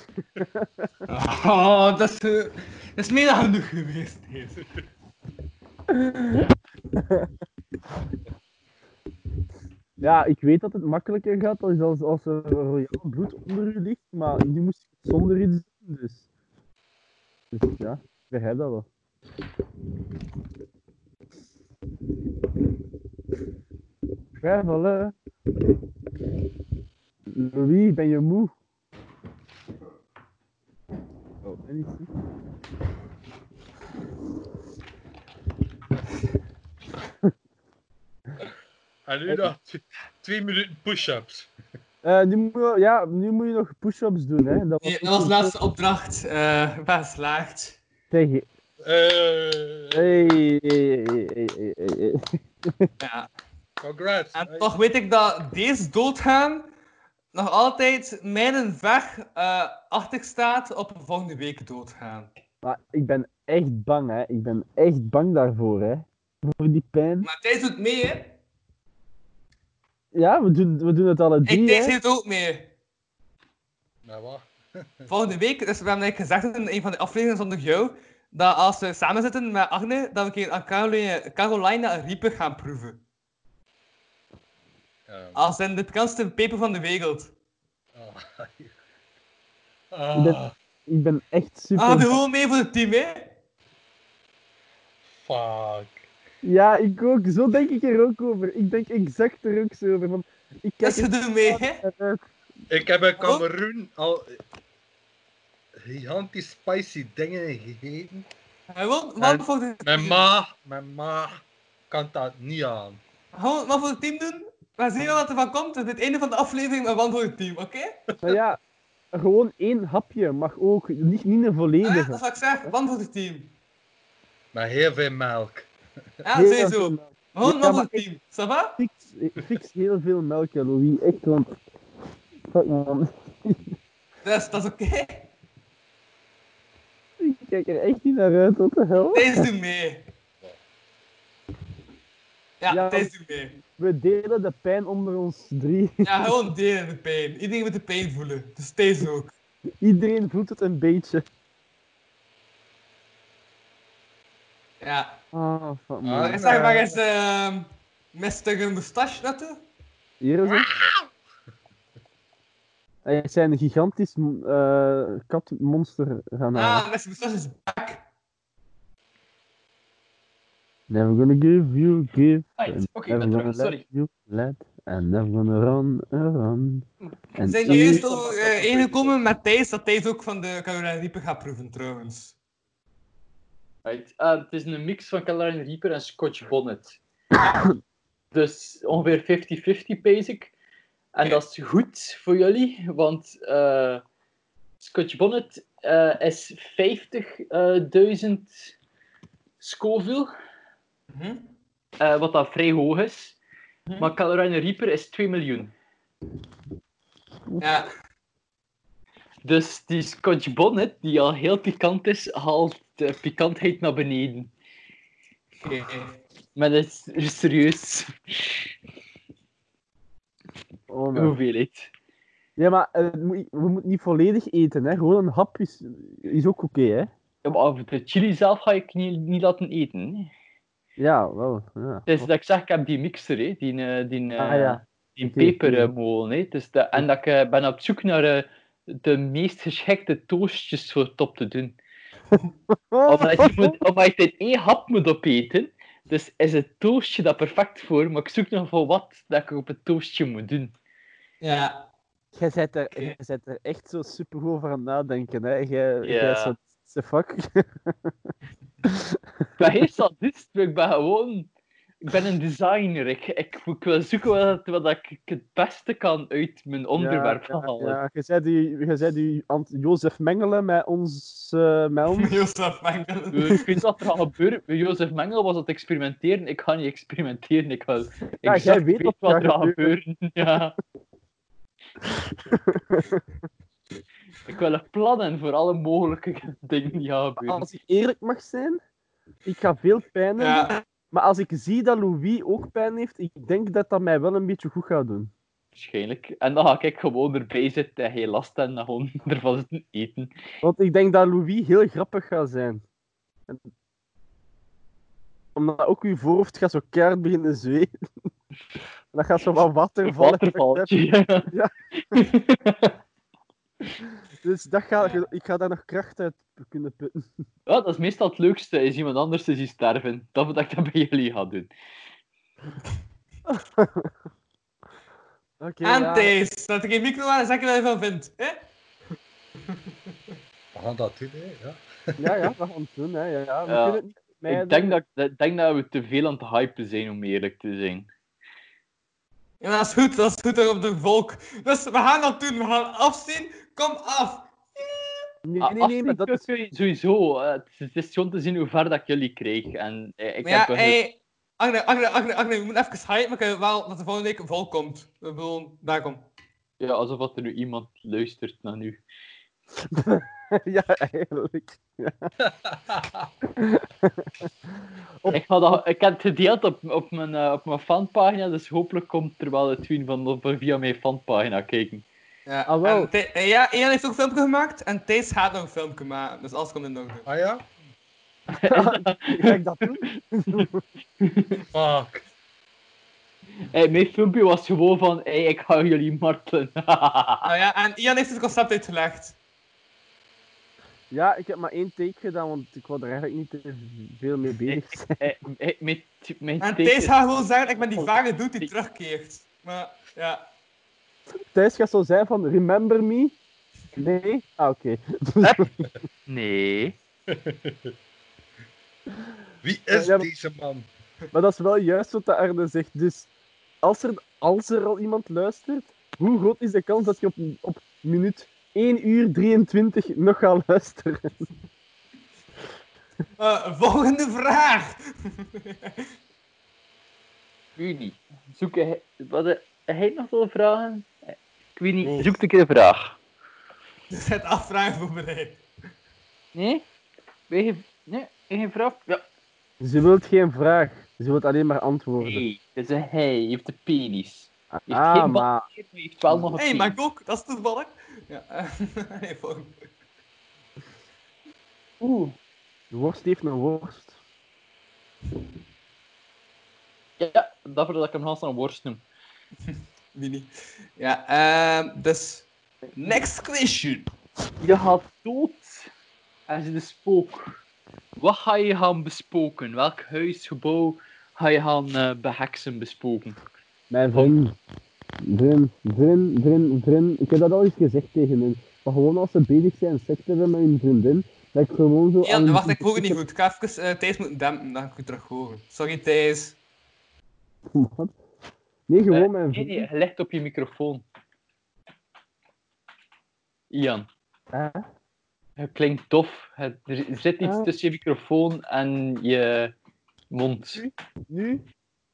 Oh, dat is, eh, dat is meer dan genoeg geweest. deze. Ja, ik weet dat het makkelijker gaat als, als, er royaal bloed onder u ligt, maar nu moest ik zonder iets doen, dus... Dus ja, ik begrijp dat wel. Twijfelen. Louis, ben je moe? Oh, en iets niet. En nu nog tw- twee minuten push-ups. Eh, nu, moet je, ja, nu moet je nog push-ups doen, hè. Dat was, Nee, dat was de laatste opdracht. eh ben geslaagd. Zeg, Eh, hey, hey, hey, hey, hey, hey, hey. Ja. Congrats. En toch weet ik dat deze doodgaan nog altijd mijn weg eh achter staat op een volgende week doodgaan. Maar ik ben echt bang, hè. Ik ben echt bang daarvoor, hè. Voor die pijn. Maar Thijs doet mee, hè? Ja, we doen, we doen het alle Ik drie, Thijs hè. heeft ook mee. Nou, wat? Volgende week, dus we hebben gezegd in een van de afleveringen zonder jou, dat als we samen zitten met Agne, dat we een keer aan Caroline, Carolina Reaper gaan proeven. Ja. Als in de bekendste peper van de wereld. Ah. ben- Ik ben echt super Ah, doe gewoon mee voor het team, hè? Fuck. Ja, ik ook. Zo denk ik er ook over. Ik denk exact er ook zo over. Van, ik kijk Dus ze doen mee, hè? Ik heb in Cameroen al gigantisch spicy dingen gegeten. Wat En voor de Mijn maag, mijn maag kan dat niet aan. Gewoon wat voor het team doen. We zien wel wat er van komt. Het is het einde van de aflevering met wat voor het team, oké? Maar ja, gewoon één hapje mag ook. Niet, niet een Ah, volledige. dat is wat ik zeg. Wat voor het team. Met heel veel melk. Ja, Heel veel melk. Gewoon Ja, het team. Ça va? Fix, fix heel veel melk, Louis. Echt, want... Fuck, man. Dat is, dat is oké. Ik kijk er echt niet naar uit, wat de hel. Thijs doet mee. Ja, Ja. Doet mee. We delen de pijn onder ons drie. Ja, gewoon delen de pijn. Iedereen moet de pijn voelen. Dus Thijs ook. Iedereen voelt het een beetje. Ja. Ah, fuck, Ah, man. Ik zeg maar eens, ehm Mr. Moustache naartoe. Hier is het. Hij is een gigantisch eh, katmonster gaan halen. Ah, Mr. Moustache is back. Never gonna give you give. Right, never ben gonna let sorry. you let And never gonna run, uh, run. We zijn juist al eh, ingekomen met Thijs, dat Thijs ook van de Carolina gaat proeven trouwens. Right. Ah, het is een mix van Carolina Reaper en Scotch Bonnet. dus ongeveer 50-50 basic. En dat is goed voor jullie, want eh, Scotch Bonnet eh, is 50.000 Scoville, eh, wat dat vrij hoog is. Mhm. Maar Carolina Reaper is 2 miljoen. Ja, Dus die Scotch Bonnet, die al heel pikant is, haalt de pikantheid naar beneden. oké. Maar dat is serieus. Oh, man. Hoeveelheid. Ja, maar eh, we moeten niet volledig eten, hè. Gewoon een hap is, is ook oké, hè. Ja, maar de chili zelf ga ik niet, niet laten eten. Hè. Ja, wel. Ja. Het is dat ik zeg, ik heb die mixer, hè, die, eh, die, eh, Ah, ja. die pepermolen. hè. Dus de, en dat ik eh, ben op zoek naar eh, de meest geschikte toastjes voor het op te doen. Omdat je, moet, omdat je het in één hap moet opeten, dus is het toastje dat perfect voor, maar ik zoek nog voor wat dat ik op het toastje moet doen. Ja, Jij bent er, jij bent er echt zo super over aan het nadenken, hè. Jij, Ja. jij zo, the fuck. Ik ben geen sadist, maar ik ben gewoon... Ik ben een designer. Ik, ik, ik wil zoeken wat, wat ik het beste kan uit mijn onderwerp ja, halen. Ja, je zei die, je zei die Ant- Jozef Mengelen met ons uh, melm. Jozef Mengelen. Eh, Ik weet wat er gaat gebeuren. Bij Jozef Mengel was het experimenteren. Ik ga niet experimenteren. Ik wil Ja, exact jij weet weet wat wat er er gaat gaat gebeuren. Ja. ik wil een plannen voor alle mogelijke dingen die gaan gebeuren. Als ik eerlijk mag zijn, ik ga veel pijn hebben. Ja, Maar als ik zie dat Louis ook pijn heeft, ik denk dat dat mij wel een beetje goed gaat doen. Waarschijnlijk. En dan ga ik gewoon erbij zitten en geen last en dan gewoon ervan zitten eten. Want ik denk dat Louis heel grappig gaat zijn. En- Omdat ook uw voorhoofd gaat zo keihard beginnen zweten. En dat gaat zo wat watervallen. Watervaltje. Ja. Dus dat ga, ik ga daar nog kracht uit kunnen putten. Ja, dat is meestal het leukste, is iemand anders te zien sterven. Dat wat ik dat bij jullie ga doen. Oké, en ja. Thijs, zet ik geen micro aan en zeg je wat je van vindt. Hè? We gaan dat doen, hè. Ja. ja, ja, we gaan het doen. Hè. Ja, ja. We Ja. kunnen het niet Ik denk dat, ik denk dat we te veel aan het hypen zijn, om eerlijk te zijn. Ja, dat is goed, dat is goed op de volk. Dus we gaan dat doen, we gaan afzien. Kom af. Nee, Ah, nee, nee, maar dat is... Sowieso, eh, het, is, het is gewoon te zien hoe ver dat ik jullie krijg. En eh, ik Maar ja, heb een- hey, Agne, Agne, Agne, Agne, we moeten even hype, maar ik wil wel dat de volgende week vol komt. Ik bedoel, daar komt. ja, alsof er nu iemand luistert naar nu. ja, eigenlijk. Op- Ik, ga dat, ik heb het gedeeld op, op, mijn, eh, op mijn fanpagina, dus hopelijk komt er wel het wien van via mijn fanpagina kijken. Ja, Ah, wel. en Thij- eh, ja, Ian heeft ook een filmpje gemaakt en Thijs gaat nog een filmpje maken. Dus alles komt in orde. Ah ja? Ga ik dat doen? Fuck. Hey, mijn filmpje was gewoon van, hey, ik ga jullie martelen. Nou ja, en Ian heeft het concept uitgelegd. Ja, ik heb maar één take gedaan, want ik wil er eigenlijk niet te veel mee bezig zijn. Eh, eh, mijn, mijn En Thijs gaat gewoon zeggen, ik ben die vage dude die terugkeert. Maar, ja. Thijs gaat zo zijn van, remember me? Nee? Ah, oké. Nee. Wie is Ja, deze man? Maar dat is wel juist wat de Arne zegt. Dus als er, als er al iemand luistert, hoe groot is de kans dat je op, op minuut 1 uur 23 nog gaat luisteren? Eh, volgende vraag. Ik weet niet. Zoek hij, wat, hij nog wel vragen? Ik weet niet. Zoek een keer een vraag. Er zijn afvragen voorbereid. Nee? Ben je, nee? Geen vraag? Ja. Ze wilt geen vraag. Ze wilt alleen maar antwoorden. Nee, het is een hij. Hij heeft de penis. Heeft ah, geen maar... heeft wel nog een Hé, hey, penis. maar ook, dat is toevallig. Ja, eh, nee, volgende. Oeh. De worst heeft een worst. Ja, daarvoor dat ik hem haast een worst noem. Wie niet? Ja, ehm, dus. Next question. Je gaat dood als je de spook. Wat ga je gaan bespoken? Welk huis, gebouw ga je gaan eh, beheksen, bespoken? Mijn vriend. Vriend, vriend, vriend, vriend. Ik heb dat al eens gezegd tegen hen. Maar gewoon als ze bezig zijn hebben met hun vriendin, dat ik gewoon zo... Ja, wacht, ik hoor het niet goed. Ik ga even eh, Thijs moeten dempen, dan ga ik u terug horen. Sorry Thijs. Wat? Nee, gewoon Eh, mijn nee, vriend. nee, je legt op je microfoon. Ian, Hè? het klinkt tof. Het- Er zit iets Ah. tussen je microfoon en je mond. Nu?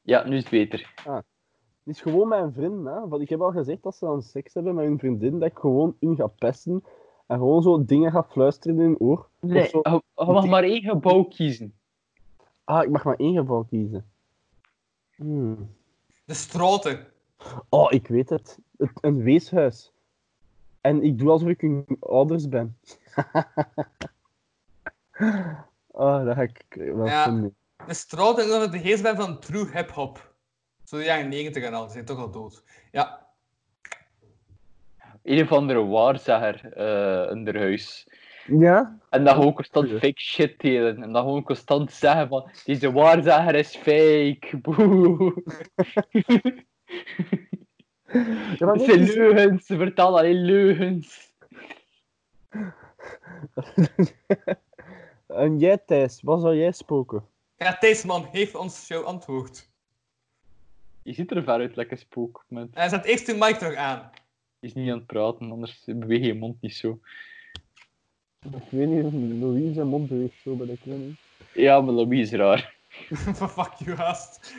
Ja, nu is het beter. Het is gewoon mijn vriend, hè. Want ik heb al gezegd dat ze dan seks hebben met hun vriendin, dat ik gewoon hun ga pesten en gewoon zo dingen ga fluisteren in hun oor. Nee, Of zo. je, je mag maar één gebouw kiezen. Ah, ik mag maar één geval kiezen. Hmm. De stroten. Oh, ik weet het. het. Een weeshuis. En ik doe alsof ik hun ouders ben. oh, daar ga ik wel Ja. zin mee. De stroten, omdat ik de geest ben van true hip-hop. Zo de jaren 90 en al, ze zijn toch al dood. Ja, Een of andere waarzegger eh in haar huis. Ja? En dan gewoon constant Ja. fake shit delen. En dan gewoon constant zeggen van, deze waarzegger is fake. Boe. ja maar Het zijn is- leugens, ze vertellen alleen leugens. en jij, Thijs, wat zou jij spoken? ja Thijs man heeft ons jouw antwoord. Je ziet er ver uit, lekker spook. Man. En zet eerst de mic terug aan. Je is niet aan het praten, anders beweeg je mond niet zo. Ik weet niet, Louise en mond beweegt zo bij de kleding. Ja, maar Louis is raar. Fuck you, gast.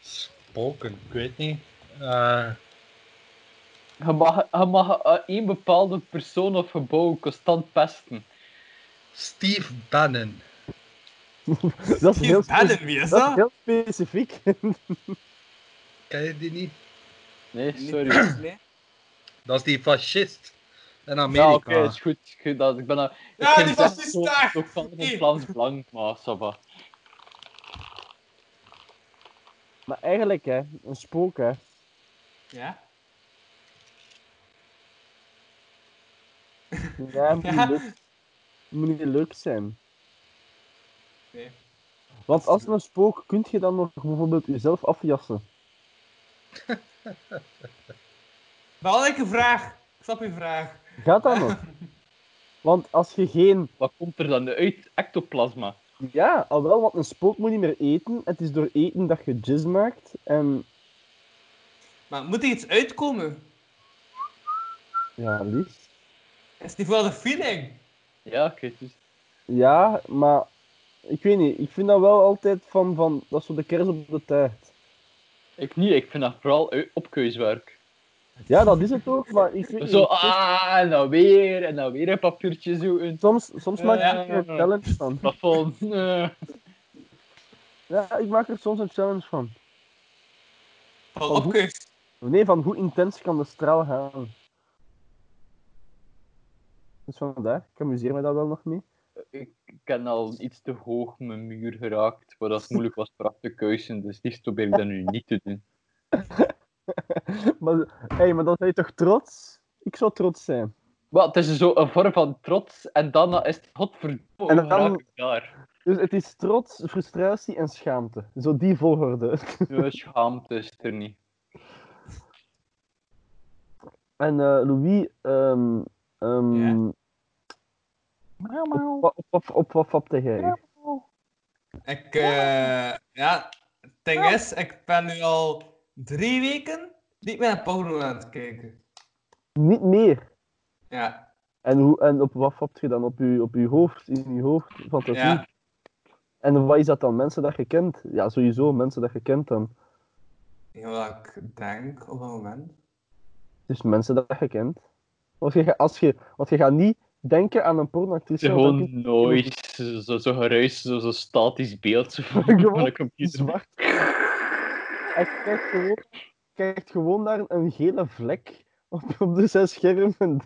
Spoken, ik weet niet. Eh, Je mag, je mag eh, één bepaalde persoon of gebouw constant pesten. Steve Bannon. Dat is heel, Bannon, wie is dat is heel specifiek. Ken je die niet? Nee, sorry. Nee. Dat is die fascist in Amerika. Ja, oké, is goed. dat, ik ben, Ja, die fascist zo- daar! zo van een Vlaams belang, maar va. Maar eigenlijk, hè, een spook, hè. Ja? Ja, moet, Ja. Niet leuk, moet niet leuk zijn. Nee. Want als een spook, kun je dan nog bijvoorbeeld jezelf afjassen? Een vraag. Ik snap je vraag. Gaat dat nog? Want als je geen... Wat komt er dan uit? Ectoplasma. Ja, al wel, want een spook moet niet meer eten. Het is door eten dat je jizz maakt. En Maar moet er iets uitkomen? ja, liefst. Is het niet vooral de feeling? Ja, oké. dus Ja, maar ik weet niet. Ik vind dat wel altijd van, van dat is zo de kers op de taart. ik niet, ik vind dat vooral opkeuswerk. Ja, dat is het ook, maar ik weet Zo, niet. ah, en dan weer, en dan weer een papiertje zo in het Soms, soms maak ik er een challenge van. plafond. Ja, ik maak er soms een challenge van. Van opkeus. Nee, van hoe intens kan de straal gaan. Dus vandaar, ik amuseer me daar wel nog mee. Ik heb al iets te hoog mijn muur geraakt, waar dat moeilijk was voor af te kuisen, dus liefst probeer ik dat nu niet te doen. maar, hey, maar dan ben je toch trots? Ik zou trots zijn. Wel, het is zo een vorm van trots, en dan is het godverdomme, En dan- daar? Dus het is trots, frustratie en schaamte. Zo die volgorde. Ja, schaamte is er niet. En eh, Louis, ehm ehm, Ja? op, wat- op, wat- op wat vapte jij? Ik, eh, ja, het ding is, ik ben nu al drie weken niet meer naar porno aan het kijken. Niet meer. Ja, En, hoe, en op wat vapt je dan? Op je, op je hoofd, in je hoofd, fantasie? ja. En wat is dat dan? Mensen dat je kent? Ja, sowieso, mensen dat je kent dan. Ja, wat ik denk op dat moment. Dus mensen dat je kent. Als je, als je, want je gaat niet denken aan een pornoactrice. want Gewoon noise, zo, zo geruis, zo, zo statisch beeld zo van, een computer. zwart. En je krijgt gewoon, krijgt gewoon naar een gele vlek op, op de zes schermen.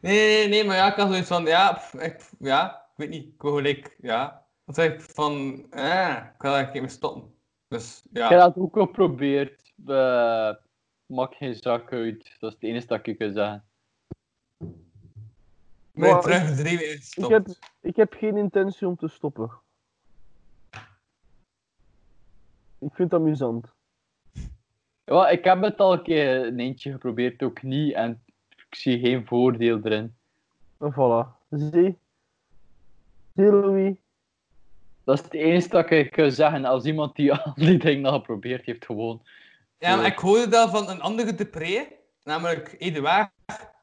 Nee, nee, nee, maar ja, ik had zoiets van, ja, pff, ik, ja, ik weet niet, ik wil gelijk, ja. Wat zeg ik van, eh, ik wil eigenlijk niet meer stoppen. Dus, Ik heb ja. dat ook al geprobeerd. Eh, maak geen zak uit. Dat is het enige dat ik kan zeggen. Ik Maar terug drie weken Ik heb, ik heb geen intentie om te stoppen. Ik vind het amusant. Ja, ik heb het al een keer een eentje geprobeerd, ook niet. En ik zie geen voordeel erin. En voilà. Zie. Zie, Louis. Dat is het enige dat ik kan zeggen. Als iemand die al die dingen al geprobeerd heeft, gewoon. Ja, maar ik hoorde dat van een andere Depree, namelijk Eduard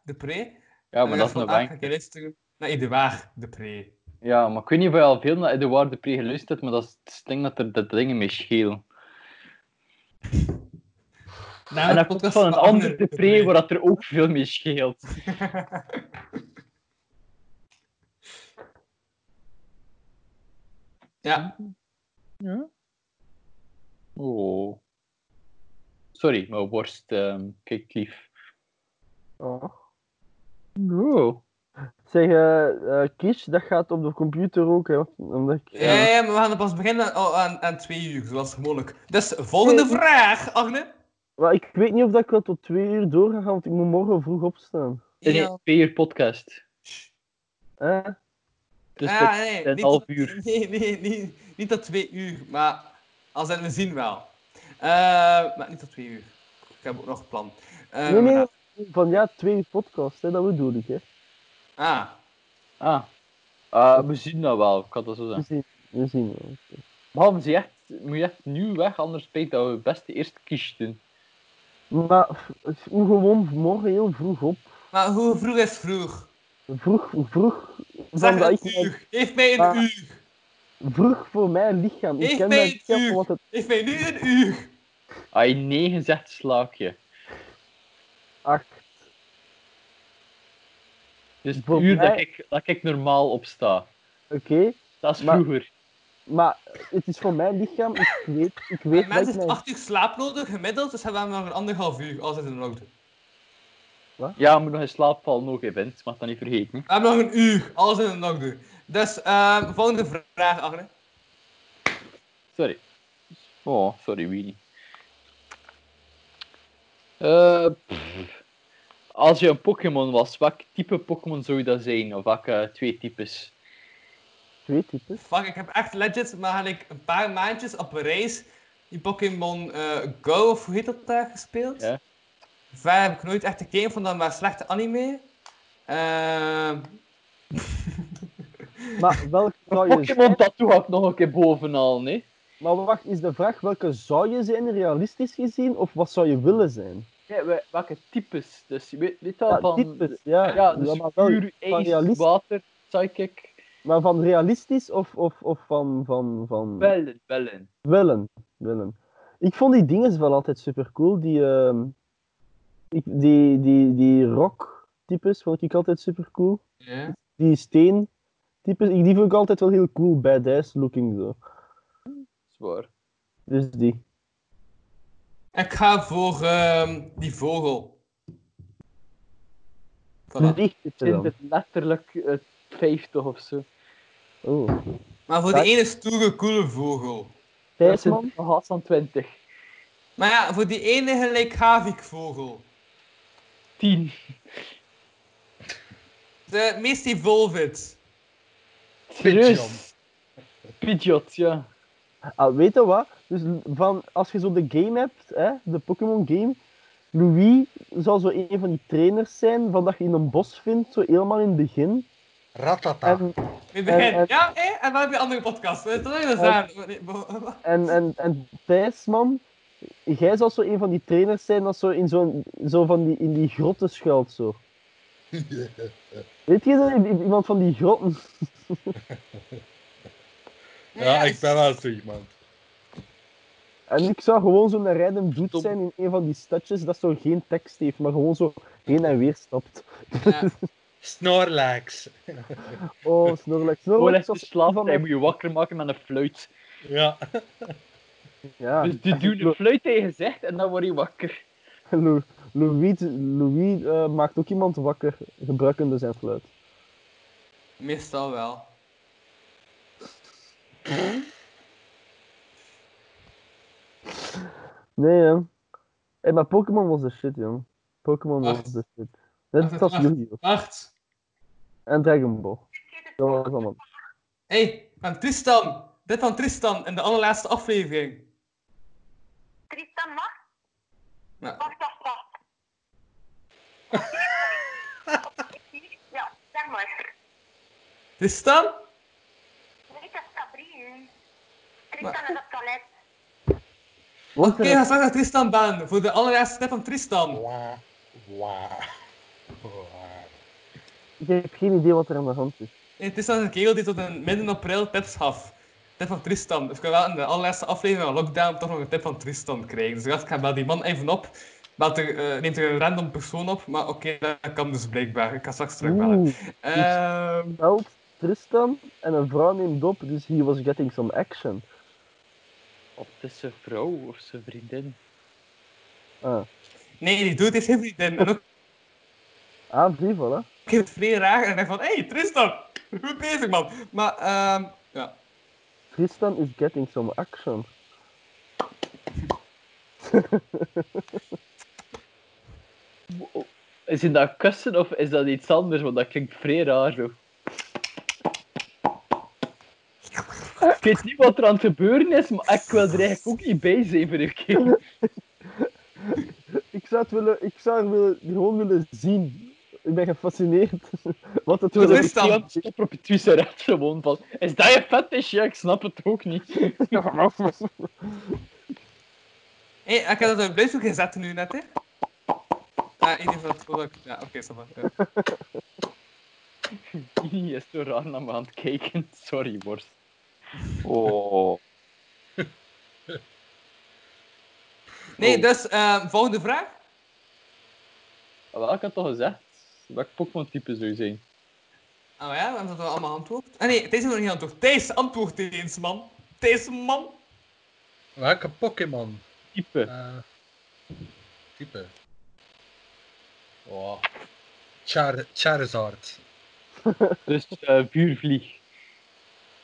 Depree. Ja, maar dat is een bank. luisteren naar Eduard Depree. Ja, maar ik weet niet of je al veel naar Edouard de Pre geluisterd hebt, maar dat is het ding dat er dat dingen mee schelen. Nou, en dat komt van een ander de Pre, waar dat er ook veel mee scheelt. Ja, Ja? Oh. Sorry, mijn worst ehm kijk lief. Oh. Oh. Zeg, eh eh, Kish, dat gaat op de computer ook, hè? Omdat ik, ja, ja, maar we gaan pas beginnen aan, aan, aan twee uur, zoals gewoonlijk. Dus, volgende vraag, Agne. Maar ik weet niet of dat ik wel tot twee uur door ga gaan, want ik moet morgen vroeg opstaan. Ja. twee uur podcast. Eh? Dus Ah, nee, is een niet half tot- uur. Nee, nee, nee, niet tot twee uur, maar als we zien wel. Eh, maar niet tot twee uur. Ik heb ook nog een plan. Eh, nee, nee, maar- van ja, twee uur podcast, hè, dat bedoel ik, hè. Ah, Ah. Ah, we zien dat wel, ik had dat zo We zeggen. zien, we zien wel. Behalve ze echt, moet je echt nu weg, anders spijt dat we het beste eerst kies doen. Maar moet gewoon morgen heel vroeg op. maar hoe vroeg is vroeg? Vroeg, vroeg, Zeg een ik uur. Geef mij een uur. vroeg voor mijn lichaam. Ik Geef ken mij een uur. wat het... Geef mij nu een uur. Je 9 zegt, slaak je. Acht. Dus het Voor uur dat, ik, dat ik normaal opsta. Oké, Dat is Maar- vroeger. maar het is voor mijn lichaam, ik weet, ik weet dat mensen ik mijn... 8 uur slaap nodig, gemiddeld, dus hebben we nog een anderhalf uur als het in orde. Ja, moet nog in slaap vallen hè, Bent. Mag dat niet vergeten. We hebben nog een uur, alles in orde. Dus, ehm volgende vraag, Agne. Sorry. Oh, sorry, Winnie. Eh, pff. Als je een Pokémon was, welk type Pokémon zou je dat zijn? Of welke twee types? Twee types. Fuck, ik heb echt legit, maar had ik een paar maandjes op een reis die Pokémon eh, Go, of hoe heet dat daar, gespeeld. Ja. Verder heb ik nooit echt gekeken van dat maar slechte anime. Ehm Maar welke zou je Pokémon? Tattoo had ik nog een keer bovenal, nee? Maar wacht, is de vraag welke zou je zijn, realistisch gezien, of wat zou je willen zijn? Ja, we- welke types? Dus je weet, weet al Ja, van... types, ja. Ja, dus vuur, van ijs, realist- water, psychic. maar van realistisch of, of, of van, van, van Bellen, bellen. willen, willen. Ik vond die dingen wel altijd super cool. Die, ehm, ik, die, die, die rock types vond ik altijd super cool. ja. Die steen types, ik- die vond ik altijd wel heel cool, badass looking zo. Zwaar. Dus die. Ik ga voor ehm, die vogel. Voilà. Vind dan. het letterlijk eh, 50 of zo. Oh. Maar voor die ene stoere, coole vogel. Dat Thijsman? zijn nog haast van 20. Maar ja, voor die ene gelijk Havik-vogel. 10. De meest evolved. Serieus? Pidgeot, ja. Ah, weet je wat? Dus van, als je zo de game hebt, hè, de Pokémon game, Louis zal zo een van die trainers zijn van dat je in een bos vindt, zo helemaal in het begin. Ratata. En, We beginnen. en- Ja, hè? en dan heb je andere podcast. Wat je zeggen? en, en, en Thijsman, jij zal zo een van die trainers zijn dat zo in, zo'n zo van die, in die grotten schuilt. Zo. Weet je dat? Iemand van die grotten. ja, ik ben wel zo iemand. En ik zou gewoon zo'n random dude zijn in een van die stadjes dat zo geen tekst heeft, maar gewoon zo heen en weer stapt. Ja. Snorlax. Oh, Snorlax. Snorlax was slapen, van hij moet je wakker maken met een fluit. Ja. Ja. Dus die doen een fluit tegen gezegd en dan word je wakker. Lou- Louis, Louis eh, maakt ook iemand wakker, gebruikende zijn fluit. Meestal wel. Nee, hè. Hey, maar Pokémon was de shit, jong. Pokémon was de shit. Net als wacht. Yu-Gi-Oh! Wacht. En Dragon Ball. Dat was allemaal. Hé, hey, van Tristan. Dit van Tristan in de allerlaatste aflevering. Tristan wat? Ja. Wacht, wacht, wacht. Ja, zeg maar. Tristan? Nee, dat is Cabri. Tristan is op het toilet. Oké, ga straks naar Tristan bellen voor de allereerste step van Tristan. Wah, wah. Ik heb geen idee wat er aan de hand is. Nee, Tristan is een kerel die tot een midden april tips gaf. Tip van Tristan. Dus ik wel in de allerlaatste aflevering van Lockdown toch nog een tip van Tristan krijgen. Dus ik dacht, ik ga bel die man even op. Belt er, eh, neemt er een random persoon op, maar oké, dat kan dus blijkbaar. Ik ga straks terugbellen. Ehm belt Tristan en een vrouw neemt op, dus he was getting some action. Of het is zijn vrouw of zijn vriendin. Ah, nee, die doet heeft geen vriendin. En ook ah die, voilà. ik het vrij raar en ik dacht van, hé hey, Tristan, goed bezig man. Maar ehm ja. Tristan is getting some action. Is het dat kussen of is dat iets anders? Want dat klinkt vrij raar zo. Ik weet niet wat er aan het gebeuren is, maar ik wil er eigenlijk ook niet bij zijn voor een keer. Ik zou het willen, ik zou het willen, gewoon willen zien. Ik ben gefascineerd. Wat het Wat is dat? Iemand stop op je Twitter recht gewoon van. Is dat je fetish? Ja, ik snap het ook niet. Hé, hey, ik heb dat op een blijzoek gezet nu net, hè. Ah, in ieder geval het product. Ja, oké, okay, ja. Die is zo raar naar me aan het kijken. Sorry, worst. Oh. Nee, Oh. dus, ehm, volgende vraag. Wel, ik had toch gezegd welk Pokémon-type zou je zijn. Oh ja, we hebben dat allemaal antwoord. Ah nee, Thijs heeft nog niet antwoord. Thijs, antwoord eens, man. Thijs, man. Welke Pokémon? Type. Eh, type. Oh. Char Charizard. Dus eh vuurvlieg.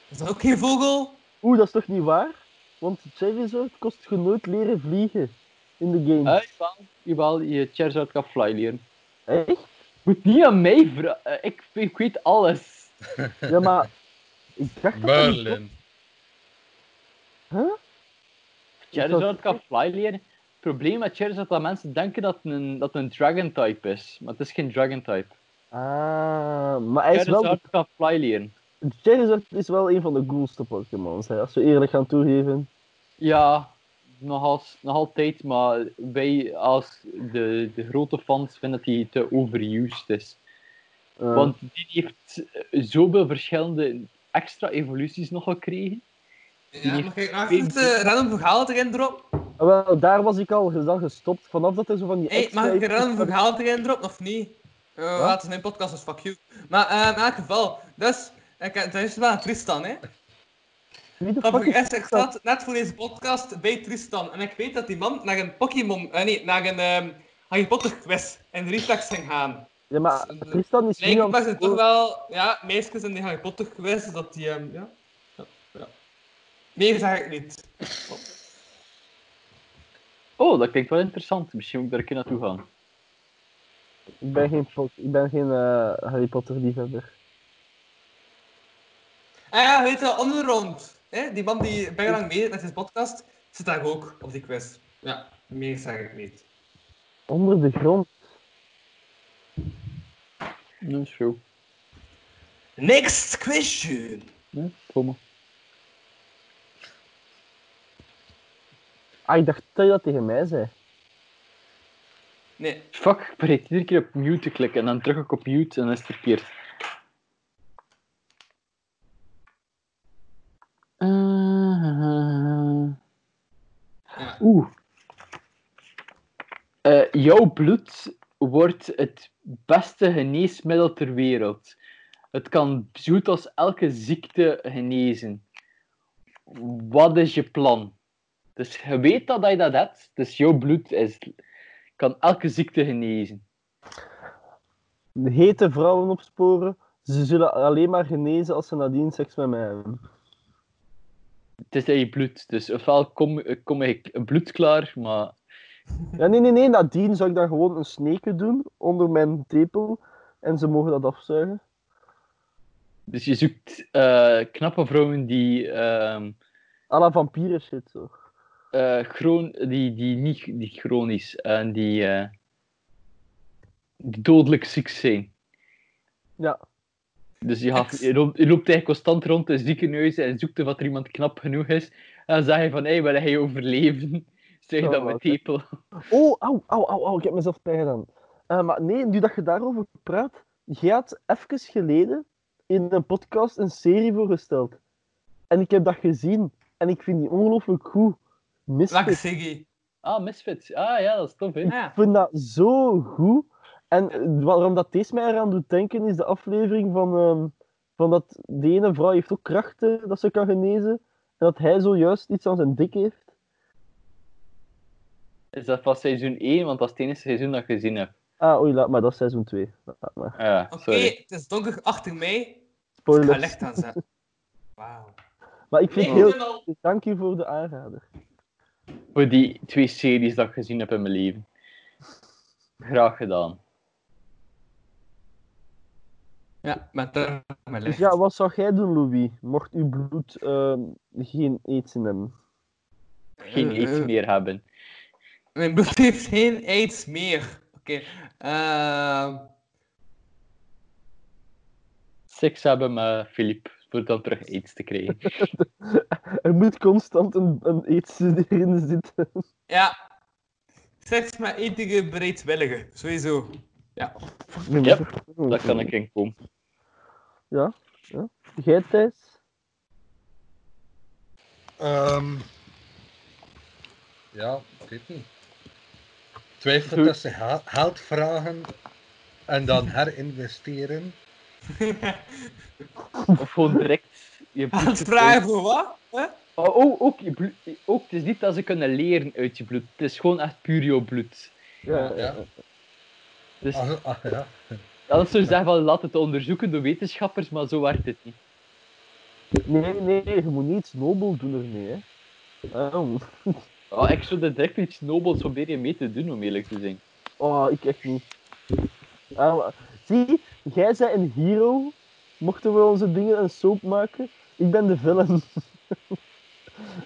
Is dat ook geen vogel? Oeh, dat is toch niet waar? Want Charizard kost je nooit leren vliegen in de game. Uh, jawel, jawel, je Charizard kan fly leren. Echt? Moet niet aan mij vragen. ik, ik weet alles. Ja, maar... Ik dacht dat dat niet Merlin. Huh? Charizard kan fly leren. Het probleem met Charizard is dat mensen denken dat het een, dat een dragon type is. Maar het is geen dragon type. Ah, maar hij is wel... Charizard kan fly leren. Charizard is wel een van de coolste Pokémons, hè, als we eerlijk gaan toegeven. Ja, nog, als, nog altijd, maar wij als de, de grote fans vinden dat hij te overused is. Eh, Want die heeft zoveel verschillende extra evoluties nog gekregen. Ja, mag ik nog even een random verhaal erin droppen? ah, wel, daar was ik al dan gestopt, vanaf dat er zo van die hey, extra... mag ik een random verhaal erin droppen of niet? Uh, Wat? het is mijn podcast, dus fuck you. Maar eh, in elk geval, dus, ik, het is wel aan Tristan, hè. Is ik zat net voor deze podcast bij Tristan en ik weet dat die man naar een Pokémon, eh, nee, naar een ehm, Harry Potter quiz in Reflex ging gaan. Ja, maar Tristan is nu aan het zijn toch wel, ja, meisjes in die Harry Potter quiz, dat die, ehm, ja. ja, ja. Nee, zeg ik niet. Oh, dat klinkt wel interessant. Misschien moet ik daar een keer naartoe gaan. Ik ben geen, ik ben geen eh, Harry Potter liefhebber. Ah ja, weet je, onderrond. Hè? Die man die bijna lang mee met zijn podcast, zit daar ook op die quiz. Ja, meer zeg ik niet. Onder de grond. Dat is goed. Next question. Ja, kom maar. Ah, ik dacht dat je dat tegen mij zei. Nee, Fuck, ik iedere keer op mute te klikken en dan druk ik op mute en dan is het verkeerd. Uh, Ja. Oeh. Eh, jouw bloed wordt het beste geneesmiddel ter wereld. Het kan zo goed als elke ziekte genezen. Wat is je plan? Dus je weet dat je dat hebt, dus jouw bloed is, kan elke ziekte genezen. De hete vrouwen opsporen. Ze zullen alleen maar genezen als ze nadien seks met mij hebben. Het is in je bloed, dus ofwel kom, kom ik bloed klaar, maar Ja, nee, nee, nee. Nadien zou ik dan gewoon een sneken doen onder mijn tepel. En ze mogen dat afzuigen. Dus je zoekt eh, knappe vrouwen die. ehm à la vampieren shit, zo. eh, chron die, die niet, niet chronisch en die, eh, die dodelijk ziek zijn. Ja. Dus je, gaat, je, loopt, je loopt eigenlijk constant rond de ziekenhuizen en zoekt of er iemand knap genoeg is. En dan zeg je van, hé, hey, wil hij overleven? Zeg je Oh, dat met tepel. Oh, au, au, au, au, ik heb mezelf pijn gedaan. Eh, maar nee, nu dat je daarover praat, jij had even geleden in een podcast een serie voorgesteld. En ik heb dat gezien. En ik vind die ongelooflijk goed. Welke Misfit. serie? Ah, Misfits. Ah ja, dat is tof, hè? Ja. Ik vind dat zo goed. En waarom dat deze mij eraan doet denken, is de aflevering van, ehm, van dat de ene vrouw heeft ook krachten dat ze kan genezen. En dat hij zojuist iets aan zijn dik heeft. Is dat van seizoen 1? Want dat is het enige seizoen dat ik gezien heb. Ah, oei, laat maar, dat is seizoen 2. Laat maar. Ja, Oké, het is donker achter mij. Ik ga Spoilers. licht aanzetten. Wauw. Maar ik vind Nee, heel... ik ben al- Dank u voor de aanrader. Voor die twee series dat ik gezien heb in mijn leven. Graag gedaan. Ja, met de met Dus licht. ja, wat zou jij doen, Louis? Mocht uw bloed ehm, geen in hebben? Geen Eh, aids eh, meer hebben. Mijn bloed heeft geen aids meer. Oké. ehm, Seks hebben met Filip. Voor dan terug aids te krijgen. Er moet constant een, een aids erin zitten. ja. Seks met ethische bereidwilligen. Sowieso. Ja. Yep, Daar kan ik in komen. Ja, ja. Jij, Thijs? Ehm, ja, ik weet niet. Twijfel tussen ha- geld vragen en dan herinvesteren. Of gewoon direct je bloed vragen voor wat? Oh, oh, ook, je bloed, ook, het is niet dat ze kunnen leren uit je bloed. Het is gewoon echt puur jouw bloed. Ja, Ja. Dus Ah, ah, ja. anders zou je zeggen van laat het onderzoeken door wetenschappers, maar zo werkt het niet. Nee, nee, je moet niet iets nobel doen ermee, hè. Oh, Oh, ik zou direct iets nobels proberen mee te doen, om eerlijk te zijn. oh ik echt niet. Ah, zie, jij bent een hero. Mochten we onze dingen een soap maken? Ik ben de villain.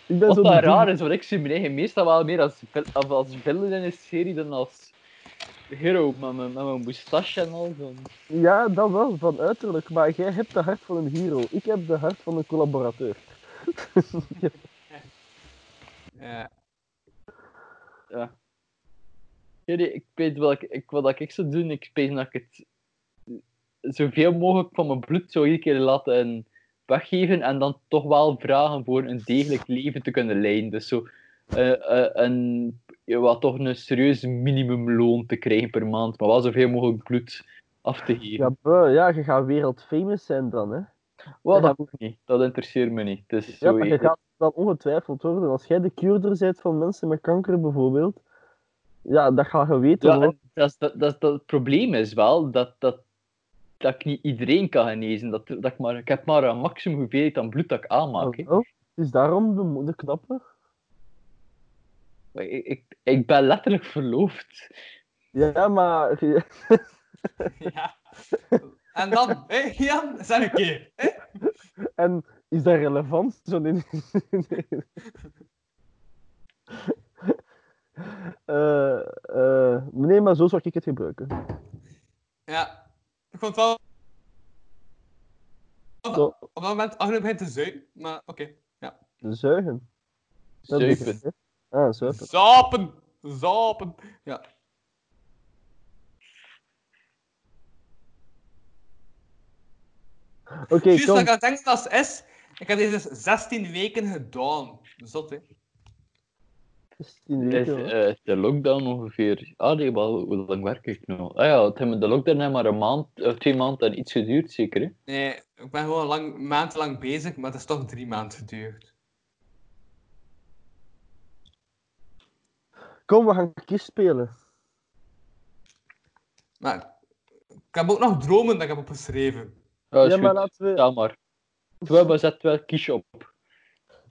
ik ben Wat zo dat de raar is, want ik zie mijn eigen meestal wel meer als, als villain in een serie dan als hero, met mijn, met mijn moustache en al. Zo. Ja, dat wel, van uiterlijk. Maar jij hebt de hart van een hero. Ik heb de hart van een collaborateur. Ja. Ja. Ja, ik weet wat ik, ik, wat ik zou doen, ik weet dat ik het zoveel mogelijk van mijn bloed zou iedere keer laten weggeven en dan toch wel vragen voor een degelijk leven te kunnen leiden. Dus zo eh, een, wat toch een serieus minimumloon te krijgen per maand, maar wel zoveel mogelijk bloed af te geven. Ja, ja, je gaat wereldfamous zijn dan, hè. Wel, dat hoeft niet. Dat interesseert me niet. Het is Ja, zo maar je eerlijk. gaat dan ongetwijfeld worden. Als jij de cuurder bent van mensen met kanker bijvoorbeeld, ja, dat ga je weten. Ja, hoor. en dat, dat, dat, dat het probleem is wel dat, dat, dat ik niet iedereen kan genezen. Dat, dat ik, maar, ik heb maar een maximum hoeveelheid aan bloed dat ik aanmaak. hè. Oh, is daarom de, mo- de knappe? Maar Ik, ik, ik ben letterlijk verloofd. Ja, maar ja. En dan, hé Jan, zeg een keer. hè? en is dat relevant? Zo in... Eh, eh, nee, maar zo zou ik het gebruiken. Ja. Ik vond het wel... Zo, Op dat moment Arno begint te zuipen, maar oké. Ja. zuigen. Dat Zuipen. het? Ah, zuipen. Zapen! Zapen! Ja. Oké, dat kom. ik aan het denken was, is... Ik heb deze 16 weken gedaan. Zot, hè. 16 Is weken. eh, de lockdown ongeveer... Ah nee, maar hoe lang werk ik nou? Ah ja, het hebben de lockdown heeft maar een maand, of twee maanden en iets geduurd, zeker. Hè? Nee, ik ben gewoon lang, maandenlang bezig, maar het is toch drie maanden geduurd. Kom, we gaan kies spelen. Maar ik heb ook nog dromen dat ik heb opgeschreven. Ja, is ja, maar laten we. Ja, maar. Terwijl, maar zet wel kies op.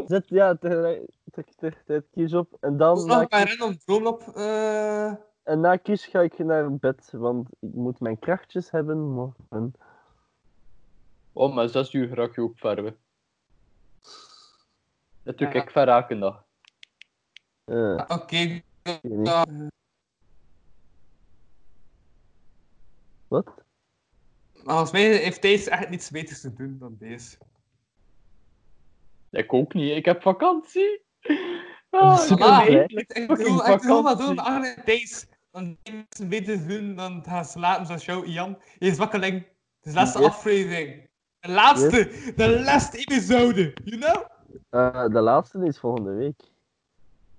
Zet, ja, tegelijk- tegelijkertijd kies op. En Ik dan nog een kies, random op. eh, en na kies ga ik naar bed, want ik moet mijn krachtjes hebben morgen. Oh, maar zes uur raak je ook verven. Dat doe Ja. ik ver. Eh, Oké. niet. ja. Wat? Maar volgens mij heeft Thijs echt niets beters te doen dan deze. Ik ook niet, ik heb vakantie. Ah, Super ik eindelijk Ik fucking bedoel, ik bedoel maar doen, Arne Thijs. Dan mensen beter te doen dan gaan slapen zoals jou, Ian. Je is wakkeling. Het is de laatste Yes. aflevering. De laatste, de laatste episode, you know? Eh, de laatste is volgende week.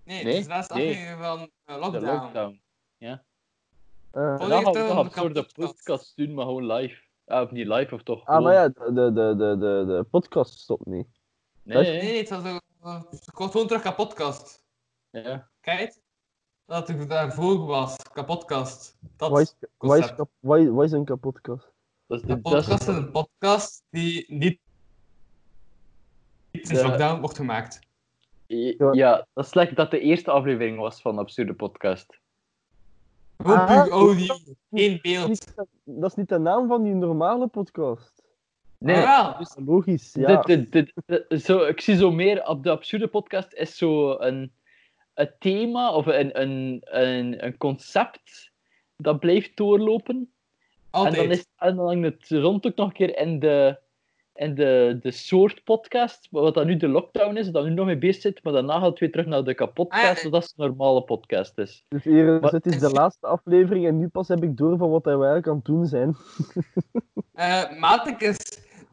Nee, het is de laatste nee. aflevering van eh, De Lockdown. lockdown. Eh, Oh, Dan gaan we toch een absurde podcast. doen, maar gewoon live. Ah, of niet live, of toch? ah, maar ja, de, de, de, de, de podcast stopt niet. Nee, Nee, nee, het was ook- het komt gewoon terug naar podcast. Ja. Kijk, dat ik daarvoor was, kapotkast. Dat Wat is, wat, is, concept. kap- wat, is, wat is een kapotkast? Dat is de, podcast is een podcast die niet De- lockdown wordt gemaakt. Ja, dat is lekker dat de eerste aflevering was van de Absurde Podcast. Gewoon Ah, audio, geen beeld. Dat is niet de naam van die normale podcast. Nee. Dus logisch, ja. dit, dit, dit- dit- zo, ik zie zo meer op de Absurde Podcast is zo een, een thema of een, een, een, een concept dat blijft doorlopen. En Altijd. dan, is, en dan hangt het rond ook nog een keer in de, in de, de soort podcast, wat dan nu de lockdown is, dat nu nog mee bezig zit, maar daarna gaat het weer terug naar de kapotcast, Ah, ja. zodat het een normale podcast is. Dus hier, dit is de laatste aflevering en nu pas heb ik door van wat wij eigenlijk aan het doen zijn. Eh Maarten is...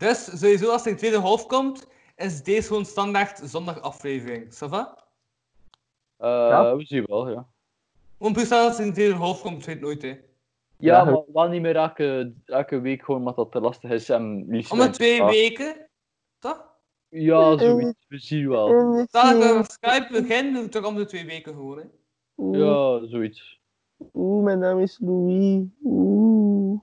Dus sowieso als er een tweede half komt, is deze gewoon standaard zondag aflevering. Ça va? Eh, Ja. We zien wel, ja. Puur stel als er een tweede half komt, weet nooit hè. Ja, Ja, maar wel niet meer elke, elke week gewoon omdat dat te lastig is. En liefst Om de twee weken, toch? Ja, zoiets. We zien wel. Stel ik met Skype begin, doe ik toch om de twee weken gewoon hè. Oeh, Ja, zoiets. oeh, mijn naam is Louis. Oeh.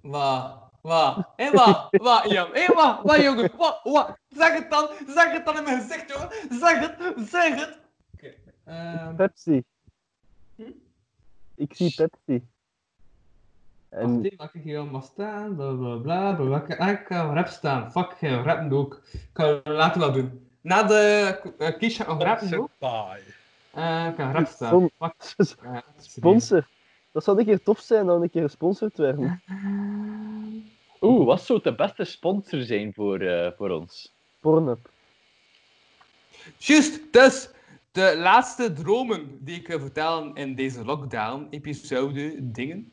Wat? Wat? Hé, wat? Wat, Ian? Hé, wat? Wat, jongen? Wat? Wat? Zeg het dan! Zeg het dan in mijn gezicht, jongen! Zeg het! Zeg het! Ehm, Pepsi. Hm? Ik zie Pepsi. En Wacht mag ik hier allemaal staan? Bla bla bla. bla, bla. Ah, ik ga rap staan. Fuck, ik ga rappen ook. Ik ga het later wel doen. Na de uh, kies ga ik rappen. Eh, ik ga rap staan. Fuck. Sponsor. Dat zou een keer tof zijn dan een keer gesponsord werden. Oeh, wat zou de beste sponsor zijn voor, eh, voor ons? Pornhub. Juist, dus de laatste dromen die ik wil vertellen in deze lockdown-episode dingen,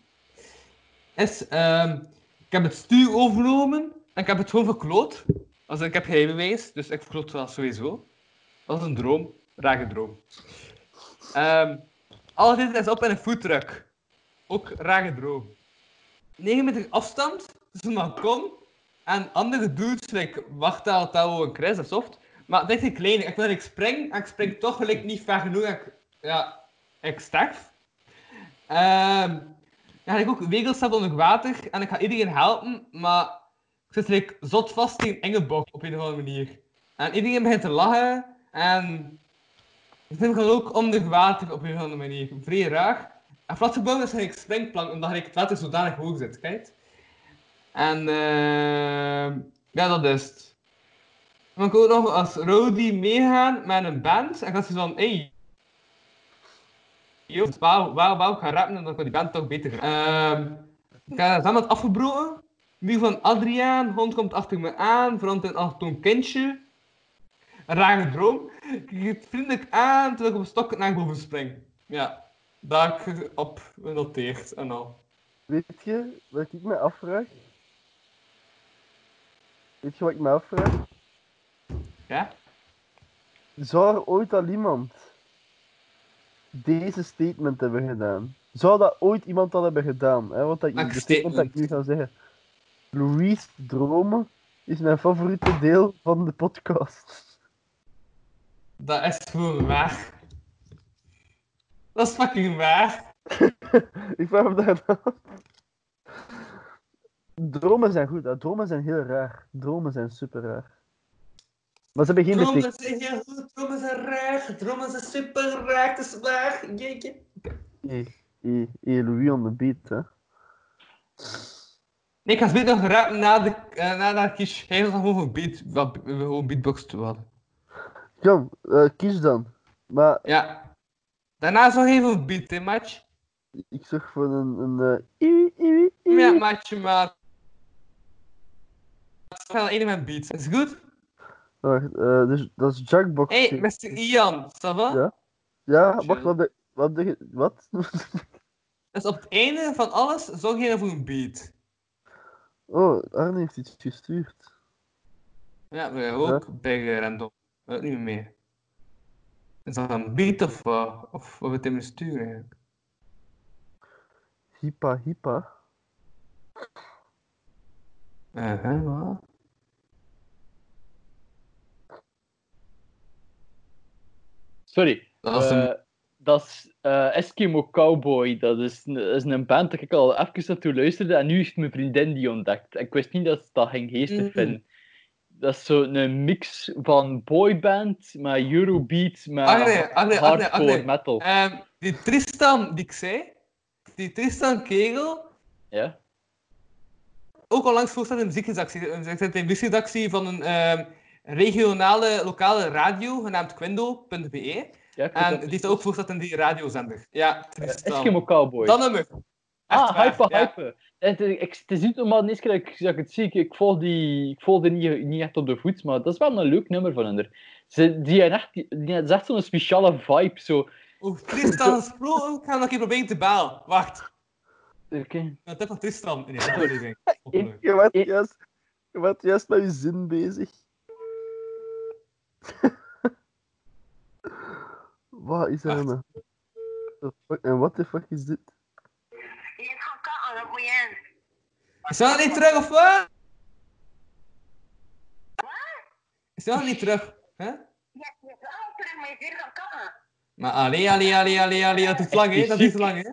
is, ehm, ik heb het stuur overgenomen en ik heb het gewoon verkloot. Also, ik heb geen bewijs, dus ik verkloot wel sowieso. Dat is een droom, rage droom. Ehm altijd is op in een foodtruck. Ook rage droom. 9 meter afstand tussen balkon en andere dudes, like Wachtaal, Tao en Chris of soft. Maar dit is klein. Ik wil ik spring en ik spring toch gelijk niet ver genoeg. en Ik, ja, ik sterf. Ehm ja, ik ook wegels onder water en ik ga iedereen helpen, maar ik zit like, zot vast in Engelbok op een of andere manier. En iedereen begint te lachen en ik vind het ook onder water op een of andere manier. Vrij raar. En platgebouwd is ik springplank omdat ik het water zodanig hoog zit, kijk. En ehm ja, dat is het. Kan ik ook nog als Rody meegaan met een band. En dan ze van, hey. Wauw, wauw, wauw, ik ga rappen en dan kan die band toch beter gaan. Ehm ik samen het afgebroken. Muur van Adriaan, hond komt achter me aan, verandert in een kindje. Een rare droom. Ik het vriendelijk aan terwijl ik op een stok naar boven spring. Ja, daar heb ik op genoteerd en al. Weet je wat ik me afvraag? Weet je wat ik me afvraag? Ja? Zou er ooit al iemand deze statement hebben gedaan? Zou dat ooit iemand al hebben gedaan? Hè? Wat dat, Welk de statement dat ik nu ga zeggen. Louise dromen is mijn favoriete deel van de podcast. Dat is gewoon waar. Dat is fucking waar. ik vraag me daar dan. Dromen zijn goed, hè? dromen zijn heel raar. Dromen zijn super raar. Maar ze hebben geen Dromen zijn heel goed, dromen zijn raar, dromen zijn super raar, het is waar. Jeetje. Hey, hey, hey, Louis on the beat, hè? Nee, ik ga beter nog rappen na de, uh, na de kies. Hij was gewoon een beat, wat, gewoon beatbox te hadden. Kom, eh, kies dan. Maar Ja. Daarna zorg even een beat, hè, match. Ik zorg voor een... een eh, iwi. Ja, matje, maar... Het is wel één met beat. Is het goed? Wacht, eh, dus dat is Jackbox. Hé, hey, Mr. Ian, ça va? Ja. Ja, wacht, wat... de- Wat? de- Wat? Dus op het einde van alles zorg je voor een beat. Oh, Arne heeft iets gestuurd. Ja, wij ook bij eh, random. Weet niet meer. Is dat een beat of wat? Of wat we het in sturen eigenlijk? Hippa, hippa. Eh, wat? Sorry. Dat is een- Eh, dat is eh, Eskimo Cowboy. Dat is, is een band dat ik al even naartoe luisterde. En nu heeft mijn vriendin die ontdekt. Ik wist niet dat ze dat ging geestig vinden. Dat is zo'n mix van boyband met Eurobeat met Ah, nee, ah, nee, ah, nee, ah, hardcore nee. metal. Ehm, die Tristan die ik zei, die Tristan Kegel, Ja? Ook al langs voorstellen in de muziekredactie. In muziekredactie van een ehm, regionale, lokale radio, genaamd quindo.be. Ja, En dat die heeft ook voorgesteld in die radiozender. Ja, Tristan. Eskimo Cowboy. Dat nummer. Echt ah, waar, hype, ja. hype. Het, is- ik, het is niet normaal de eerste keer dat ik, dat ik het zie. Ik, ik volg die, ik volg die niet, niet echt op de voet, maar dat is wel een leuk nummer van hen. Ze, die, echt, die, die echt zo'n speciale vibe. Zo. Oeh, Tristan gesproken. Ik ga nog een keer proberen te bellen. Wacht. Oké. Dat is van Tristan in de aflevering. Je was Ik- juist, je was juist met je zin bezig. Wat is er nou? Fuck- En what the fuck is dit? Je gaat katten, dat moet je in. Is dat niet terug of wat? Is dat niet terug? Hè? Je je is wel terug, maar je gaan katten. Maar allee, allee, allee, allee, allee, dat is lang, hè? Dat is lang, hè?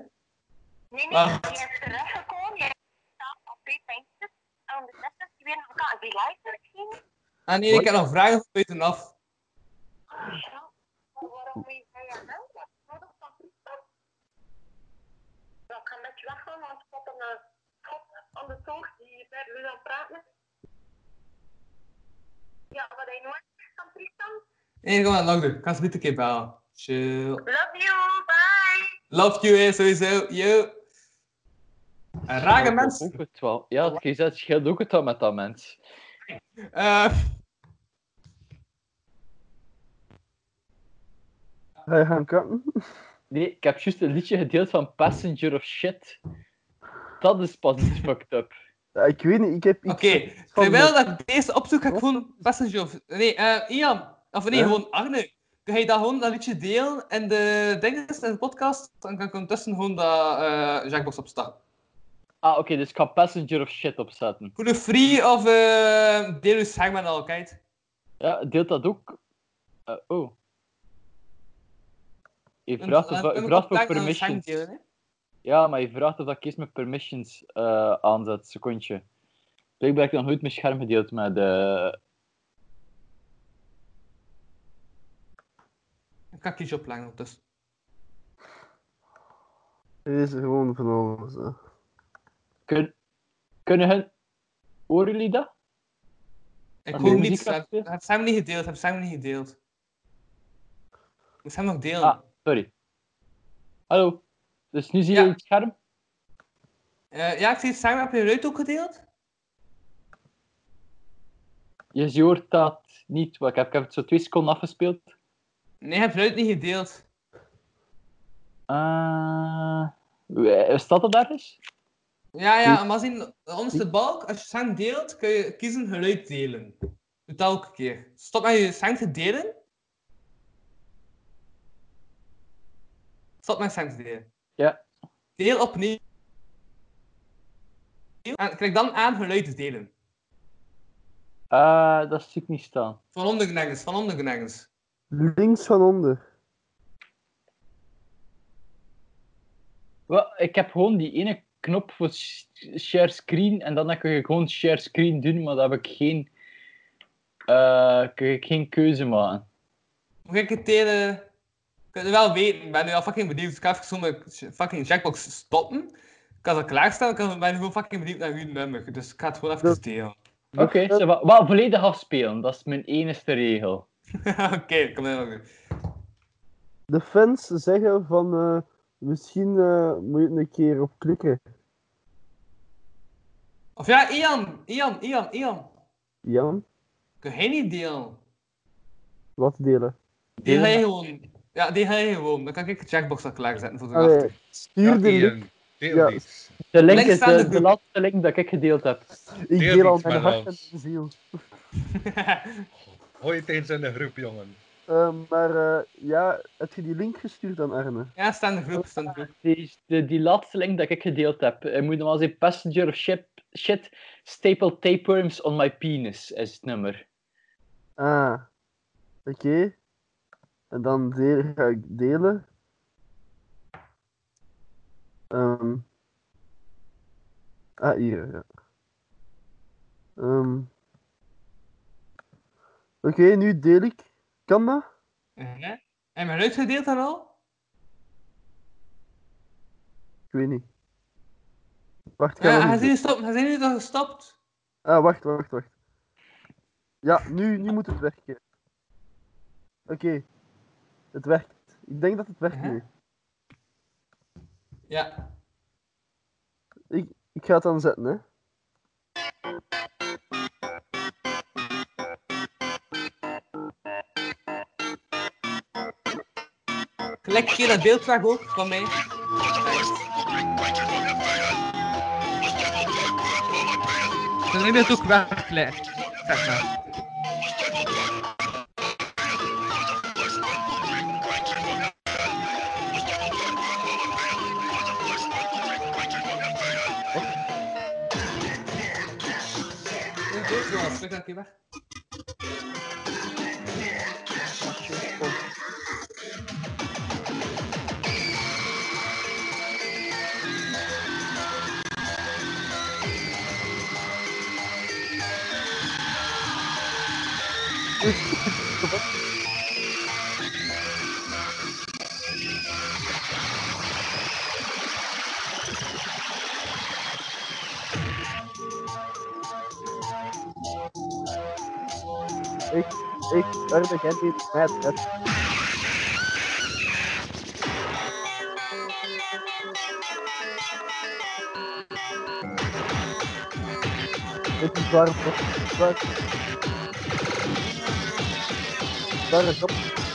Nee, nee, Wacht. je is teruggekomen. Je staat op twee puntjes. En ondertussen is hij weer gaan katten. Die live misschien? Ah nee, ik heb nog vragen van buitenaf. Waarom moet je hè? Wat dat toestand? Ja, ik ga met je weggaan, want ik had een eh, schot aan de toog die aan het praten is. Ja, wat hij nooit kan Tristan. Nee, kom maar, lang doen. Ik ga ze niet een keer bellen. Chill. Love you, bye! Love you, sowieso. Yo. Een rare mens. Ook het wel. Ja, het, scheelt ook het wel met dat mens. Eh, Ga je gaan katten? Nee, ik heb juist een liedje gedeeld van Passenger of Shit. Dat is pas iets fucked up. Ja, ik weet niet, ik heb iets... Oké, van terwijl dat ik deze opzoek, ga ik gewoon Passenger of... Nee, eh Ian. Of nee, Ja? gewoon Arne. Kun je dat gewoon, dat liedje delen in de dinges, in de podcast? Dan kan ik ondertussen gewoon dat eh Jackbox opstaan. Ah, oké, dus ik ga Passenger of Shit opzetten. Voor de free of eh Deus Hangman al, kijk. Ja, deelt dat ook? Eh, oh. Je vraagt, of, en je vraagt voor permissions. delen. Ja, maar je vraagt of dat ik eerst mijn permissions eh aanzet. Secondje. Blijkbaar heb ik nog nooit mijn scherm gedeeld met... eh Ik ga kiesje opleggen is er gewoon van alles. Kun, kunnen hun... Horen jullie dat? Ik hoor je niet. spelen? heb Sam niet gedeeld. Heb Sam niet gedeeld. Ik moet Sam nog delen. Ah, sorry. Hallo. Dus nu zie je Ja. het scherm? Eh, ja, ik zie het. Heb je eruit ook gedeeld? Je hoort dat niet. Ik heb, ik heb het zo twee seconden afgespeeld. Nee, ik heb eruit niet gedeeld. Uh, staat dat ergens? Ja, ja, maar zien, de onderste balk, als je Sam deelt, kun je kiezen geluid delen. Doe dat elke keer. Stop met je Sam te delen. Stop met Sam te delen. Ja. Deel opnieuw. En klik dan aan geluid delen. Eh dat zie ik niet staan. Van onder nergens, van onder nergens. Links van onder. Wel, ik heb gewoon die ene knop voor sh- share screen en dan kun je gewoon share screen doen, maar dan heb ik geen, eh, kun ik geen keuze maken. Moet ik het delen? Ik kan het wel weten, ik ben nu al fucking benieuwd. Ik ga even zo mijn fucking checkbox stoppen. Ik kan het klaarstaan, ik kan- ben nu gewoon fucking benieuwd naar uw nummer. Dus ik ga het gewoon even delen. Oké, wel, wel volledig afspelen, dat is mijn enige regel. Oké, kom dan nog. de fans zeggen van eh, misschien eh, moet je het een keer op klikken. Of ja, Ian, Ian, Ian, Ian. Jan, Kun jij niet delen? wat delen? Die ga je gewoon. Ja, die ga je gewoon. Dan kan ik de checkbox al klaarzetten voor de Allee, achter. stuur de Ian, link. deel Ja. iets. De link Links is de de, de groep. laatste link dat ik gedeeld heb. Ik Deel deel al mijn met hart en mijn ziel. Gooi het eens in de groep, jongen. Eh, maar eh, ja, heb je die link gestuurd aan Arne? ja, sta in de groep, sta in de groep. Die, de, die laatste link dat ik gedeeld heb. Je moet normaal zeggen passenger of ship, shit staple tapeworms on my penis is het nummer. Ah, oké. En dan deel, ga ik delen. Ehm. Ah, hier, ja. Ehm. Oké, nu deel ik. Kan dat? En mijn uitgedeeld dan al? Ik weet niet. Wacht, ga Ja, hij is nu gestopt. Hij is gestopt? Ah, wacht, wacht, wacht. Ja, nu, nu moet het werken. Oké. Het werkt. Ik denk dat het werkt nu. Ja. Ik, ik ga het dan zetten, hè. Een keer dat beeld graag ook van mij. Heb je het ook weggelegd. Zeg dat. Arne, jij deed mij het. Dit is waar het. Waar. Daar op.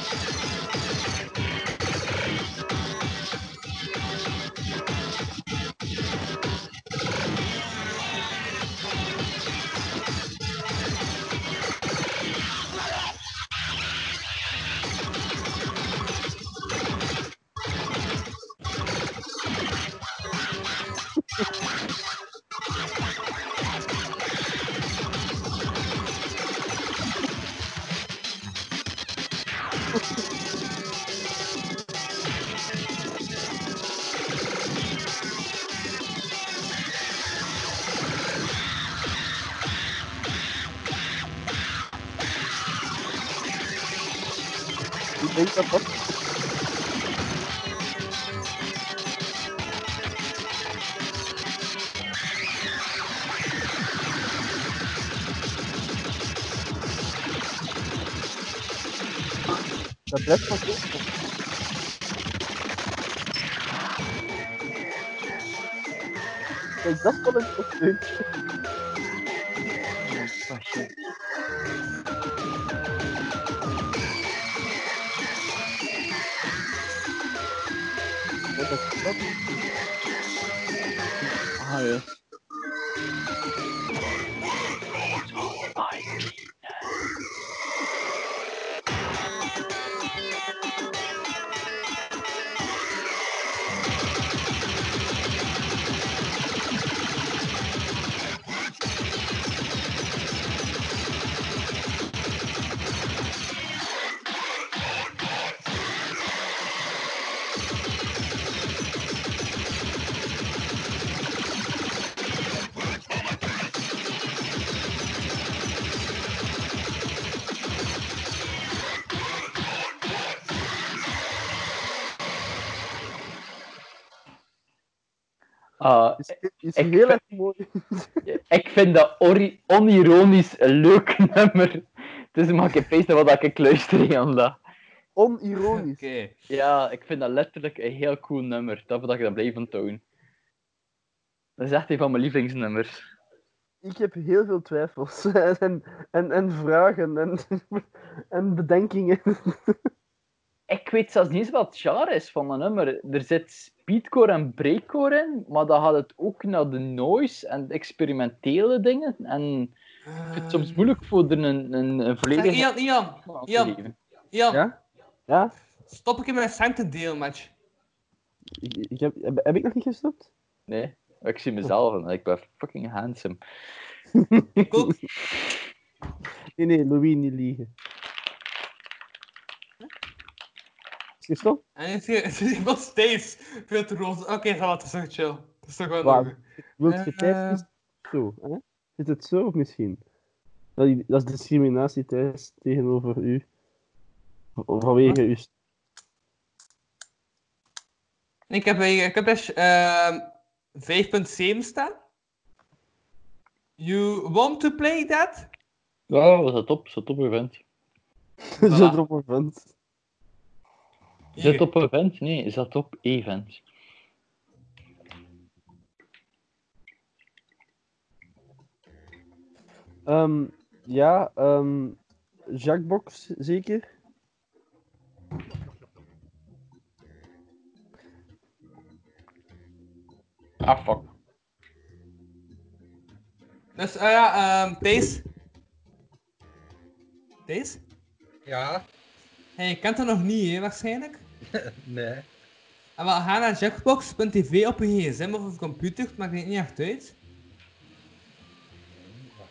Dat blijft wel goed. Kijk, dat wel een goed deuntje. Ja, dat is dat. Ah ja. Ik heel vind- erg mooi. ik vind dat onironisch een leuk nummer. Dus mag ik pezen wat ik luister aan dat. onironisch. Oké. Ja, ik vind dat letterlijk een heel cool nummer. Daarvoor dat ik dat blijf onthouden. Dat is echt een van mijn lievelingsnummers. Ik heb heel veel twijfels en, en, en vragen en, en bedenkingen. Ik weet zelfs niet eens wat het genre is van een nummer. Er zit speedcore en breakcore in, maar dan gaat het ook naar de noise en experimentele dingen. En ik vind het soms moeilijk voor er een, een, een volledige Ian, Ian, te Ian. Ja? Ja? Stop ik in mijn centen deel, match. Ik, ik heb, heb, heb ik nog niet gestopt? Nee, ik zie mezelf en ik ben fucking handsome. Ik ook. Nee, nee, Louis, niet liegen. Is het gestopt? En het is, is nog steeds veel te roze. Oké, ga wat, dat is toch chill. Dat is toch wel Waar? Wilt je tijd zo? Hè? Zit het zo of misschien? Dat, dat is discriminatie thuis tegenover u. Vanwege u. Ik heb, bij- ik heb dus ehm 5.7 staan. You want to play that? Ja, dat top, zo top event. Zo erop een vent. Zit op event? Nee, is dat op event? Ehm, ja, ehm Jackbox zeker? Ah, fuck. Dus, eh ja, ehm deze. Deze? Ja? Hey, je kent dat nog niet, hè, waarschijnlijk. Nee. En wel, ga naar jackbox.tv op je gsm of op je computer, het maakt niet echt uit.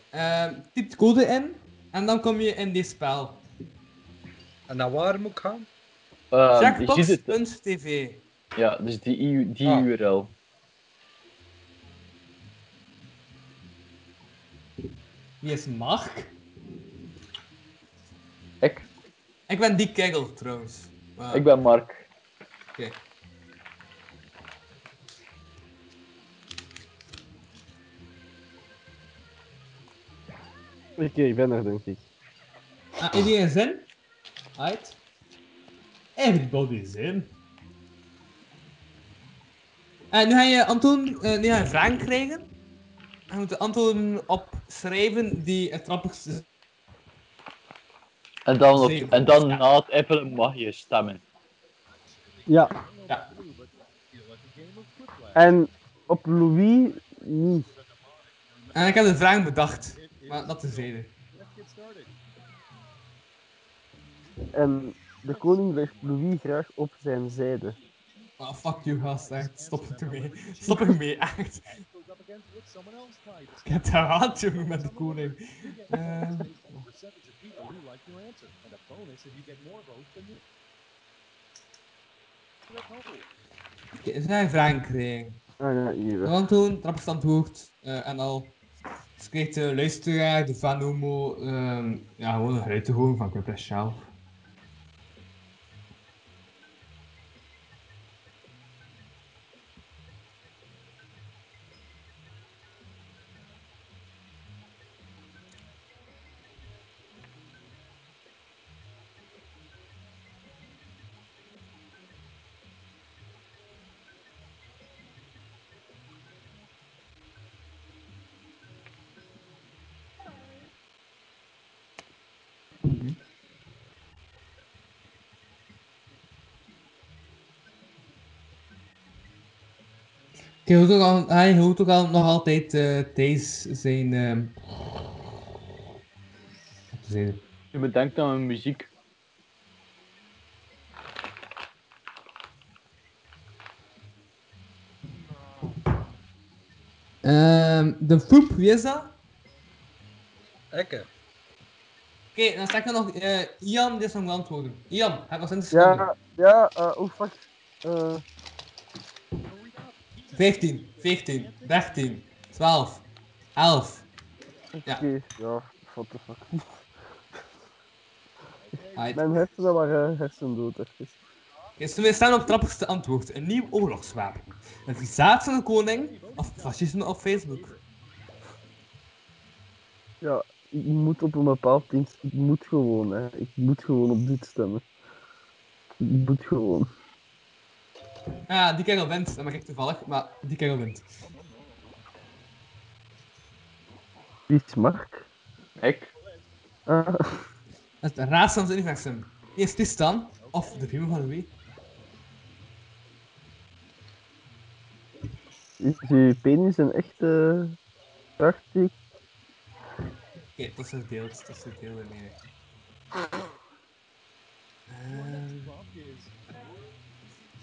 Ehm typ de code in en dan kom je in dit spel. En naar waar moet ik gaan? Het, Jackbox.tv. ja, dus die, die Ah. URL. Wie is Mark? Ik? Ik ben die kegel trouwens. Maar- Ik ben Mark. Oké. Oké, ik ben er denk ik. Ah, iedereen zin? Right. Everybody's in. En nu ga je Anton, eh, nu ga je vragen krijgen. En je moet de antwoorden opschrijven die het grappigste En dan, op, en dan na het appelen mag je stemmen. Ja. Ja. En op Louis niet. En ik heb de vraag bedacht. Maar dat tezijde. En de koning legt Louis graag op zijn zijde. Oh, fuck you, gast. Echt. Stop er mee. Stop er mee, echt. Ik heb daar haat, jongen, met de koning. Eh, Oké, dus ga je vragen krijgen. Ah ja, hier. Dan doen, trap antwoord. eh en al. Dus de luisteraar, de fan homo, ehm, ja, gewoon een geluid te horen van zelf. Je hoort ook al, hij hoort ook al nog altijd eh Thijs zijn. ehm zeggen. Je bedenkt aan mijn muziek. Ehm, de Foep, wie is dat? Ikke. Oké, dan zeg ik nog eh, Ian, die is nog antwoorden. Ian, heb nog 20 seconden. Ja, ja, eh, oh fuck. Eh, 15, 14, 13, 12, 11. Oké, Ja. ja. what the fuck. Mijn hersenen waren hersendood even. Oké, dus we staan op het grappigste antwoord. Een nieuw oorlogswapen. Een visaat van de koning of fascisme op Facebook. Ja, ik moet op een bepaald ding, ik moet gewoon, hè. Ik moet gewoon op dit stemmen. moet gewoon. Ja, die kerel wint. Dat mag ik toevallig, maar die kerel wint. Wie is Mark? Ik? Ah, Het raadsel van het universum. Eerst Tristan, of de primo van Louis. is uw penis een echte prachtig? Oké, dat is het beeld. Dat is het beeld ermee.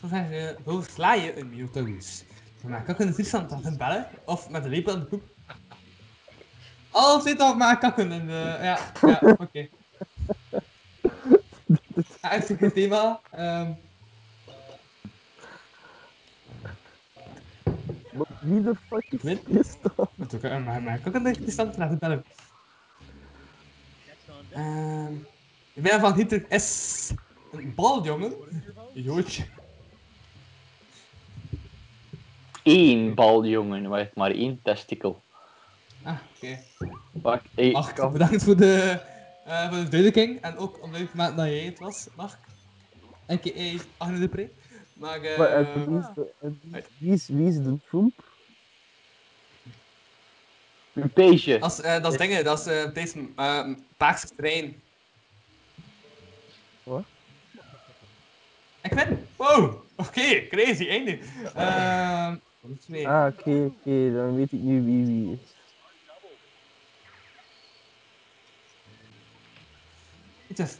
Ehm, Zo zeggen ze, hoe sla je een Minotaurus? Maar kakken in Tristan aan het bellen, of met de lepel aan de poep. Alles zit op maar kakken in de... Ja, ja, oké. Ja, een goed thema. Ehm, Wat wie de fuck is Win? Tristan? Met elkaar, maar, maar kakken in Tristan te laten bellen. Ehm, ik ben van Hitler S. Een baljongen. Een joodje. Eén bal, jongen, maar maar één testikel. Ah, oké. Wacht, hey, Mark, bedankt voor de, eh voor de duidelijking. En ook om te maken dat jij het was, Mark. A.k.a. Arne de Pre. Maar, eh Maar, en wie, is de, en wie, is, wie is de Trump? een peesje. dat is, eh, dat is dingen, dat is eh, deze paarse trein. Wat? Ik win! Wow! Oké, crazy, einde. Het? Ah, oké, oké, dan weet ik nu wie wie is. Het is...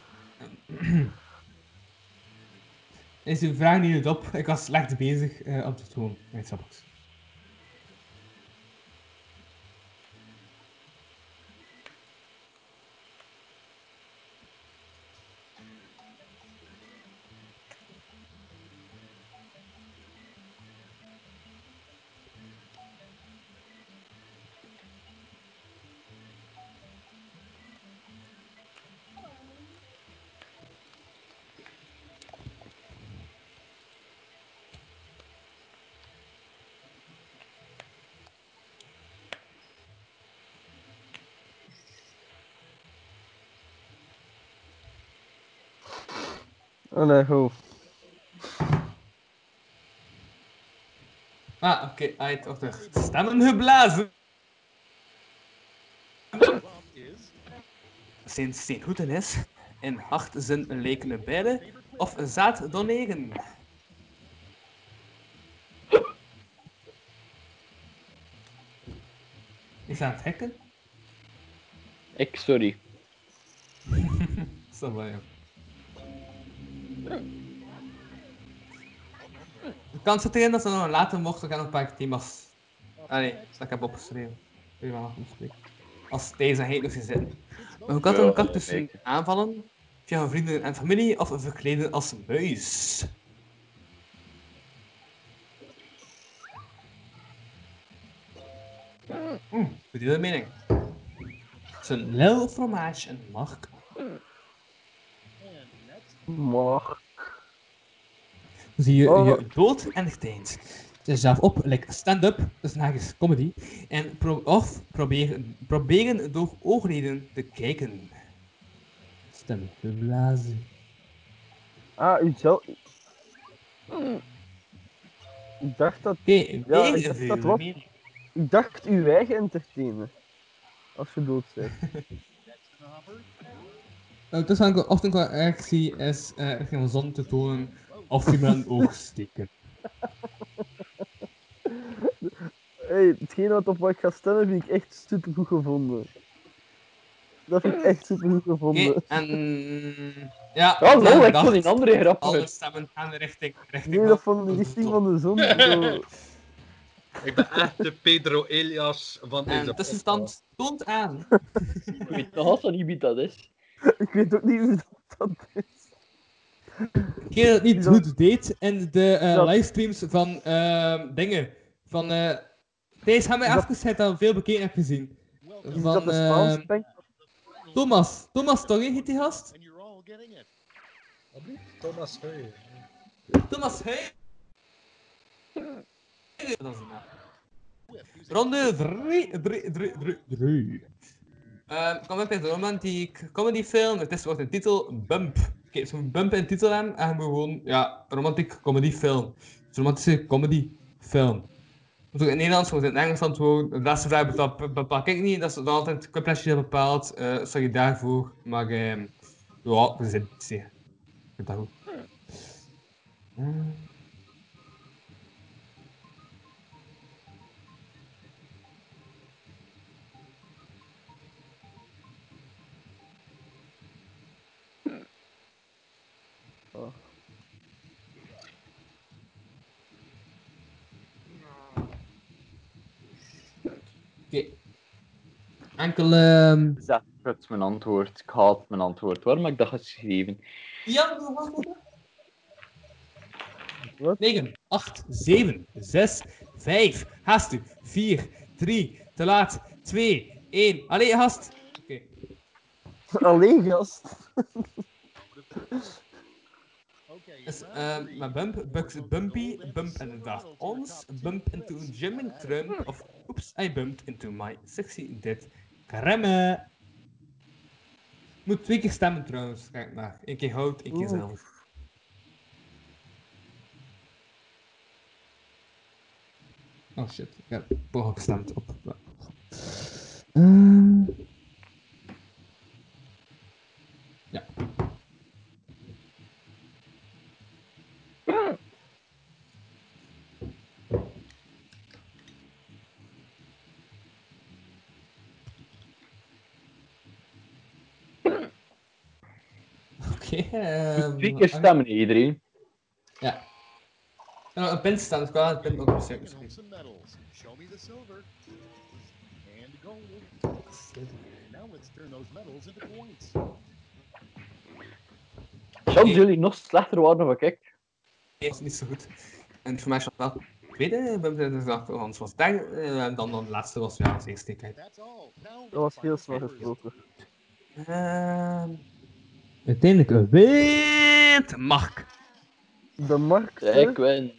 Is uw vraag niet op? Ik was slecht bezig eh op de toon. Nee, snap Oh nee, ho. Ah, oké, uit op de stemmen geblazen. Sinds Sint Hoeten is, in hart zijn leken beide, of zaad donegen. Is aan het hekken? Ik, sorry. Zo wel, ja. De kans zit erin dat ze nog later mochten gaan op een paar thema's. Ah nee, dat ik heb opgeschreven. Wel nog. Als deze heet nog zin. Maar hoe kan een cactus aanvallen? Via vrienden en familie of verkleden als muis? Hm, verdeelde mening. Zijn lil fromage en mark. Maar, zie je Oh. je dood en getijd. Zet jezelf op, like stand-up, dus nagens comedy, en pro of probeer, proberen door oogleden te kijken. Stem geblazen. ah, u zelf... Ik dacht dat, Oké, Ja, ik dacht dat wat- ik dacht uw eigen entertainen. Als je dood bent. Wat ik often qua erg zie, is eh richting de zon te tonen of je met een oog steken. Hey, hetgeen wat op wat ik ga stemmen vind ik echt super goed gevonden. Dat vind ik echt super goed gevonden. en... Ja, Oh, dat lol, ik vond die andere Alle grappiger. stemmen gaan richting... richting Nee, dat van de richting van de zon. Zo. Ik ben echt de Pedro Elias van deze En tussenstand toont aan. Ik weet nog altijd niet wie dat is. Ik weet ook niet hoe dat, dat is. Degene dat het niet Dat- goed deed in de eh, Dat- livestreams van ehm, dingen. Van eh Thijs, ga mij Is dat- even dat je veel bekeken hebt gezien. Is Van dat de ehm, Spaanse bank? Thomas. Thomas toch, hè, heet die gast? Thomas Heuyen. Thomas Hey. Dat is de naam. Ronde 3, 3, 3, 3, 3. Uh, Comedy is een romantiek comedyfilm. Het is wordt een titel Bump. Oké, zo'n Bump in de titel hebben en gewoon, ja, romantiek comedyfilm. Is een romantische comedyfilm. Dus ook in het Nederlands, gewoon in het Engels. De laatste vraag bepaal, bepaal ik niet, dat is altijd het clublesje bepaald. Uh, sorry daarvoor, maar uh, ja, we zijn het. Ik vind dat goed. Uh. Oké. Enkel... ehm Zet het mijn antwoord. Ik haat mijn antwoord. Waarom heb ik dat geschreven? Ja, wat was Wat? 9, 8, 7, 6, 5. Haast u. 4, 3, te laat. 2, 1. Allee, gast. Oké. Alleen gast. Dus, ehm mijn bump, Bugs Bumpy, bump inderdaad ons, bump into Jim Trump, of oops, I bumped into my sexy dead crème. Moet twee keer stemmen trouwens, kijk maar. Eén keer hout, één keer Oeh. zelf. Oh shit, ik heb Paul gestemd op. Ehm. Ja. Oké. ehm, Twee keer stemmen, hè, iedereen. Ja. En nog een pin staan, dus ik kan het pin ook misschien. misschien. some medals. Show me the silver. And gold. Now let's turn those medals into points. Chance jullie nog slechter waren dan ik. Eerst niet zo goed. En voor mij was het wel. Tweede, we hebben het gezegd, anders was derde, en dan, dan de laatste was ja, de eerste Dat was heel snel gesproken. Ehm uiteindelijk wint Mark. De markt, Ja, ik win.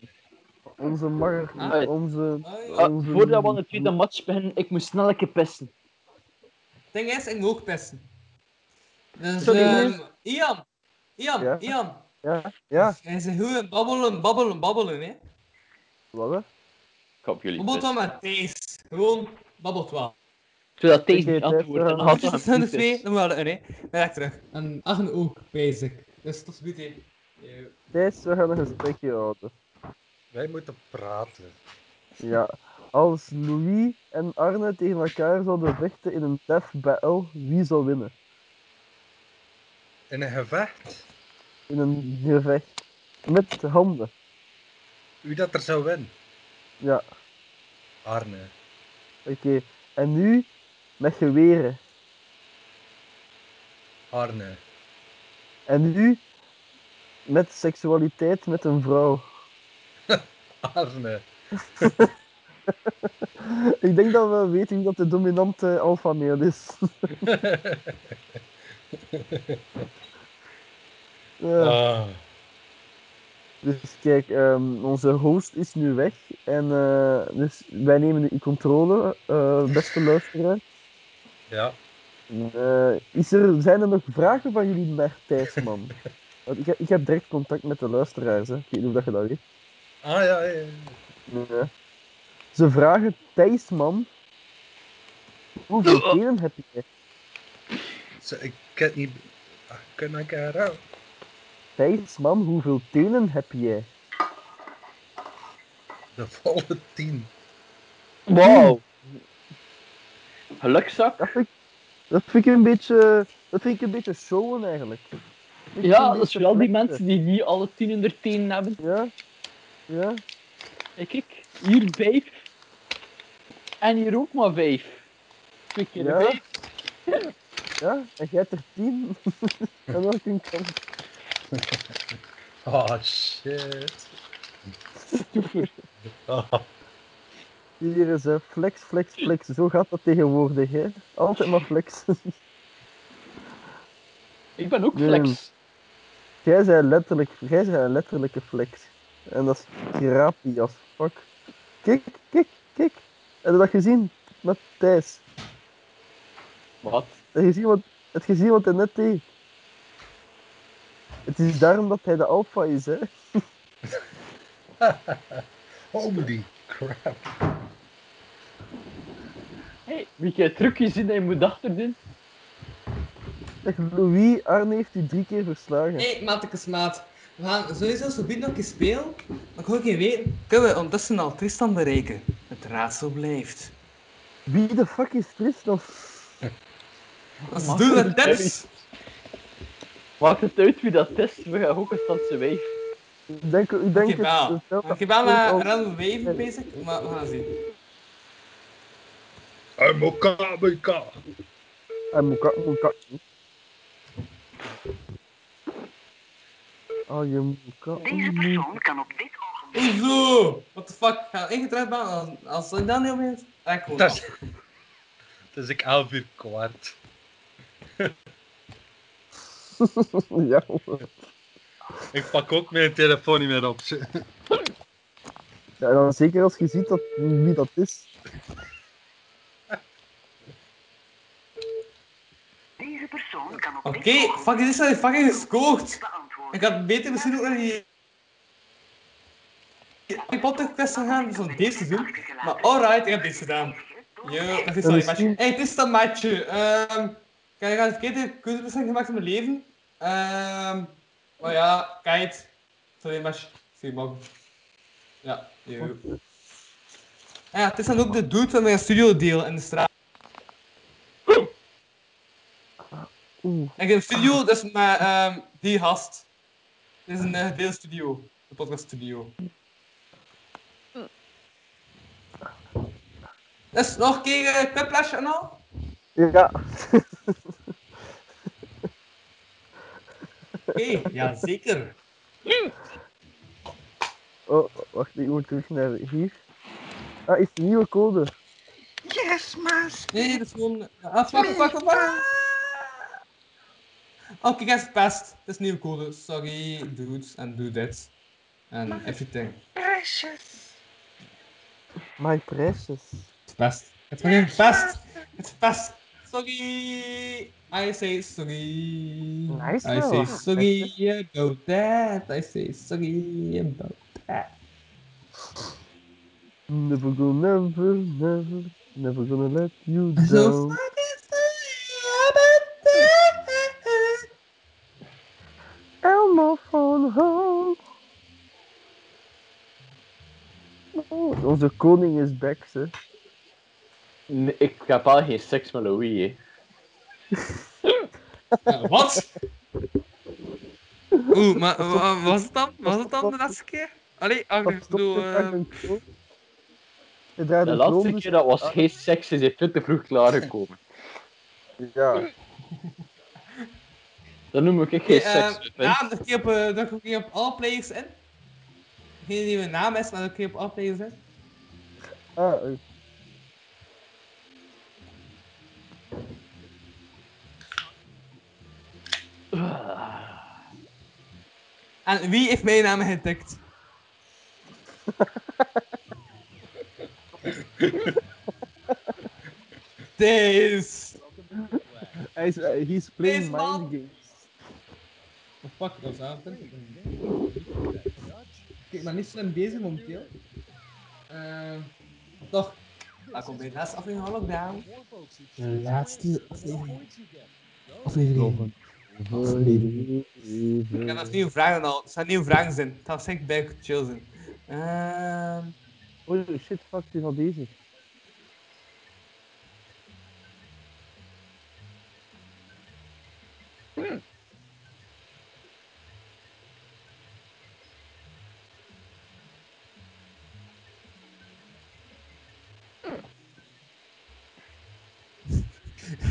onze markt, Ah. onze... Ah, onze- voordat we aan de tweede match beginnen, ik moet snel een keer pissen. Het ding is, ik moet ook pissen. Dus, Sorry, meneer. Ian, Ian, Ja? Ian. Ja, ja, Hij is goed babbelen, babbelen, babbelen, hè. wat hè? Ik hoop jullie Babbelt wel met Thijs. Gewoon, babbelt wel. Zodat deze niet En gaat je het zijn de hem twee, dan moet je er, hè. Terug. En Achen ook, basic. Dus tot ziens, hè. Thijs, we gaan een gesprekje houden. Wij moeten praten. Ja. Als Louis en Arne tegen elkaar zouden vechten in een death battle, wie zou winnen? In een gevecht, In een gevecht. Met handen. wie dat er zou winnen? Ja, Arne. oké. En nu met geweren. Arne. En nu met seksualiteit met een vrouw. Arne. Ik denk dat we weten wie dat de dominante male is. Ja. Ah. Dus kijk, ehm, onze host is nu weg. En eh, dus wij nemen de controle, eh, beste luisteraar. Ja. Eh, is er, zijn er nog vragen van jullie naar Thijsman? Want ik, heb, ik heb direct contact met de luisteraars, hè. ik weet niet of dat je dat weet. Ah ja, ja. Ze vragen Thijsman, hoeveel tenen heb je? Ik kan niet... Ah, Kan ik eruit? Thijsman, hoeveel tenen heb jij? De volle tien. Wauw. Gelukzak? Dat vind, ik, dat vind ik een beetje, dat vind ik een beetje showen eigenlijk. Een Ja, dat is vooral die mensen die niet alle tien in de tenen hebben. Ja, ja. Hey, kijk, hier vijf. En hier ook maar vijf. Twee keer Ja. vijf. Ja, en jij hebt er tien. en dan kun je Oh shit. Ah, Hier is eh, flex, flex, flex. Zo gaat dat tegenwoordig, hè. Altijd maar flex. Ik ben ook Nee. flex. jij bent letterlijk, jij bent een letterlijke flex. En dat is grappie als fuck. Kijk, kijk, kijk. Heb je dat gezien? Met Thijs. Wat? Heb je gezien wat, heb je gezien wat hij net deed? Het is daarom dat hij de alpha is, hè? Holy crap. Hey, wie je trucjes in en je moet achter doen? Zeg, Louis, Arne heeft u drie keer verslagen. Hé, hey, matekes maat. We gaan sowieso zo binnen nog eens spelen. Maar ik wil geen weten. Kunnen we ondertussen al Tristan bereiken? Het raadsel blijft. Wie de fuck is Tristan? Als ze doen met tips. Maakt het uit wie dat is? We gaan ook een standse wijf. Ik denk, ik denk wel. het- het- Ik heb wel met random wave bezig, maar we gaan zien. I'm Okabeka. Hij moet ka- moet ka- Oh, je moet ka- Deze persoon kan op dit ogenblik Hoezo? What the fuck? Ga ben als, als ik dan niet opeens... Ik gewoon Dat is, het is ik 11 uur kwart. ja. Ik pak ook mijn telefoon niet meer op. ja, dan zeker als je ziet dat, wie dat is. Persoon kan op Oké, dit ogenblik fuck, dit is al fucking gescoord. Ik had beter misschien ook naar die... Die Potter quest gaan, zo'n deze doen. Maar alright, ik heb dit gedaan. Yo, dat is al een match. Hey, het is dat matchje. Ehm, kijk, ik ga eens kijken, keuzebeslissing gemaakt in mijn leven. Ehm, maar ja, kijk. Sorry, match. Zie je Ja, yo. Ja, het is dan ook de dude van mijn studio deel in de straat. Oeh. En ik heb een studio, dat is met ehm, die gast. Dit is een uh, deelstudio. Een podcast studio. Dus nog een keer uh, en al? Ja. Oké, ja zeker. Oh, wacht, ik moet terug naar hier. Ah, is de nieuwe code. Nee, dat is gewoon... Ah, fuck, fuck, fuck, fuck. Oké, guys, past. Dat is nieuwe code. Sorry, dudes, and do that. And everything. Precious. My precious. It's past. It's fucking past. It's past. Sorry. I say sorry. Nice I say wel. sorry about that. I say sorry about that. Never gonna, never, never, never gonna let you down. Onze koning is back, hè. Nee, ik heb al geen seks met Louis, hè. Uh, Wat? Oeh, maar wa- was het dan? Was het dan de laatste keer? Allee, ah, ik bedoel... je draagt eh. Je De een laatste kroon, dus- keer dat was geen seks, is hij veel te vroeg klaargekomen. Ja. Dan noem ik geen Oké, seks. eh, hè. naam, druk je op, eh, ook op all players in. Die mijn naam is, maar druk je op all players in. Ah, eh, En wie heeft mijn naam getikt? Deze. hij is, hij is playing Deze man. mind games. Oh fuck, dat is aan Kijk, maar niet slim bezig momenteel. Eh, toch. Daar komt bij de laatste aflevering van Lockdown. De laatste aflevering. Aflevering. Ik heb nog nieuwe vragen al. Er staan nieuwe vragen in. Het gaat zeker bij chill zijn. Ehm. Holy shit, fuck, die van deze.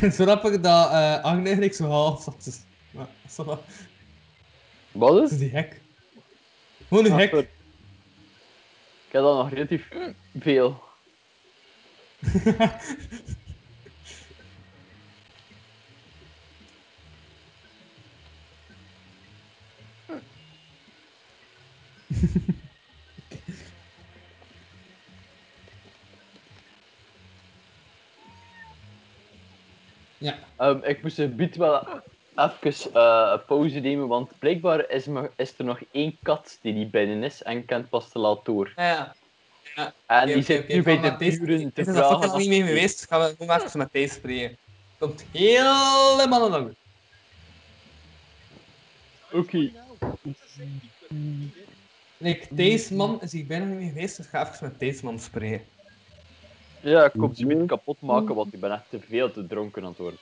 Het is grappig dat uh, Agne eigenlijk zo half zat. Maar. Wat is? is die hek. Gewoon een Ah, hek. sorry. Ik heb dat nog relatief veel. Ja. Ehm, ik moest een bied wel even eh, een pauze nemen, want blijkbaar is, me- is er nog één kat die niet binnen is en kent pas te laat door. Ja, ja. ja. En die zit nu bij de buren te er vragen. fucking of- niet mee geweest. Gaan we gewoon even met deze spreken. Komt helemaal lang. Oké. Like, deze man is hier bijna niet mee geweest, dus ga even met deze man spreken. Ja, ik kom ze niet kapot maken, want ik ben echt te veel te dronken aan het worden.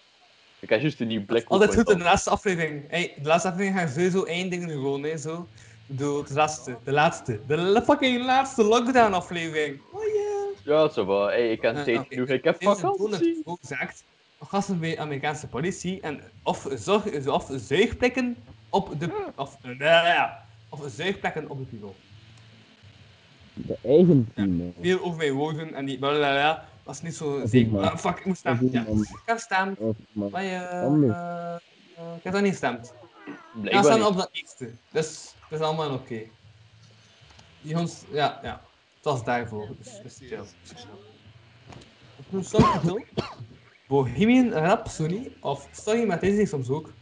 Ik heb juist een nieuw blik Altijd goed in de laatste aflevering. Hey, de laatste aflevering gaan sowieso eindigen gewoon, hè, zo. Bedoel, de laatste, de laatste, de fucking laatste lockdown aflevering. Oh yeah. Ja, zo wel. Hey, ik heb Eh, tijd oké. genoeg. Ik heb vakantie. het ook gezegd. Gasten bij de Amerikaanse politie en of, zorg, of zuigplekken op de. Of, eh, ja, of zuigplekken op de piemel. De eigen team. hè. Veel over mijn woorden en die blablabla was niet zo zeker. maar- Ah, fuck, ik moest stemmen. Ja, maar- ik heb gestemd, maar maar je. eh, eh, ik heb dat niet gestemd. Ja, staan op dat eerste. Dus dat is allemaal oké. Die ons, ja, ja. Het was daarvoor. Dus, dus chill. titel? Bohemian Rhapsody of Sorry, maar deze is soms ook.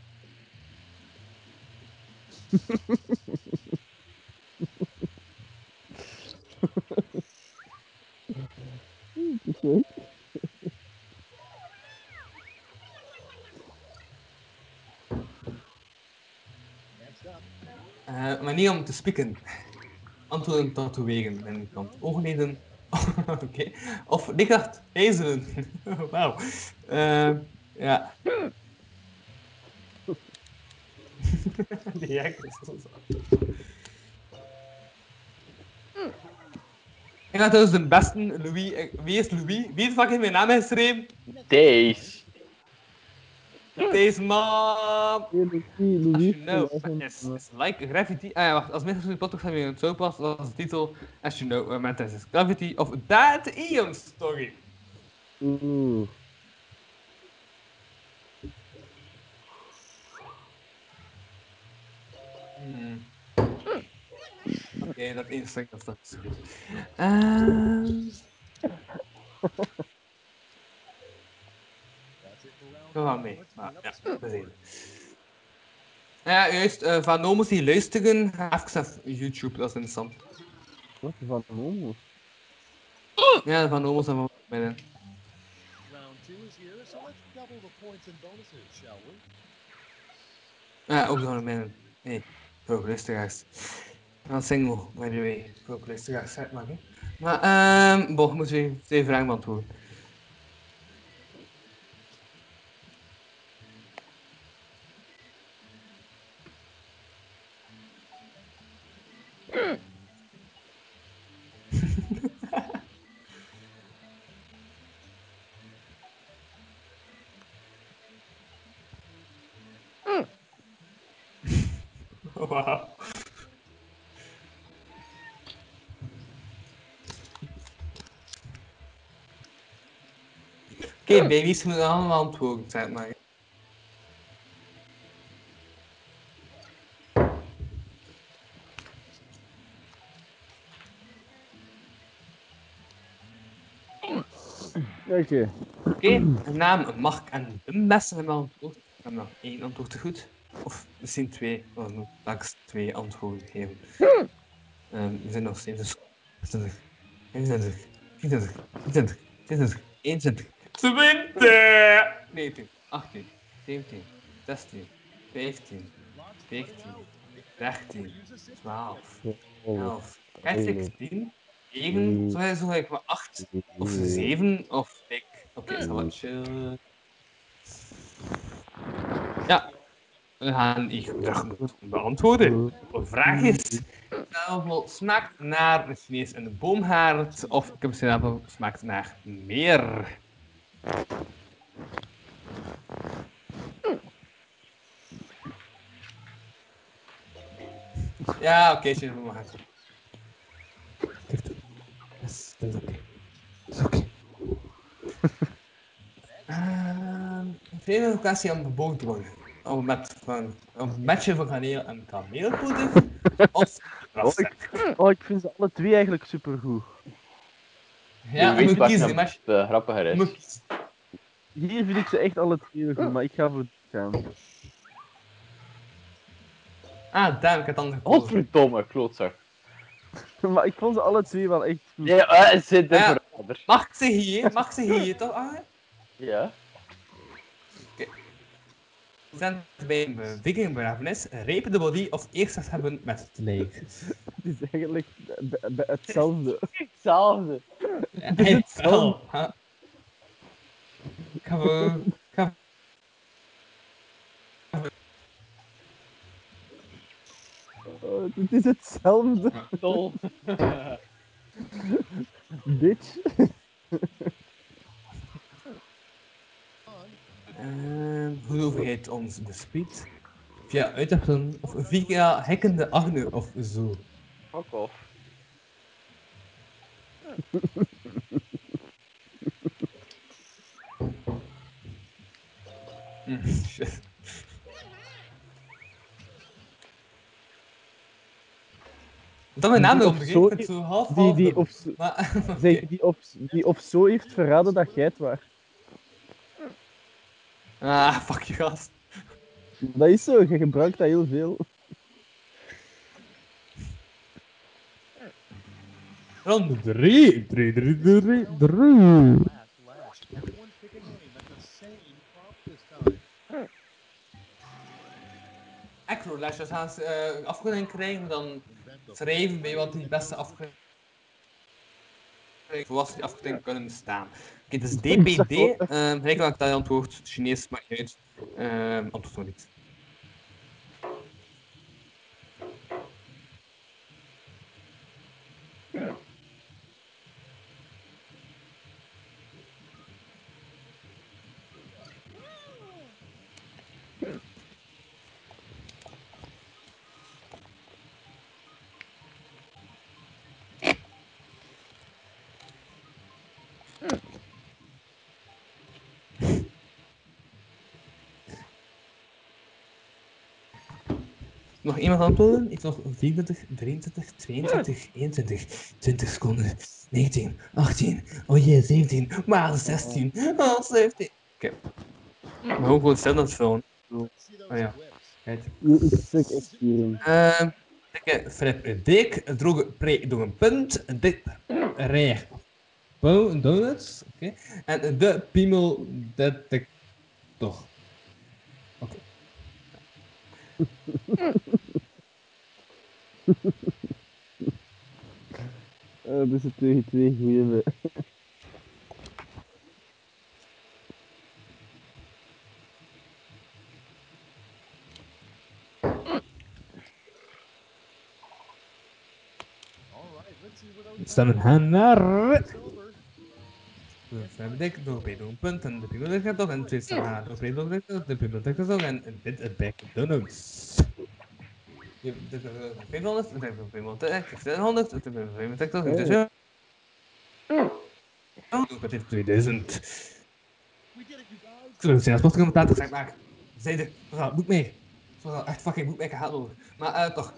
Eh, manier om te spieken. Antwoorden tatoeëren aan de kant. Oogleden. Oké. Of lichacht ijzeren. Wauw. Eh, ja. Die hek is zo. Ik ga dus de beste Louis. eh, Wie is Louis? Wie is fucking mijn naam geschreven? Deze. Deze man. Louis, Louis, No, is, is like gravity. Ah ja, wacht. Als mensen de podcast hebben het zo pas, dat is de titel. As you know, uh, is gravity of that Ian story. Oeh. Hmm. Oké, dat één stuk, dat goed. Ehm. Mee. Maar, ja, we. Ja, juist. eh, van Nomos die luisteren, ga even naar YouTube, dat is interessant. Wat van homo? Ja, van Nomos en van binnen. Round two is here, so let's double the points and bonuses, shall we? Ja, ook van binnen. Nee, voor luisteraars. Een single, by the way. Voor luisteraars, zeg maar. hè. Maar, ehm, boh, moeten we twee vragen beantwoorden. Oké, baby's moeten allemaal antwoorden, zeg maar. Oké. Oké, een naam mag ik en de beste hebben antwoord. Ik heb nog één antwoord te goed. Of misschien twee, want ik twee antwoorden geven. Ehm, we zijn nog steeds 20, 21, 22, 23, 24, 21, 20, 19, 18, 17, 16, 15, 14, 13, 12, 11, kijk 16, 9, zo is ik maar 8 of 7 of ik. Oké, okay, wat chill. Ja, we gaan hier terug moeten beantwoorden. De vraag is: Apel smaakt naar een vlees in de boomhaard of appel smaakt naar meer? Ja, oké, okay, zit we maar. Yes, dat is oké. Dat is oké. Ehm, Veel locatie aan beboond worden. Of met van een matje van kaneel en kameelpoeder. of Oh ik, oh, ik vind ze alle twee eigenlijk supergoed. Ja, Je weet moet kiezen, het, eh, grappiger is. Hier vind ik ze echt alle twee goed, maar ik ga voor gaan. Ah, ik heb het dan gekozen. Godverdomme, klootzak. maar ik vond ze alle twee wel echt goed. Ja, eh, zit er Ja. verder. Mag ik ze hier? Mag ik ze hier, toch? Ah, Ja. we zijn bij een eh, vikingbegrafenis. Rape de body of eerst hebben met het lijk. Het is eigenlijk hetzelfde. Hetzelfde. Ja, het wel. hè. Gaan we... Gaan Oh, het is hetzelfde. Tol. Bitch. En hoe overheid ons bespied? Via uitdachten of via hekkende Agne of zo. Fuck off. shit. Dat mijn naam Die erop zo- ik zo half Die, die, op, Maar, zeg, die, op, die op zo heeft verraden dat jij het was. Ah, fuck je gast. Dat is zo, je gebruikt dat heel veel. Ronde 3, 3, 3, 3, 3. Last, last. Everyone pick a name at the same prompt this time. Acro-lesjes gaan ze eh, afkorting krijgen, dan schrijven bij wat die beste afkorting zoals die afkorting kunnen bestaan. Oké, dus DPD, ehm gelijk dat ik dat antwoord, Chinees maakt niet uit, ehm antwoord nog niet. Nog iemand antwoorden? Ik nog 24, 23, 22, 21, 20 seconden. 19, 18, oh jee, 17, maar 16, oh 17. Oké. Maar hoe gewoon stel dat those Oh ja. Kijk. Hierin. Ehm, dikke Dik, droge pre door een punt, dit rij. Bow donuts, oké. En de piemel detector. Oké. Eh, dus het tegen twee goede. All right, let's Een punt en de piemel detector. En pre door een detector, de piemel detector en dit is 500, dit is 500, dit is 700, dit is 500 detector, dit is... Oh, dit is 2000. We did it, you guys. Ik zou het zijn zeg maar. Moet mee. Mevrouw, echt fucking moet mee over. Maar toch.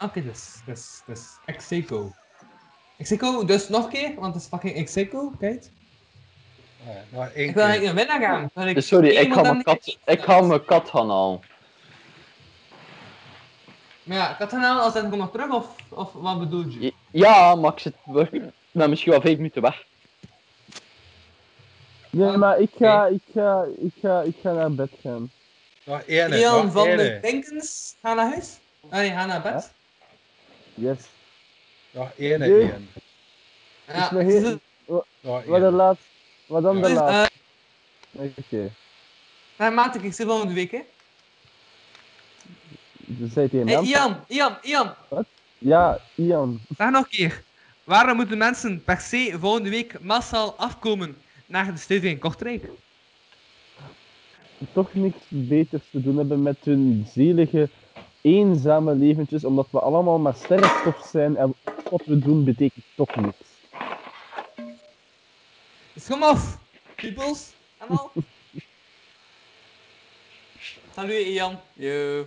Oké, dus, dus, dus, Execo. Execo, dus nog een keer, want het is fucking Execo, kijk. Ja, nog één Ik wil keer. eigenlijk naar binnen gaan. Ik Dus sorry, ik ga mijn kat, ik ga mijn kat gaan halen. Maar ja, ik had het nou als ik kom nog terug, of, of wat bedoel je? Ja, maar ik zit misschien wel vijf minuten weg. Nee, maar ik ga, ik ga, ik ga, ik ga naar bed gaan. Nog. Ian nog van de. Denkens, ga naar huis? Ah, nee, ga naar bed. Yes. Nog één. Nee. Ian. Ja, is nog het het- Wat de één. laat, wat dan de het is, laat. eh, Oké. nou, maat, ik zie volgende week, hè. Dus zei tegen Hey. Ian, Ian, Ian. Ja, Ian. Vraag nog een keer. Waarom moeten mensen per se volgende week massaal afkomen naar de stevige in Kortrijk? Toch niks beters te doen hebben met hun zelige, eenzame leventjes, omdat we allemaal maar sterrenstof zijn en wat we doen betekent toch niks. Dus kom af, peoples. En al. Salut Ian. Yo.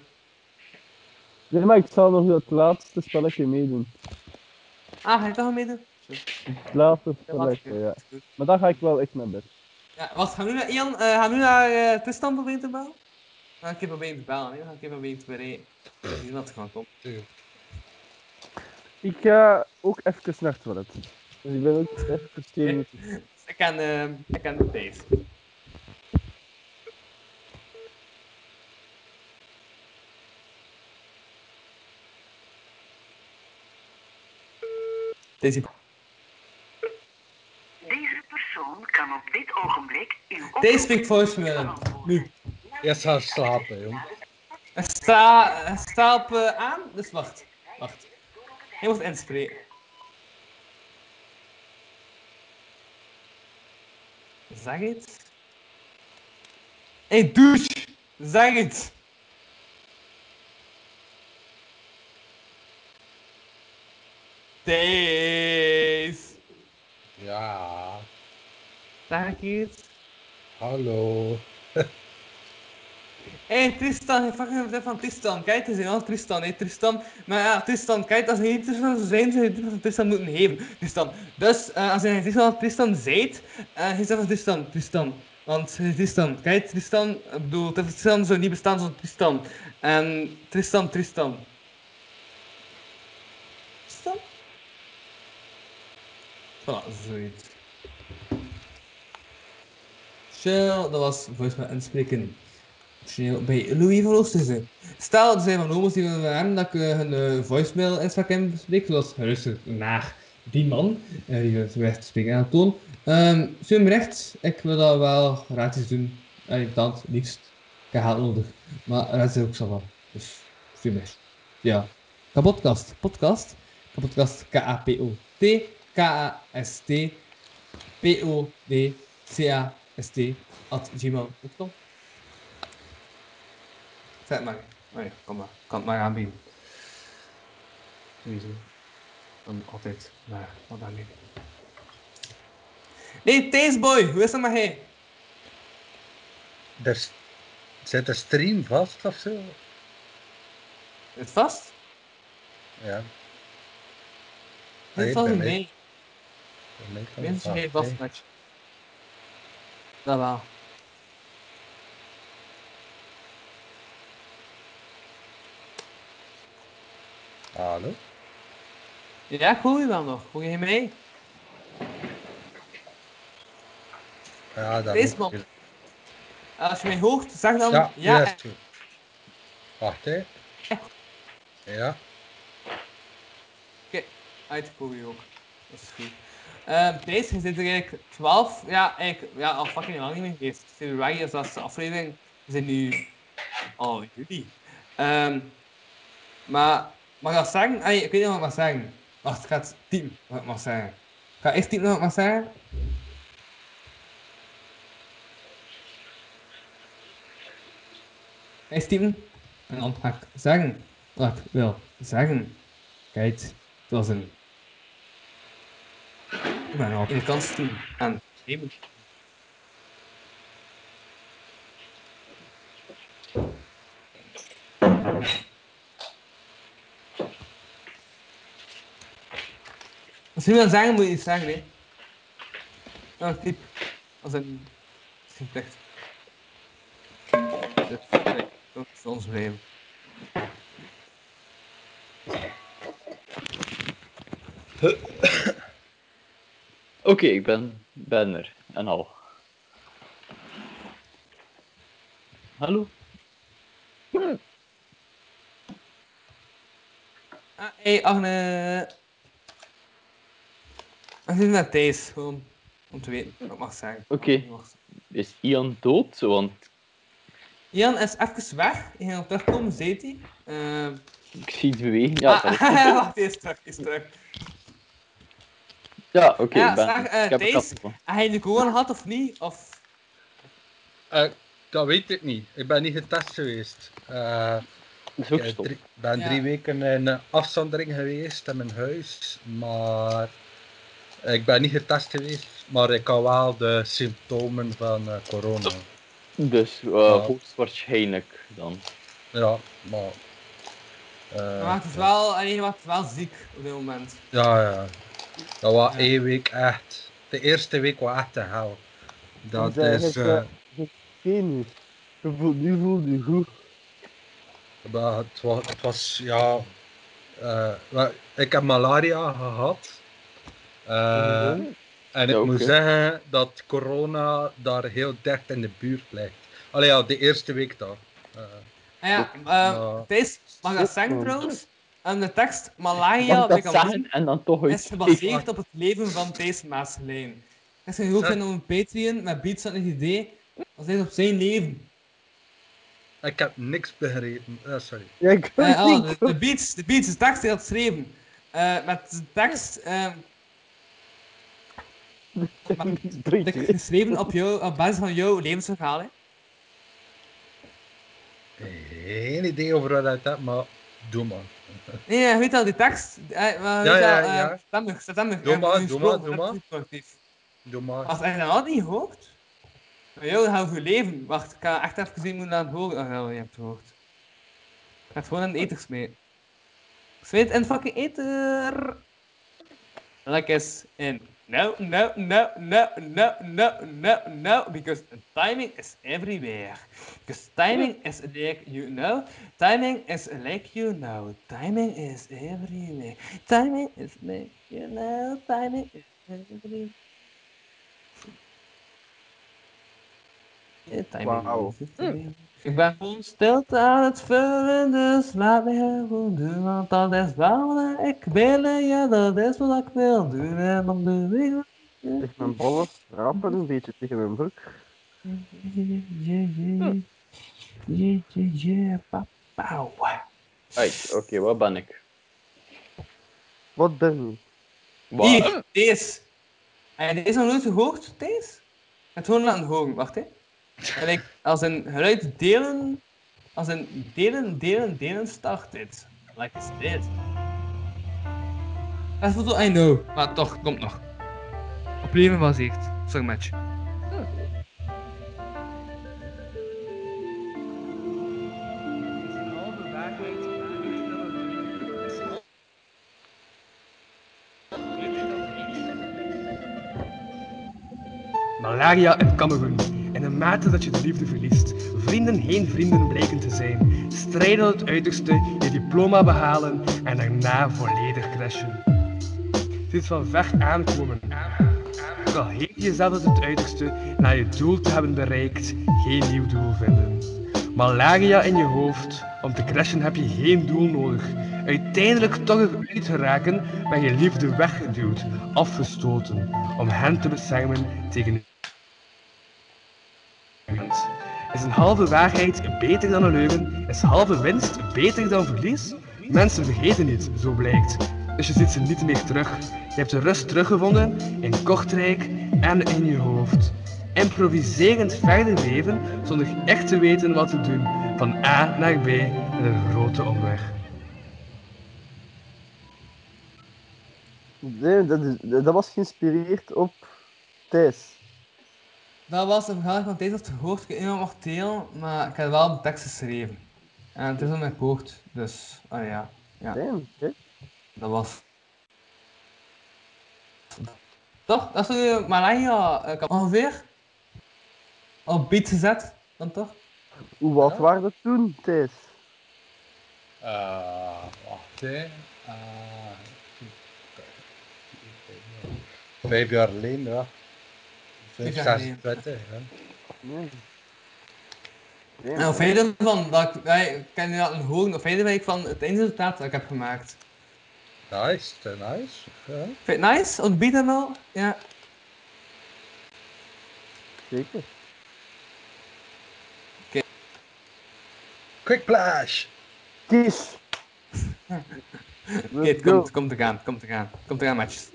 Nee, maar ik zal nog het laatste spelletje meedoen. Ah, ga je toch meedoen? Het laatste selecten, ja. Maar dan ga ik wel echt naar bed. Ja, wacht, gaan we nu naar Ian, eh, gaan we nu naar eh Tristan proberen te bellen? Ga ik even proberen te bellen, hè? Ga ik even proberen te bereiken. Ik denk dat het gaan komen. Ik ga ook even naar het toilet. Dus ik ben ook even 10 minuten. Ik kan, eh, ik kan deze. Deze. Deze persoon kan op dit ogenblik uw Deze spreekt voicemail. Nu. Eerst gaan slapen, jong. Hij sta, op eh, aan, dus wacht. Wacht. Hij moet inspreken. Zeg het. Hey, douche! Zeg het! Deze! Ja, Zeg het. hallo. Hé, Tristan, je fucking vertel van Tristan. Kijk, het is een Tristan, hé, Tristan. Maar ja, Tristan, kijk, als je niet Tristan zou zijn, zou je Tristan, Tristan moeten geven. Tristan. Dus, eh, als je Tristan, Tristan zijt, eh je zegt van Tristan, Tristan. Want eh, Tristan, kijk, Tristan, ik bedoel, Tristan zou niet bestaan zonder Tristan. En Tristan, Tristan. Tristan? Voilà, zoiets. Chill, dat was voicemail inspreken. Bij Louis van. Stel, er zijn van homo's die willen hebben dat ik eh, hun eh, voicemail inspraak bespreek, zoals rustig naar die man, eh, die wil recht spreken aan toon. Um, stuur me recht, ik wil dat wel gratis doen. En dan het liefst. Ik heb nodig. Maar dat is ook zo wel. Dus stuur recht. Ja. Kapodcast. Podcast. Kapodcast. K-A-P-O-T. K-A-S-T. P-O-D-C-A-S-T. At gmail.com. Zet maar. Nee, kom maar. Kan het maar aanbieden. Sowieso. Dan altijd maar wat aanbieden. Nee, Taceboy, hoe is het met hij? Er zit de stream vast of zo? Is het vast? Ja. Nee, mij kan het Mensen geen vast nee. Dat wel. Ja, ik hoor je wel nog. Hoor je mee? Ja, dat man. wel. Als je mij hoort, zeg dan Ja, ja. ja, is goed. Wacht, hè. Ja. Oké, uit ik hoor je ook. Dat is goed. Ehm deze zit er eigenlijk 12, ja, eigenlijk, ja, al fucking lang niet meer geweest. Februari is de aflevering. We zijn nu al juli. Ehm maar, mag ik dat zeggen? Ay, ik weet niet wat ik zeggen. Wacht, ik ga het team wat ik mag zeggen. Ik ga eerst team wat ik zeggen. Eerst team. En dan ga zeggen wat wil zeggen. Kijk, het was een... Ik ben al in de kans team Als je wil zeggen, moet je iets zeggen, hè. Ja, typ. Als een... Als een plicht. Dus, nee, dat is ons blijven. Oké, ik ben, ben er. En al. Hallo? Ah, hey, Agne. Ik zit met Thijs, gewoon om te weten wat ik mag zeggen. Oké. Is Ian dood? Want Jan is even weg, hij ging nog terugkomen, zei hij. Ehm, ik zie iets bewegen. Ja, ah, is wacht, hij is terug, hij is terug. Ja, oké. ja, ik ben, zeg, eh, Thijs, je de corona gehad of niet? Of... Eh, dat weet ik niet. Ik ben niet getest geweest. Eh, is ik drie- ben Ja. drie weken in afzondering geweest in mijn huis, maar ik ben niet getest geweest, maar ik had wel de symptomen van eh, corona. Dus uh, Ja. hoogstwaarschijnlijk dan. Ja, maar... eh, Maar het is wel, alleen was wel ziek op dit moment. Ja, ja. Dat was één week echt. De eerste week was echt de hel. Dat is. eh, eh, nu. Je voelt, nu voel je goed. Maar het was, het was ja. eh, ik heb malaria gehad. Eh, en ik Ja, moet zeggen dat corona daar heel dicht in de buurt ligt. Allee ja, de eerste week dan. Eh, Ah ja, eh Thijs, mag dat zeggen trouwens? En de tekst Malaya, zeggen en dan toch is gebaseerd op het leven van Thijs Maaslijn. Het is genoeg zijn om een Patreon met Beats aan het idee. Dat is op zijn leven. ik heb niks begrepen. Eh, sorry. Ja, ik Eh, ah, de, de beats, de beats, de tekst die hij had geschreven. Eh, met de tekst dik je. geschreven op, jou, op basis van jouw levensverhaal. Hè. Geen idee over wat dat hebt, maar doe maar. Nee, je weet al, die tekst. eh, Ja, je ja, ja. Doe eh, maar, nu doe maar, doe dat maar. Doe maar. Als hij dat al niet hoort, van jou dan gaan we leven. Wacht, ik ga echt even zien hoe laten horen. Oh, ja, je hebt het gehoord. Ik het gewoon de eters mee. Zweet in fucking eter. Lekker eens in. No, no, no, no, no, no, no, no, because timing is everywhere. Because timing is like you know, timing is like you know, timing is everywhere. Timing is like you know, timing is everywhere. Ja, timing Wauw. is everywhere. Ik ben gewoon stilte aan het vullen, dus laat me gewoon doen, want dat is wel wat ik wil, ja, dat is wat ik wil doen, en dan doe ik mijn ballen rapen een beetje tegen mijn broek. Yeah, yeah, yeah, yeah, yeah, oké, wat ben ik? Wat ben je? Wat? Hier, deze. Heb je deze nog nooit gehoord, deze? Het gewoon laten horen, wacht hè. En ik, als een geluid delen, als een delen, delen, delen start dit. Like is dit. Dat is wat I know, maar toch, komt nog. Op leven gebaseerd, sorry match. Malaria in Cameroen. Mate dat je de liefde verliest. Vrienden geen vrienden blijken te zijn. Strijden tot het uiterste, je diploma behalen en daarna volledig crashen. Is van ver aankomen. Ook al heet je jezelf het uiterste, na je doel te hebben bereikt, geen nieuw doel vinden. Malaria in je hoofd, om te crashen heb je geen doel nodig. Uiteindelijk toch eruit geraken, ben je liefde weggeduwd, afgestoten, om hen te beschermen tegen is een halve waarheid beter dan een leugen? Is halve winst beter dan verlies? Mensen vergeten niet, zo blijkt. Dus je ziet ze niet meer terug. Je hebt de rust teruggevonden in Kortrijk en in je hoofd. Improviserend verder leven zonder echt te weten wat te doen. Van A naar B met een grote omweg. Dat, dat was geïnspireerd op Thijs. Dat was een verhaal van deze had gehoord, delen, maar ik heb wel de tekst geschreven. En het is op mijn koord, dus, oh ja. ja. Damn. Dat was... Toch? Dat is je Malaya eh, kan ongeveer op beat gezet, dan toch? Hoe oud waren dat toen, Thijs? Eh, wacht hè. Eh, vijf jaar geleden, ja. Zes, geleden. twintig, ja. Nee. En of ervan, dat ik, ik kan je dat horen, of jij er van het eindresultaat dat ik heb gemaakt. Nice, te nice. Ja. Vind je het nice? Beat en al? Ja. Zeker. Quick Flash! Kies! Het komt, komt te gaan, komt te gaan, komt te gaan, matches.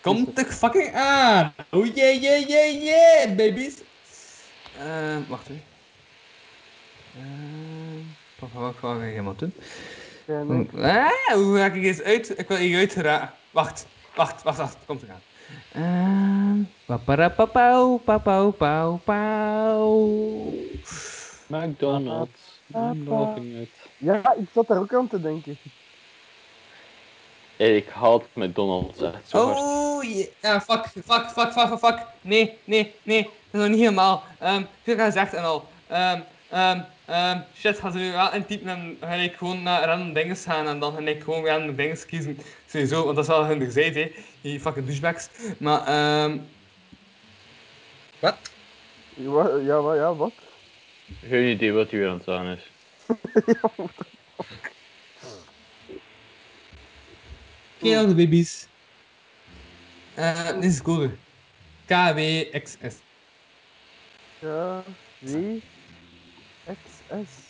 Komt te fucking aan! Oh yeah, yeah, yeah, yeah, babies! Uh, wacht even. Uh, wat wat ga ik helemaal doen? Ja, nee. Ah, hoe raak ik eens uit? Ik wil hier uit geraken. Wacht, wacht, wacht, wacht, komt te gaan. Ehm, Paparapapau, papau, pau, pau. McDonald's. I'm. Ja, ik zat daar ook aan te denken. Ik haat McDonald's echt zo hard. Oh, je- ja, fuck, fuck, fuck, fuck, fuck, fuck. Nee, nee, nee, dat is nog niet helemaal. Ehm, veel gezegd en al. Ehm, ehm, ehm, shit, gaan ze nu wel intypen en ga ik gewoon naar random dingen gaan en dan ga ik gewoon random dingen kiezen. Sowieso, want dat is wel hun gezegd, hè. Die fucking douchebags. Maar, ehm... Wat? Ja, wa- ja, wa- ja, wat? Geen idee wat hij weer aan het zeggen is. dan de baby's. Eh, dit is code. KWXS. Ja, W, XS.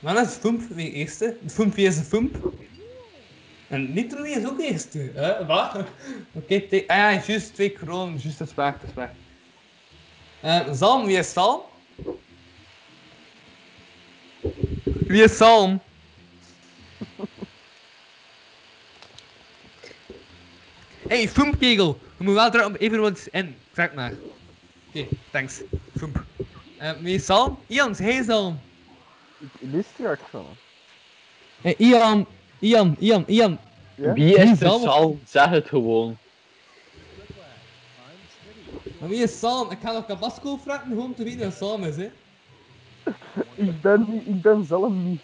Maar dat is Fump wie eerste. Fump wie is de Fump. En Nitro is ook eerste. Hè? Wat? Oké, te- ah ja, juist twee kronen. Juist, is waar, dat is waar. Eh, Zalm, wie is Zalm? Wie is Zalm? hey, Fumpkegel. Je moet wel op even wat in. Zeg maar. Oké, thanks. Fump. Eh, wie is Zalm? Ian, hey Zalm. Ik lees straks van. Hey, Ian, Ian, Ian, Ian. Ja? Wie is de Zalm? Sal? Zeg het gewoon. Maar wie is Salm? Ik ga nog Tabasco vragen gewoon om te weten wat Salm is, hè. Ik ben, niet- ik ben zelf niet.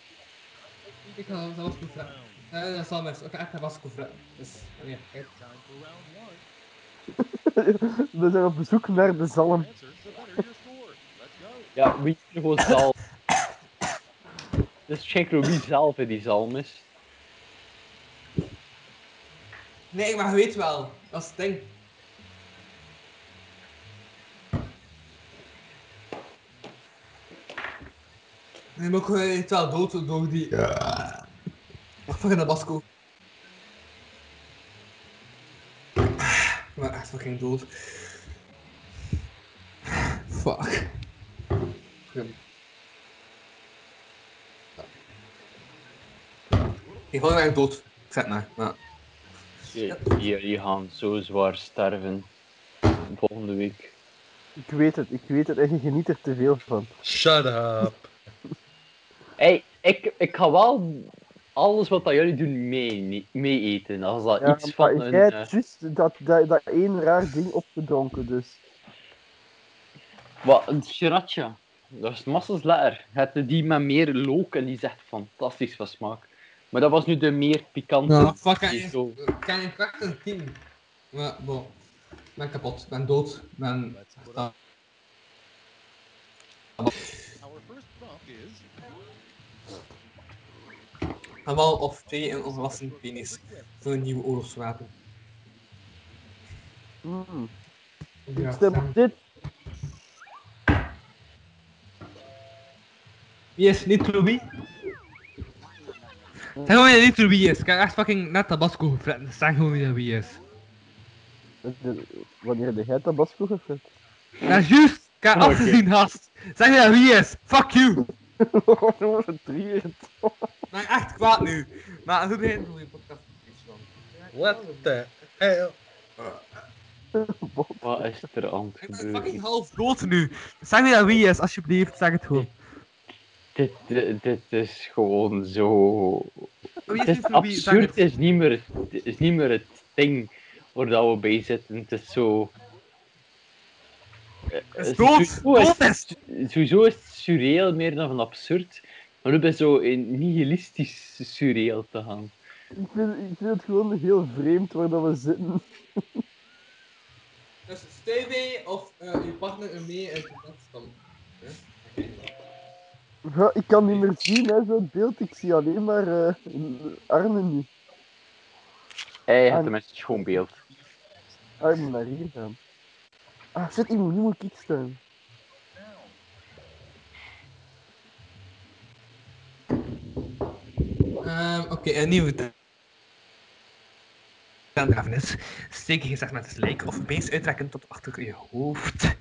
Ik ga Tabasco vragen. Eh, dat Salm is. Ik ga echt Tabasco vragen. Dus, ja, kijk. We zijn op bezoek naar de zalm. Ja, wie is er gewoon Sal? Dus check wie zelf in die zalm is. Nee, maar je weet wel. Dat is het ding. Nee, maar ik weet wel dood door die... Ja. Fucking Tabasco. Ik ben echt fucking dood. Fuck. Ik val echt dood. Ik zet maar. maar. Je gaat zo zwaar sterven. Volgende week. Ik weet het, ik weet het en je geniet er te veel van. Shut up. Hey, ik, ik ga wel alles wat dat jullie doen mee, mee eten. Als dat Ja, iets van een... jij eh, hebt juist dat, dat, dat één raar ding opgedronken, dus. Wat, een sriracha. Dat is massas lekker. Je hebt die met meer look en die is echt fantastisch van smaak. Maar dat was nu de meer pikante. Nou, fuck, ik kan je kracht een team. Maar, bon. Ik ben kapot. Ik ben dood. Ik ben... Our first prompt is En wel of twee en ongewassen penis. Voor een nieuwe oorlogswapen. Mm. Ja, Ik stem op dit. Wie is niet Ruby? Zeg gewoon wie niet Ruby is. Ik heb echt fucking net Tabasco gefretten. Zeg gewoon wie dat wie is. Wanneer de jij Tabasco gefret? Ja, juist! Ik heb Oké. afgezien, gast. Zeg wie dat wie is. Fuck you! Verdrieend. Maar echt kwaad nu. Maar hoe begint hoe je podcast is van? What the hell? Wat is er aan het Ik ben gebeuren? fucking half dood nu. Zeg wie dat wie is, alsjeblieft. Zeg het gewoon. Dit, dit, dit is gewoon zo... Wie is Het is absurd, het. is niet, meer, het is niet meer het ding waar dat we bij zitten. Het is zo... Eh, Het is sowieso dood! is- Sowieso is het surreal meer dan van absurd. Maar nu ben je zo in nihilistisch surreal te gaan. Ik vind, ik vind het gewoon heel vreemd waar dat we zitten. Dus steun mee of eh, je partner er mee uit de platsstand. Ja, ik kan niet meer zien, hè, zo'n beeld. Ik zie alleen maar eh Arne nu. Hij heeft een schoon beeld. Ah, ik moet naar hier gaan. Ah, shit, ik moet, nu moet ik staan. Ehm, Oké, een nieuwe begrafenis. Steek je gezegd met een slijk of beest uittrekken tot achter je hoofd.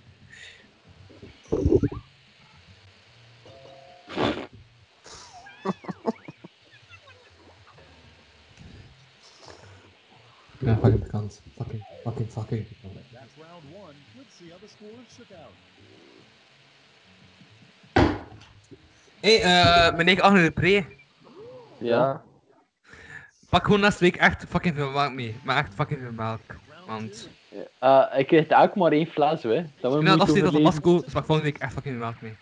Ja, fucking bekend. Fucking, fucking, fucking bekend. That's round one. Let's see how the scores shook out. Hé, hey, uh, meneer Agne de Pre. Ja. Pak gewoon naast week echt fucking veel melk mee. Maar echt fucking veel melk. Want... Eh, ik krijg ook maar één fles, hè. Dat we Ik ben moeten afzien tot de overleven. Masco, dus pak volgende week echt fucking veel melk mee.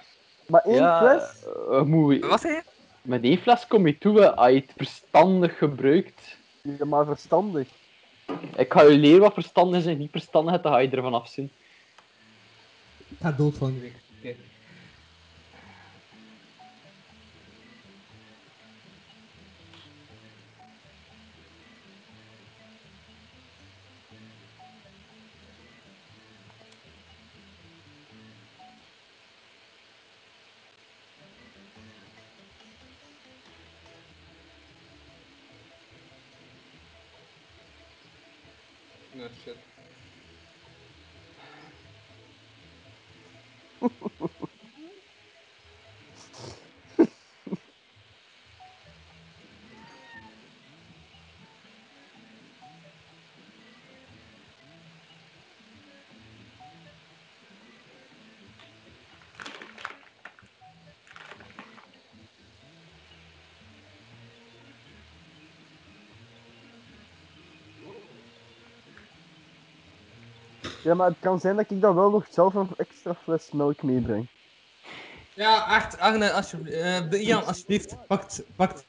Maar één Ja, fles? eh, moet Wat zei je? Met één fles kom je toe, hè, als je het verstandig gebruikt. Ja, maar verstandig. Ik ga je leren wat verstandig is en niet verstandig dan ga je ervan afzien. Ik ga dood volgende week. Ja, maar het kan zijn dat ik dan wel nog zelf een extra fles melk meebreng. Ja, echt, Agne, alsjeblieft. eh, de Ian, alsjeblieft, pakt, pakt.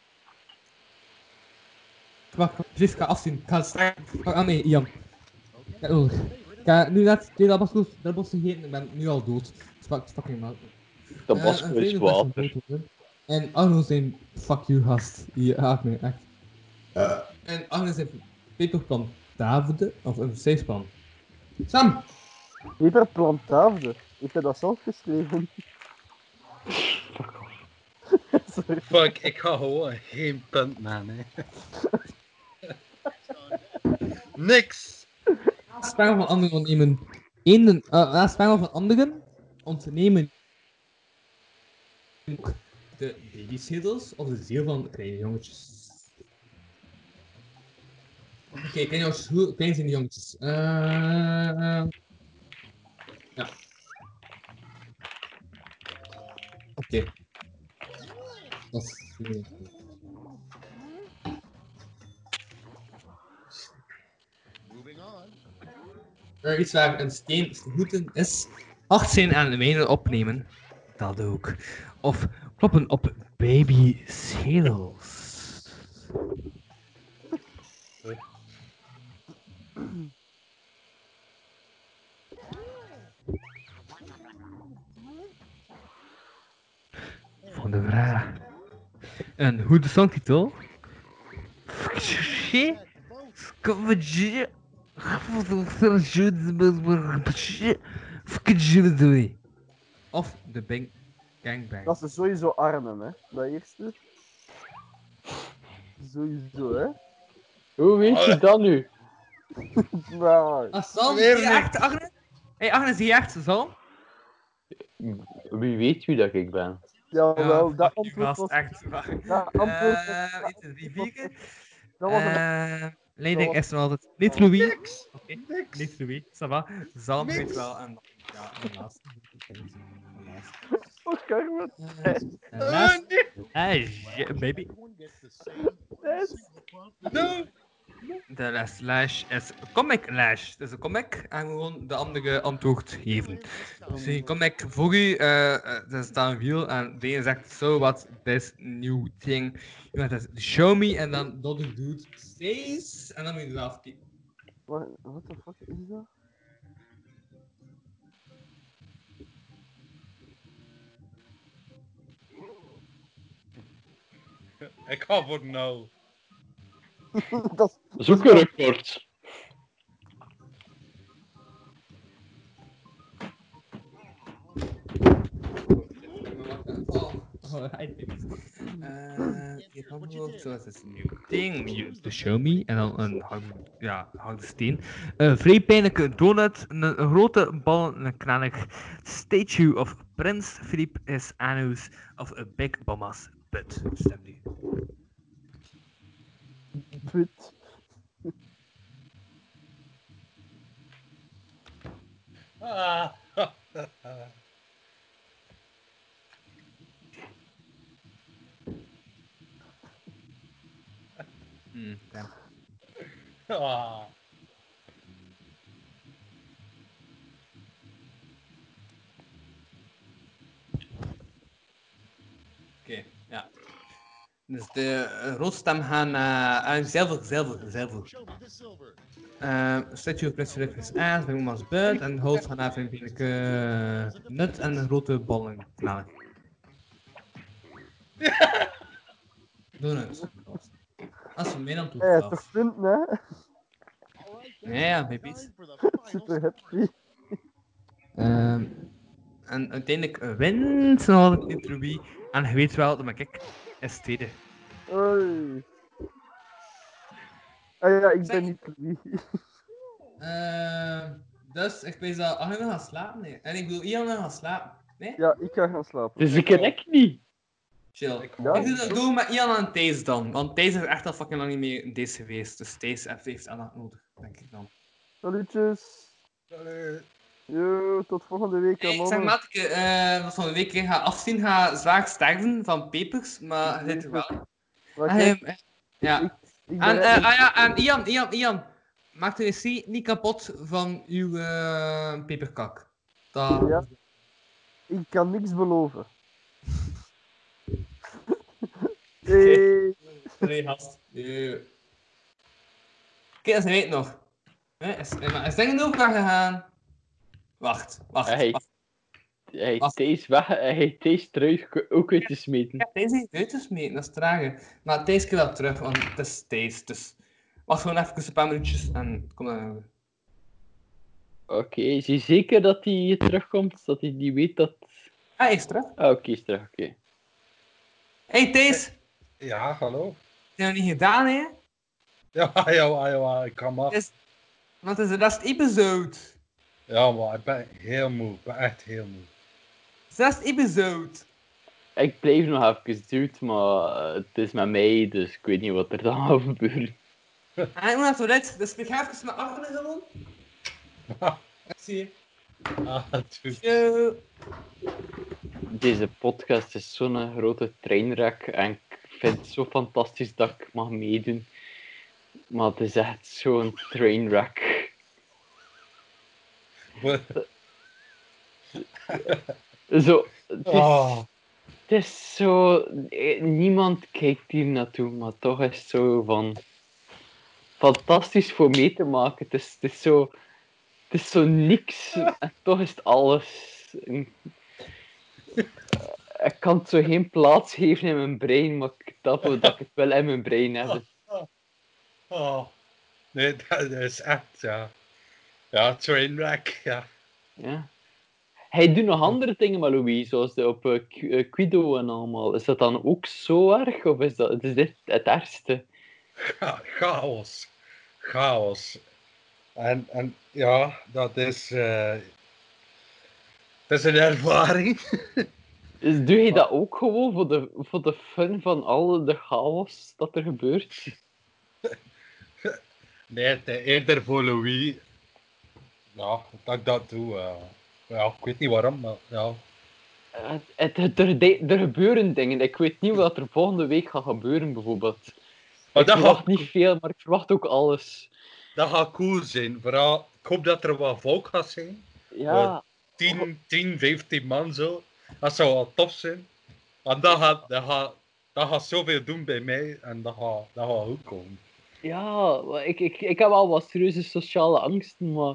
Wacht, alsjeblieft, ga afzien. Ik ga straks. Pak aan mee, Ian. Ja, oh. Ik ga nu net twee labasco's, labas gegeten, ik ben nu al dood. Pak fucking. Tabasco Eh, een is water. En Arno zijn fuck you gast. Ja, Agne, echt. En Agne zijn peperplantaafde, of een zeesplan. Sam! Peperplantaafde. Ik heb dat zelf geschreven. Sorry. Fuck, ik ga gewoon geen punt man, hè. Niks! Spel van anderen ontnemen. Eén, uh, spel van anderen ontnemen de babyschedels of de ziel van kleine jongetjes. Oké, kleine jongetjes, hoe klein zijn die jongetjes? Eh, ja. Oké. Dat is. Er iets waar een steen groeten is. Acht zijn aan de mijnen opnemen. Dat ook. Of kloppen op baby schedels. Van de vraag. Een goede songtitel. Of de Bang Gangbang. Dat is sowieso armen, hè. Dat eerste. Sowieso, hè. Hoe weet je dat nu? Nou, Ah, Sam, Weer zie je niet. echt, Agnes? Hé, Agnes, zie je echt, Sam? Wie weet wie dat ik ben? jawel, dat fuck you, antwoord was... echt waar. Dat antwoord was... Eh, 1, 2, 3, 4. Dat was een... Eh, Leiding dat is nog altijd niet Louis. Niks! Niet Louis, ça va. Zalm weet wel. En ja, de. Oh, Carmen. Eh, en laatste. Hey, baby. No! De slash is comic lash. Het is een comic en gewoon de andere antwoord geven. Dus een comic voor u, eh, eh, er staat een wiel en de zegt so what this new thing. Iemand zegt show me en dan dat de dude says en dan moet je zelf kijken. Wat what the fuck is dat? Ik ga voor no. dat Zoek een record. Denkt. Eh, je kan zoals het nieuw ding, you to show me, en dan een hang- ja, steen. Een vrij pijnlijke donut, een, een grote bal, een knallig statue of Prins Philip is anus of a big bomas butt. Stem nu put. Ah. mm, damn. Ah. Dus de eh, roodstem gaan naar uh, zilver, zilver, zilver. Uh, statue of Prince is aas, bij Moemas buit en hoofd gaan naar beetje nut en grote bollen knallen. Doe het. Als we meer dan toe. Ja, toch punten, hè? Ja, ja, baby's. Super happy. Ehm, en uiteindelijk wint nog niet Ruby. En je weet wel, dat ik is tweede. Oei. Ah ja, ik ben niet wie. Ehm, dus ik weet dat. Oh, je wil gaan slapen? Nee. En ik bedoel, Ian wil gaan slapen. Nee? Ja, ik ga gaan slapen. Dus ik ken niet. Chill. Ik Ja. doe dat doe met Ian en Thijs dan. Want Thijs is echt al fucking lang niet meer in deze geweest. Dus Thijs heeft aandacht nodig, denk ik dan. Salutjes. Yo, tot volgende week, Hey, ik zeg Matke, eh wat van de week ga afzien, ga zwaar sterven van pepers, maar er wel. Ah, kijk, hij- ja. ik En, echt- ah ja, en Ian, Ian, Ian, maak de wc niet kapot van uw eh, peperkak. Dat... Ja. Ik kan niks beloven. hey. Sorry, gast. Oké, dat weet nog. Hè, Is, is, is dingen over gegaan? Wacht, wacht. Hij wacht. hij deze weg, hij trui ook uit te smeten. Ja, Thijs heeft uit te smeten, dat is trager. Maar Thijs keer wel terug, want het is Thijs. Dus wacht gewoon even een paar minuutjes en kom dan. Oké, is hij zeker dat hij terugkomt? Dat hij niet weet dat... Hij is terug. Ah, oké, is terug, oké. Hey Thijs, Ja, hallo. heb je nog niet gedaan, hè? Ja, ja, ja, ik kan maar. Is- Want het is de laatste episode. Ja, maar ik ben heel moe. Ik ben echt heel moe. Zesde episode. Ik blijf nog even dude, maar eh, het is met mij, dus ik weet niet wat er dan gaat gebeuren. En ik moet naar het toilet, dus ik ga even met Arne gewoon. Ik zie je. Ah. Deze podcast is zo'n grote treinwreck en ik vind het zo fantastisch dat ik mag meedoen. Maar het is echt zo'n trainwreck. Zo, het is, het is zo... eh, Niemand kijkt hier naartoe, maar toch is het zo van... Fantastisch voor mee te maken. Het is, het is zo... Het is zo niks en toch is het alles. En- Ik kan het zo geen plaats geven in mijn brein, maar ik dat dat ik het wel in mijn brein heb. Oh. Nee, dat is echt, ja. Ja, trainwreck, ja. Ja. Hij doet nog andere dingen met Louis, zoals de op eh, eh, Quido en allemaal. Is dat dan ook zo erg, of is, dat, is dit het ergste? Cha- chaos. Chaos. En, en ja, dat is... eh dat is een ervaring. Dus doe je dat ook gewoon voor de, voor de fun van al de chaos dat er gebeurt? Nee, het eerder voor Louis. Ja, dat ik dat doe. eh. ja, ik weet niet waarom, maar ja. Het, het, het- er, de- er gebeuren dingen. Ik weet niet wat er volgende week gaat gebeuren, bijvoorbeeld. Maar ik dat verwacht gaat- niet veel, maar ik verwacht ook alles. Dat gaat cool zijn. Vooral, ik hoop dat er wat volk gaat zijn. Ja. 10, 10, 15 man zo. Dat zou wel tof zijn. Want dat gaat, dat gaat, dat gaat zoveel doen bij mij en dat gaat, dat gaat goed komen. Ja, ik, ik, ik heb wel wat serieuze sociale angsten, maar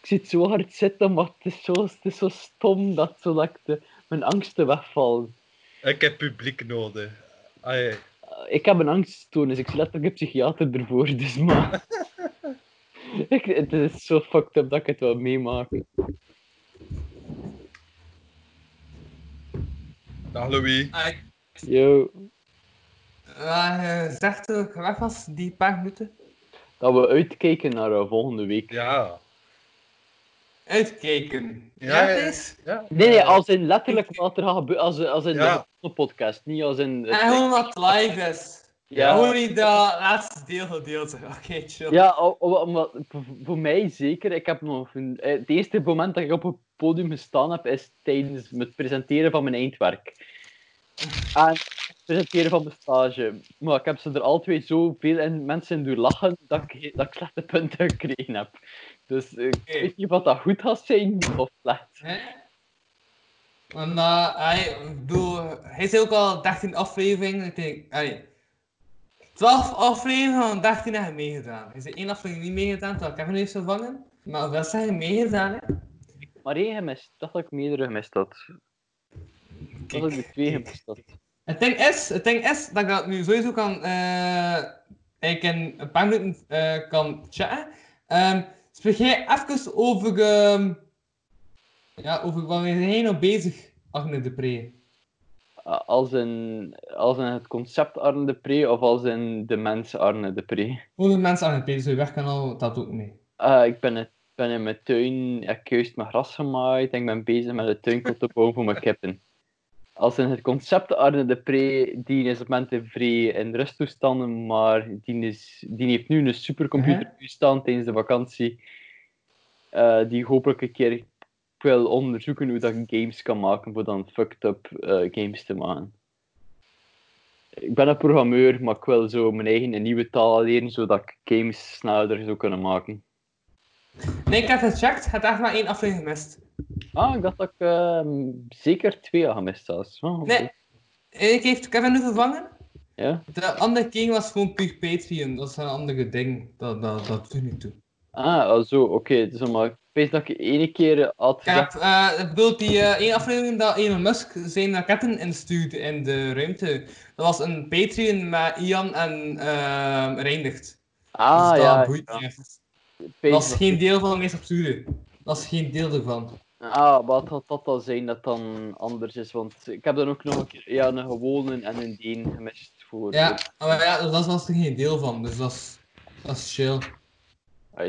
ik zit zo hard zitten, maar het is zo, het is zo stom dat, zo dat ik de, mijn angsten wegvallen. Ik heb publiek nodig. Eh, Ik heb een angststoornis, ik zie letterlijk een psychiater ervoor, dus maar... ik, het is zo fucked up dat ik het wil meemaken. Dag Louis. Yo, Uh, zegt dat ik weg was, die paar minuten. dat we uitkijken naar eh, volgende week. Ja. Uitkijken. Ja, Ja. Nee, nee, als in letterlijk wat er gaat gebeuren, als, als in Ja. de podcast, niet als in... En gewoon wat live is. Ja, gewoon niet dat laatste deel gedeeld. Oké, chill. Ja, omdat, voor- mij zeker. Ik heb nog een, eh, het eerste moment dat ik op het podium gestaan heb, is tijdens het presenteren van mijn eindwerk. En het presenteren van mijn stage. Maar ik heb ze er al twee zoveel in, mensen doen lachen dat ik, dat ik slechte punten gekregen heb. Dus eh, ik weet niet of dat goed gaat zijn of slecht. Hè? Want uh, hij, bedoel, hij is ook al 13 afleveringen. Ik denk, hij, 12 afleveringen van 13 heb je meegedaan. Hij is één aflevering niet meegedaan, terwijl Kevin heeft vervangen. Maar wel zijn meegedaan, hè? Maar één gemist. Dat ik meerdere gemist had. Dat ik er twee gemist had. Het ding is, het ding is dat ik dat nu sowieso kan, eh ik in een paar minuten eh, kan chatten. Ehm spreek jij even over, ehm ja, over waar ben jij nou bezig, Agne de Pre? Uh, Als in, als in het concept Arne de Pre of als in de mens Arne de Pre? Hoe de mensen aan het Pre, zo je werkkanaal, dat ook mee. Uh, ik ben, het, ben in mijn tuin, ik heb juist mijn gras gemaaid en ik ben bezig met de tuinkot te bouwen voor mijn kippen. Als in het concept Arne de Pre, die is op momenten vrij in rusttoestanden, maar die, is, die heeft nu een supercomputer toestand tijdens de vakantie, eh, die hopelijk een keer wil onderzoeken hoe dat ik games kan maken voor dan fucked up eh, games te maken. Ik ben een programmeur, maar ik wil zo mijn eigen een nieuwe taal leren, zodat ik games sneller zou kunnen maken. Nee, ik heb gecheckt, het echt maar één aflevering gemist. Ah, ik dacht dat ik ehm, zeker twee had gemist zelfs. Oh, oké. Nee, ik heeft Kevin nu vervangen. Ja? De andere king was gewoon puur Patreon, dat is een andere ding, dat, dat, dat doet niet toe. Ah, zo, oké. Dus maar ik weet dat ik ene keer had Ik heb, eh, ik bedoel, die eh één aflevering dat Elon Musk zijn raketten instuurde in de ruimte. Dat was een Patreon met Ian en uh, Reindert. Ah, dus dat ja. boeit ja. niet echt. Dat was geen deel van de meest absurde. Dat is geen deel ervan. Ah, wat had dat dan zijn dat dan anders is? Want ik heb dan ook nog een keer ja, een gewone en een deen gemist voor... Ja, maar ja, dat was er geen deel van, dus dat is, dat is chill.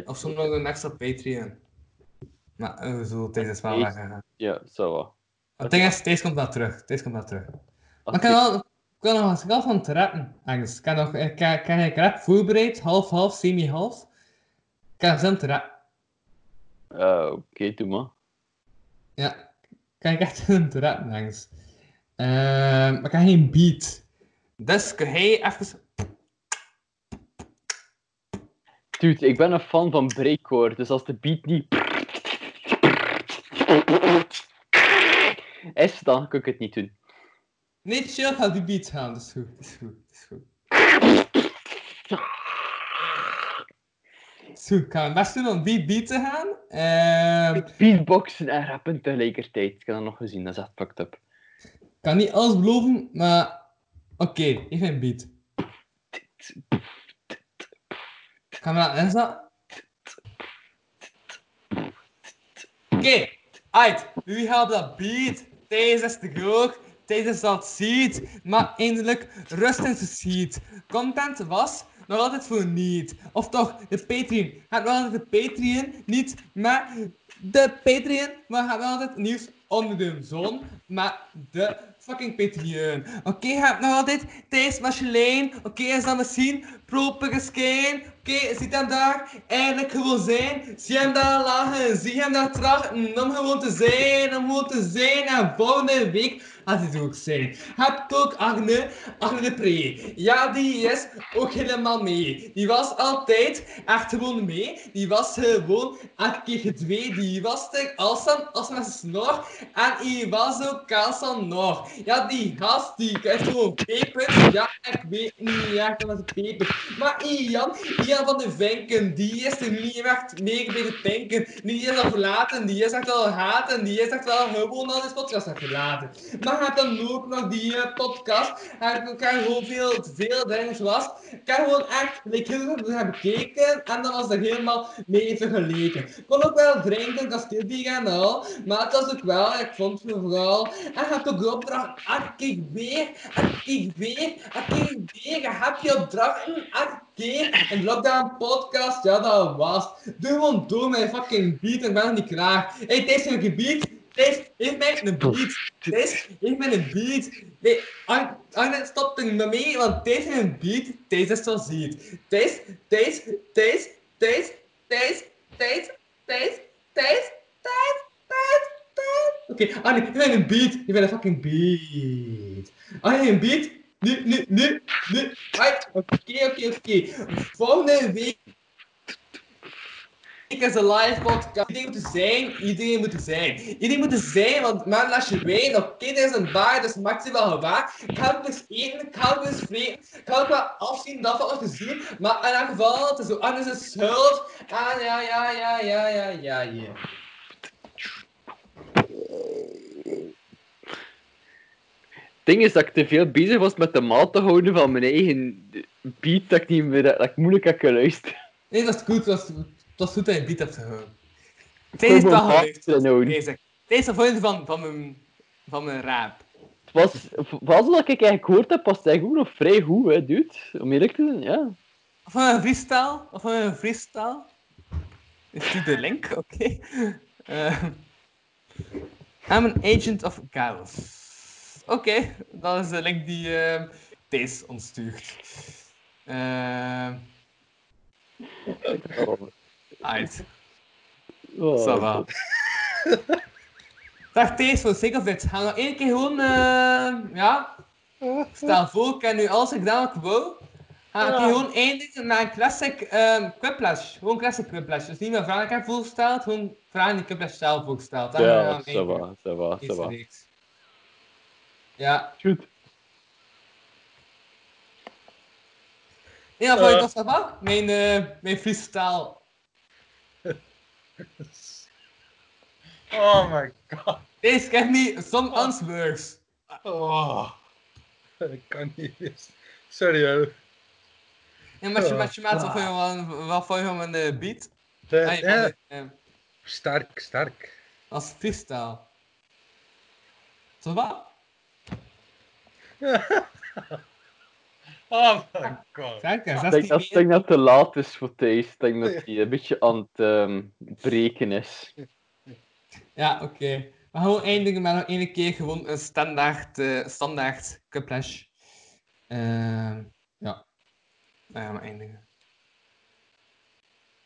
Of soms nog een extra Patreon. Maar eh, zo tijdens het spel weggegaan. Ja, zo wat. Het ding is, deze komt wel terug. Deze komt wel terug. Maar ik kan wel, ik kan nog wel van het rappen, Agnes. Ik kan nog, ik kan, ik kan ik rap voorbereid, half-half, semi-half. Kan te rappen. Eh, Oké, doe maar. Ja, kan ik echt rappen, Agnes. Ehm, maar ik heb geen beat. Dus kun jij even... Dude, ik ben een fan van breakcore, dus als de beat niet... is, dan kan ik het niet doen. Nee, chill, ga die beat gaan. Dat is goed, dat is goed, dat is goed. Goed, ik ga mijn best doen om die beat te gaan. Ehm Beatboxen en rappen tegelijkertijd. Ik heb dat nog gezien, dat is echt fucked up. Ik kan niet alles beloven, maar... Oké, even een beat. Kan me dat inzetten? Oké, uit. Wie gaat dat beat? Deze is te groot. Deze is dat ziet. Maar eindelijk rust in zijn seat. Content was nog altijd voor niet. Of toch, de Patreon. Gaat nog altijd de Patreon niet, maar de Patreon. Maar gaat nog altijd nieuws onder de zon. Maar de fucking Patreon. Oké, gaat nog altijd Thijs Machelijn. Oké, is dat misschien geskijn. Oké, ziet hem daar eigenlijk gewoon zijn. Zie hem daar lachen. Zie hem daar trachten om gewoon te zijn. Om gewoon te zijn. En volgende week hij er ook zijn. Hebt ook Agne, Agne de Pre. Ja, die is ook helemaal mee. Die was altijd echt gewoon mee. Die was gewoon elke keer gedwee. Die was er als dan, als zijn snor. En die was ook als dan nog. Ja, die gast, die krijgt gewoon peper. Ja, ik weet niet echt wat het peper. Maar Ian, Ian van de Vinken, die is er niet echt mee bij denken. Die is al verlaten, die is echt wel haten. Die is echt wel gewoon al deze podcast verlaten. Maar gaat dan ook nog die eh, podcast. Ik kan gewoon veel, veel dingen zoals. Ik kan gewoon echt like, heel veel hebben bekeken. En dan was er helemaal mee vergeleken. Ik kon ook wel drinken, kasteelbier en al. Maar het was ook wel, ik vond het vooral. En gaat ook de opdracht. En kijk weer, en kijk weer, en kijk weer. Je hebt je opdrachten, en keer een lockdown podcast, ja dat was. Doe gewoon door mijn fucking beat, ik ben niet klaar. Hey, Thijs, heb je? Thijs, geef mij een beat. Thijs, geef mij een beat. Nee, Arne, stop er maar mee, want Thijs heeft een beat. Thijs is zoals ziet. Thijs, Thijs, Thijs, Thijs, Thijs, Thijs, Thijs, Thijs, Thijs, Thijs, Thijs. Oké, Arne, geef mij een beat. Geef mij een fucking beat. Arne, een beat. Nu, nu, nu, nu. Oké, oké, oké. Volgende week ik is een live podcast. Iedereen moet er zijn. Iedereen moet er zijn. Iedereen moet er zijn, want man, als je weet, oké, dit is een bar, dat is maximaal gevaar. Ik ga het eens eten, ik ga het eens vreten. Ik ga het wel afzien, dat wat te zien. Maar in elk geval, het is zo anders een schuld. Ah, ja, ja, ja, ja, ja, ja, ja. Het ding is dat ik te veel bezig was met de maat te houden van mijn eigen beat, dat ik, niet meer, dat ik moeilijk heb geluisterd. Nee, dat is goed. Dat is, dat is goed dat je een beat hebt gehouden. Deze is wel geluisterd. Deze. Is de volgende van, van, mijn, van mijn rap. Het was, was wat ik eigenlijk gehoord heb, was het eigenlijk ook nog vrij goed, hè, dude. Om eerlijk te zijn, ja. Of van een freestyle? Of van een freestyle? Is dit de link? Oké. Eh, I'm an agent of chaos. Oké, dat is de link die uh, deze ons stuurt. Uh, Uit. Oh, Ça va. Dag Thees, voor zeker fit. Gaan we nog één keer gewoon, uh, ja. Stel voor, ik heb nu alles gedaan wat ik wou. Ga ik Ja. gewoon eindigen met een classic um, quiplash. Gewoon classic quiplash. Dus niet meer vragen ik heb voorgesteld, gewoon vragen die quiplash zelf voorgesteld. Ja, ça va, ça va, ça va. Ja. Goed. Ja, vond je Eh. dat va? Mijn, eh mijn freestyle oh my god. Deze kan niet. some oh. answers. Oh. Dat kan niet. Sorry hoor. En maar je oh. met je maat wat ah. vond je hem in de beat? ja. Sterk, sterk. Als freestyle. Zo wat? Oh my god. Kijk, Ik denk dat ik denk dat het te laat is voor Thijs. Ik denk dat hij een beetje aan het ehm, breken is. Ja, oké. We gaan gewoon eindigen met nog één keer gewoon een standaard, eh standaard cuplash. Ehm ja. Dan gaan we eindigen.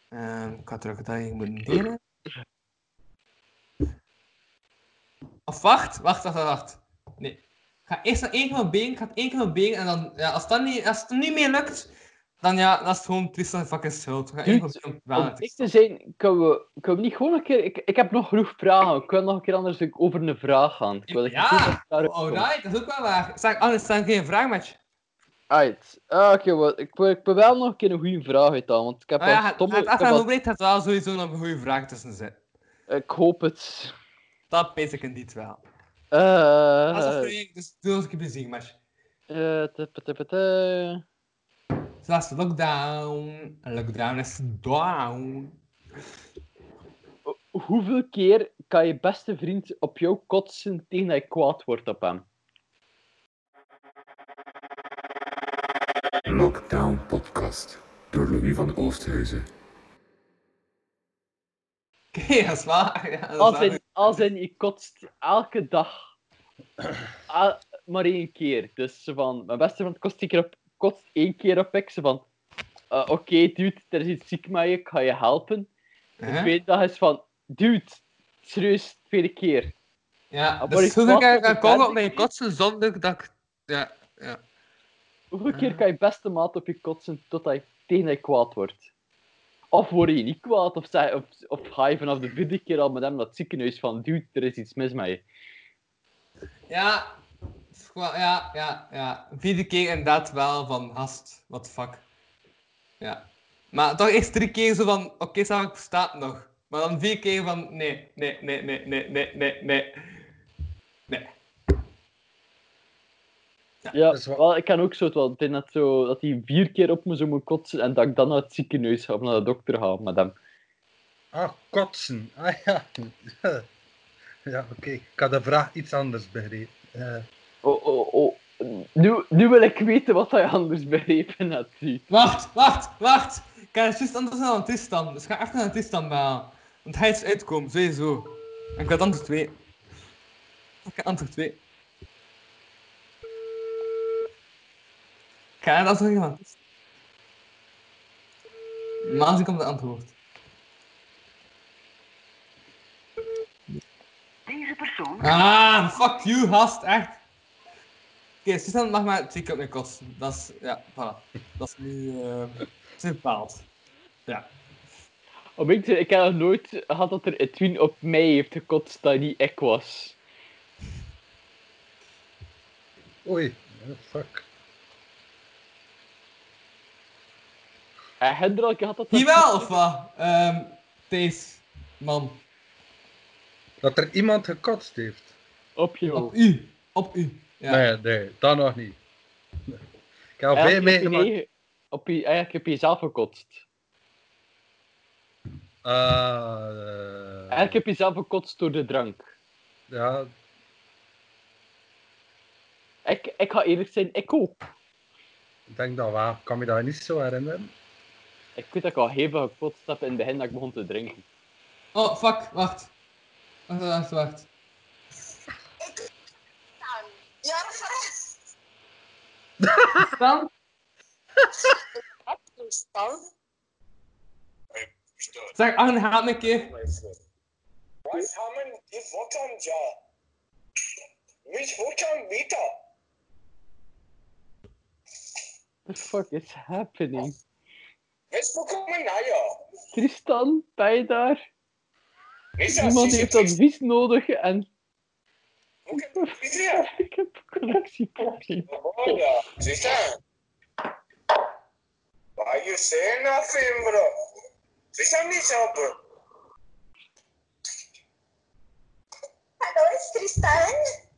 Ehm ik ga terug dat je moet delen. Of wacht, wacht, wacht, wacht. Nee. Ik ga eerst nog één keer mijn been, ik ga het één keer mijn been en dan, ja, als, dat niet, als het niet meer lukt, dan ja, dan is het gewoon Tristan fucking schuld. We gaan Dude, Om ik te zijn, kunnen we, kunnen we niet gewoon een keer... Ik, ik heb nog genoeg vragen. Ik wil nog een keer anders over een vraag gaan. Ik wil dat Ja, dat alright, dat is ook wel waar. Zeg, anders staan geen vraag met je. Ah, Oké, wel, ik, ik wel nog een keer een goede vraag uit dan, want ik heb Ah al ja, het, stomme... het, al- het, het wel sowieso nog een goede vraag tussen zitten. Ik hoop het. Dat weet ik niet wel. Eh, project, dus doe ons een keer plezier met je. eh, tup, tup, tup, tup. Zoals de lockdown. Lockdown is down. Hoeveel keer kan je beste vriend op jou kotsen tegen dat je kwaad wordt op hem? Lockdown Podcast door Louis van Oosthuizen. Oké, dat is waar. Ja, dat is waar. Als in je kotst elke dag Ah, maar één keer. Dus van, mijn beste vriend kost, keer op, kotst één keer op ik. Van, eh, oké dude, er is iets ziek met je, ik ga je helpen. De Hè? tweede dag is van, dude, serieus, tweede keer. Ja, Dan dus word ik hoeveel keer kan ik derde op mijn kotsen zonder dat ik... Ja, ja. Hoeveel keer kan je beste maat op je kotsen totdat je tegen je kwaad wordt? Of word je niet kwaad, of, zeg, of, of ga je vanaf de vierde keer al met hem het ziekenhuis van, dude, er is iets mis met je. Ja, ja, ja, ja. Vierde keer inderdaad wel van hast, what the fuck. Ja. Maar toch eerst drie keer zo van, oké, okay, ik nog. Maar dan vier keer van, nee, nee, nee, nee, nee, nee, nee. Nee. Ja, wel, ik kan ook zo, wel, het is net zo dat hij vier keer op me zou moeten kotsen en dat ik dan naar het ziekenhuis ga of naar de dokter ga met hem. Ah, kotsen. Ah ja. Ja, oké. Ik had de vraag iets anders begrepen. Eh, Oh, oh, oh. Nu, nu wil ik weten wat hij anders begrepen had. zie. Wacht, wacht, wacht. Ik ga het juist anders naar een Tristan. Dus ik ga even naar een Tristan bellen. Want hij is uitkomen, sowieso. En ik het anders weten. Ik heb antwoord 2. Ik ga dat zo iemand. Maar ik op de antwoord. Deze persoon Ah, fuck you, gast, echt. Oké, Susan mag maar twee keer op mijn kosten. Dat is, ja, voilà. Dat is nu, eh, dat is bepaald. Ja. Om ik, te, ik heb nog nooit gehad dat er Edwin op mij heeft gekotst dat niet ik was. Oei, oh, fuck. Ik had dat... Jawel, of wat? Ehm deze man. Dat er iemand gekotst heeft. Op jou. Op u. Op u. Ja. Nee, nee, dat nog niet. Ik heb al veel je meegemaakt. eigen- op je, eigenlijk heb je jezelf gekotst. Eh, Eigenlijk heb je jezelf gekotst door de drank. ja, Ik, ik ga eerlijk zijn, ik ook. ik denk dat wel. Ik kan me dat niet zo herinneren. Ik weet dat ik al heel veel gekotst heb in het begin dat ik begon te drinken. Oh, fuck, wacht. Wacht, wacht, wacht. Ja. Dan? Toestand. Zeg, Arne, haal een keer. Was haben die Wotan ja? Mich wieder. What the fuck is happening? Wes bekommen naja? Tristan, ben je daar? Is dat Iemand heeft advies nodig en... Is er? ik heb connectieprobleem. Oh ja, Sisse. Waar je zijn af, bro? Sisse niet zo, bro. Hallo, is Tristan?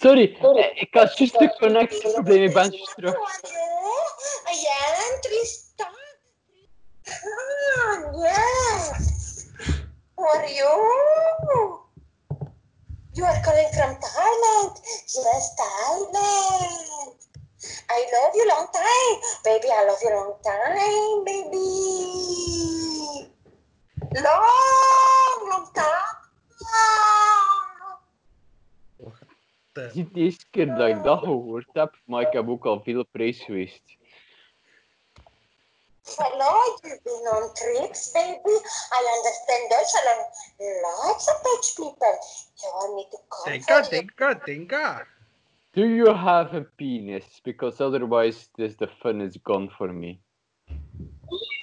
Sorry, eh, ik had juist een connectieprobleem, ik ben juist terug. Hallo, ja, Tristan. Ah, yes. Are you? You are calling from Thailand. Yes, Thailand. I love you long time. Baby, I love you long time, baby. Long, long time. Het is niet de eerste keer dat ik dat gehoord heb, maar ik heb ook al veel op reis geweest. Hello, you've been on trips, baby. I understand Dutch. I learn lots of Dutch people. You want me to come Tinka, for you? tinka, tinka. Do you have a penis? Because otherwise this the fun is gone for me.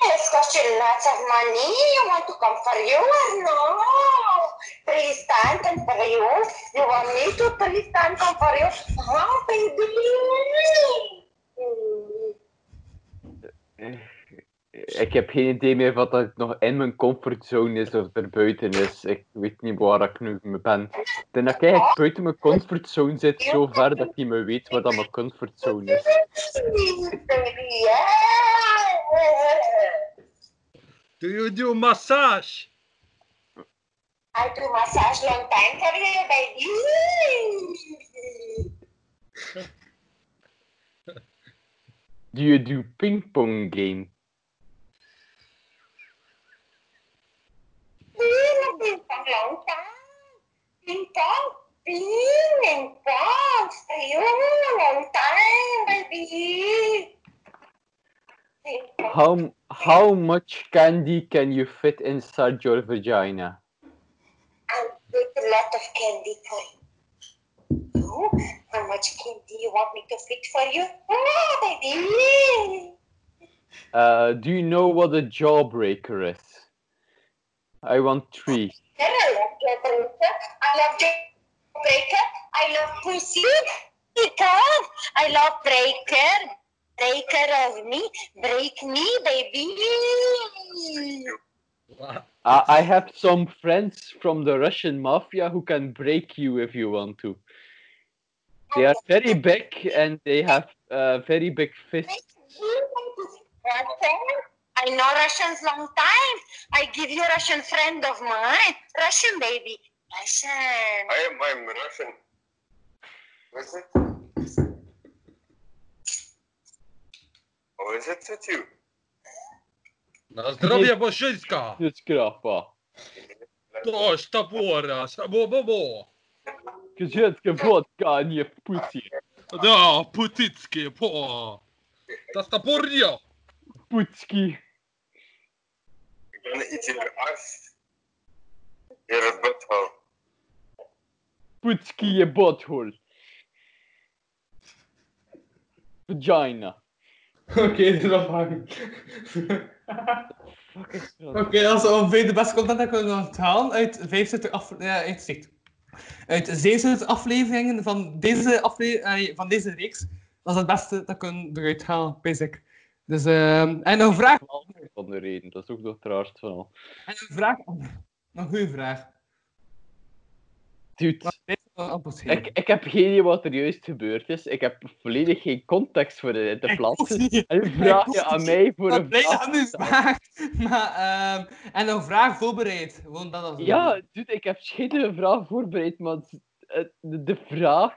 Yes, cost you lots of money. You want to come for you or no? Tristan come for you. You want me to Tristan come for you? Oh, baby. Eh, eh. Ik heb geen idee meer wat dat nog in mijn comfortzone is of er buiten is. Ik weet niet waar ik nu mee ben. Ik denk dat ik eigenlijk buiten mijn comfortzone zit, zo ver dat ik niet meer weet wat dat mijn comfortzone is. Do you do massage? I do massage long time for you, baby. Do you do ping pong game? Long time. Ping pong. Ping pong. For you long time, baby. How how much candy can you fit inside your vagina? I'll put a lot of candy for you. How much candy you want me to fit for you? Oh, baby. Uh, do you know what a jawbreaker is? I want three. I love Jawbreaker. I love Jawbreaker. I love Pussy. I love Breaker. Breaker of me. Break me, baby. I I have some friends from the Russian mafia who can break you if you want to. They are very big and they have uh, very big fists. Russian? I know Russians long time. I give you Russian friend of mine. Russian baby. Russian. I am I'm Russian. What's it? How is it with you? Na zdrowie Boszyńska! Dus krapa. Da, stabora, stabobobo. Gezet vodka in je poesie. Da, putitski, po. Da, staborja. Poetski. Ik ben iets in arts. Hier het butthole. Poetski je butthole. Vagina. Oké, erop hangen. Oké, als we ongeveer de beste content hebben kunnen onthalen uit 75 af, ja, uit, zicht. uit 77 afleveringen van deze, afle eh, van deze reeks. Dat is het beste dat kunnen we eruit halen, basic. Dus, ehm en een vraag. Van de reden, dat is ook nog het van al. En een vraag. Een goede vraag. Dude, ik, ik heb geen idee wat er juist gebeurd is. Ik heb volledig geen context voor het te plaatsen. En nu vraag je aan mij voor een vraag. je nu vraagt. Maar, ehm en een vraag voorbereid. Gewoon dat als Ja, dude, ik heb schitterende vraag voorbereid, maar de, de vraag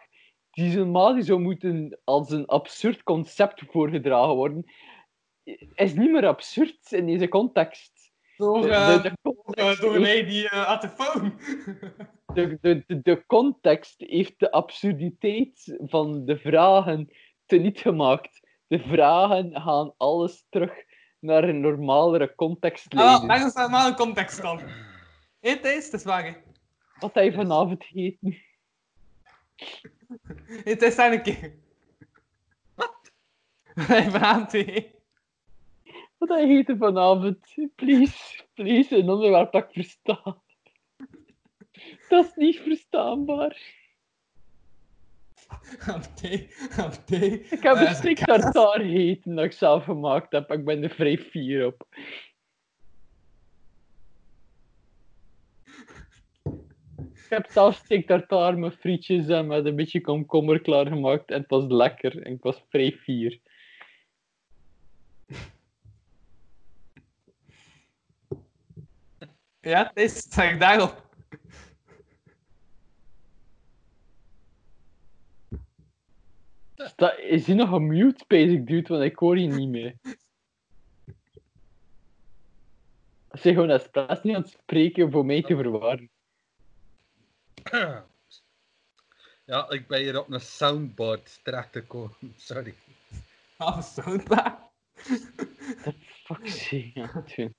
die normaal die zou moeten als een absurd concept voorgedragen worden, is niet meer absurd in deze context. Door, De- de- eh, de door, door mij die aan de phone. de, de, de, de context heeft de absurditeit van de vragen teniet gemaakt. De vragen gaan alles terug naar een normalere context Ah, leiden. dat maar een context dan. Hé Thijs, het is waar. Wat je vanavond gegeten? Hé Thijs, zijn een keer. Wat? Vanavond. Wat heb je gegeten vanavond? Please, please, een onderwerp dat ik versta. Dat is niet verstaanbaar. Oké, oké. Ik heb Eh, een steak tartaar gegeten dat ik zelf gemaakt heb. Ik ben er vrij fier op. Ik heb zelf steak tartaar met frietjes en met een beetje komkommer klaargemaakt. En het was lekker. En ik was vrij fier. Ja, Thijs, zeg daarop. Sta, is hij nog een mute basic dude? Want ik hoor je niet meer. Zeg gewoon expres niet aan het spreken voor mij te verwarren. Ja, ik ben hier op een soundboard terechtgekomen. Sorry. Ah, een soundboard? Fuck, zie je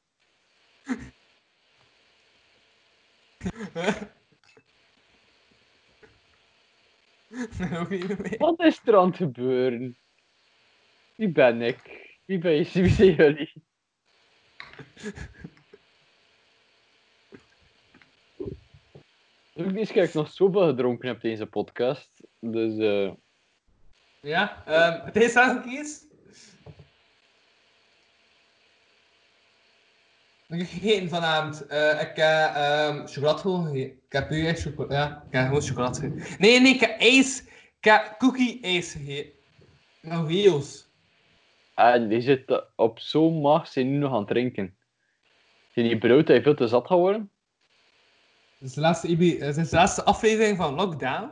het niet meer. Wat is er aan het gebeuren? Wie ben ik? Wie ben je? Wie zijn jullie? Ook niet dat ik nog zoveel gedronken heb deze podcast. Dus eh Ja, ehm Thijs, zeg nog eens. Heb gegeten vanavond? Eh, ik heb ehm chocolade gewoon gegeten. Ik heb nu echt chocolade. Ja, ik heb gewoon chocolade gegeten. Nee, nee, ik heb ijs. Ik heb cookie ijs gegeten. Nou, heels. En die zit op zo'n maag, zijn nu nog aan het drinken. Zijn die brood dat je veel te zat geworden? Dit is de laatste, IB, eh, dit is de laatste aflevering van Lockdown.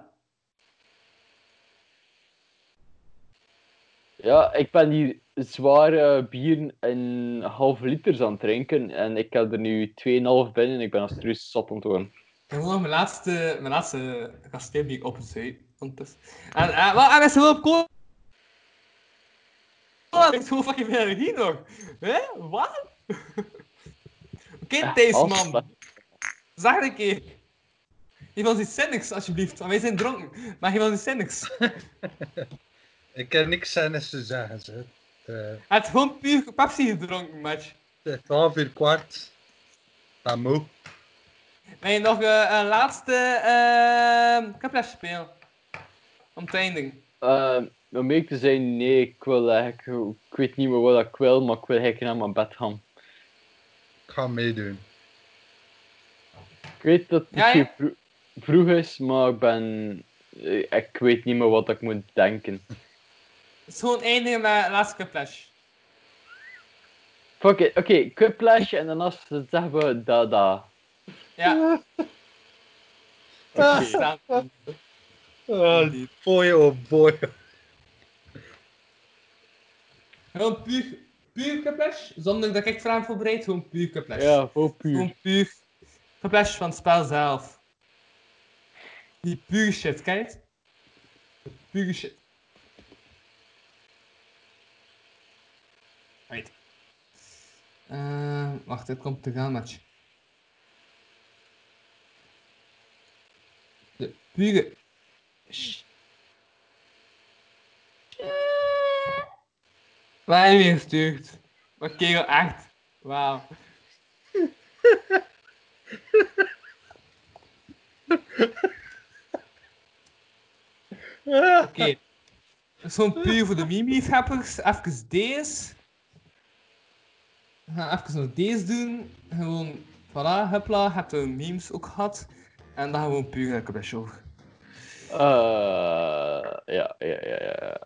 Ja, ik ben hier zware bieren in halve liters aan het drinken. En ik heb er nu 2,5 binnen en ik ben als serieus zat aan het worden. Ik heb mijn laatste, mijn laatste kasteel die ik op het zee. ondertussen. En, en, wat, en is er wel op kool? Oh, fucking veel nog. Hè? Wat? Oké, deze als- man. Zeg een keer. Geef ons iets zinnigs, alsjeblieft. Want wij zijn dronken. Maar geef ons iets zinnigs. Ik heb niks zinnigs te zeggen, zeg. Hij heeft gewoon puur Pepsi gedronken, match. Het is twaalf uur kwart. Ben moe. Ben je nog eh, een laatste uh, kaples spelen? Om te eindigen. Eh, om eerlijk te zijn, nee, ik wil eigenlijk, ik weet niet meer wat ik wil, maar ik wil eigenlijk naar mijn bed gaan. Ik ga meedoen. Ik weet dat het Ja, ja. misschien vro- vroeg is, maar ik ben, eh, ik weet niet meer wat ik moet denken. Het is gewoon eindigen met laatste kaples. Fuck it, oké, quiplash en daarna zeggen we dada. Ja. Oké. Oh, boy, oh boy. Gewoon puur, puur kaples, zonder dat ik vragen voorbereid, gewoon puur kaples. Ja, gewoon puur. Gewoon puur. Geblesjes van het spel zelf. Die pure shit, het? Pure shit. Right. Eh, wacht, dit komt te gaan match. De pure... Waar weer gestuurd? Maar kerel, echt. Wauw. Oké. Zo'n puur voor de meme-liefhebbers. Even deze. Gaan even nog deze doen. Gewoon, voilà, hupla. Heb de memes ook gehad. En dan gewoon puur lekker bij show. Eh, ja, ja, ja, ja.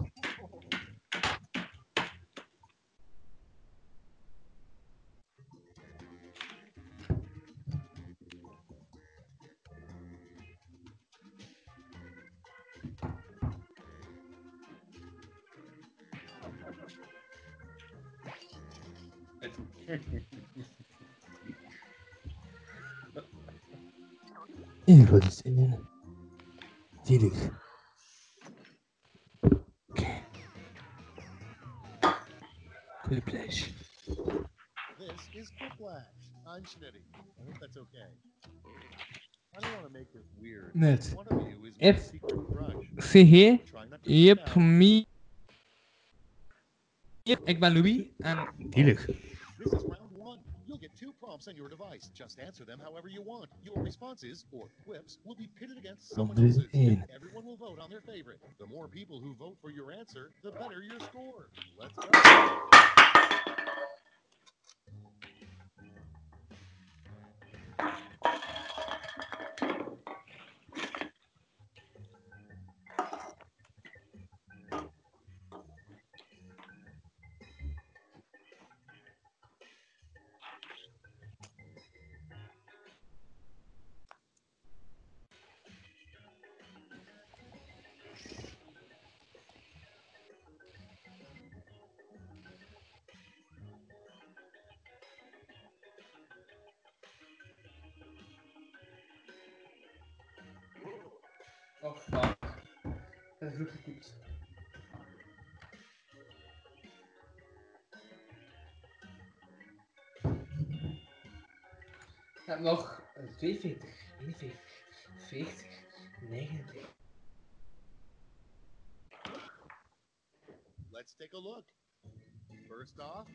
Eh, eh, Even zin. Zielig. Oké. Quiplash. This is Quiplash. I'm Schnitty. I hope that's okay. I don't want to make this weird. Net. One of you is my secret not to yep, me. Yep, ik ben Louis en Zielig. This is round one. You'll get two prompts on your device. Just answer them however you want. Your responses, or quips, will be pitted against someone else's. Everyone will vote on their favorite. The more people who vote for your answer, the better your score. Let's go. Oh fuck. Dat is goed getypt. Ik heb nog 42, 41, 40, 39. Let's take a look. First off,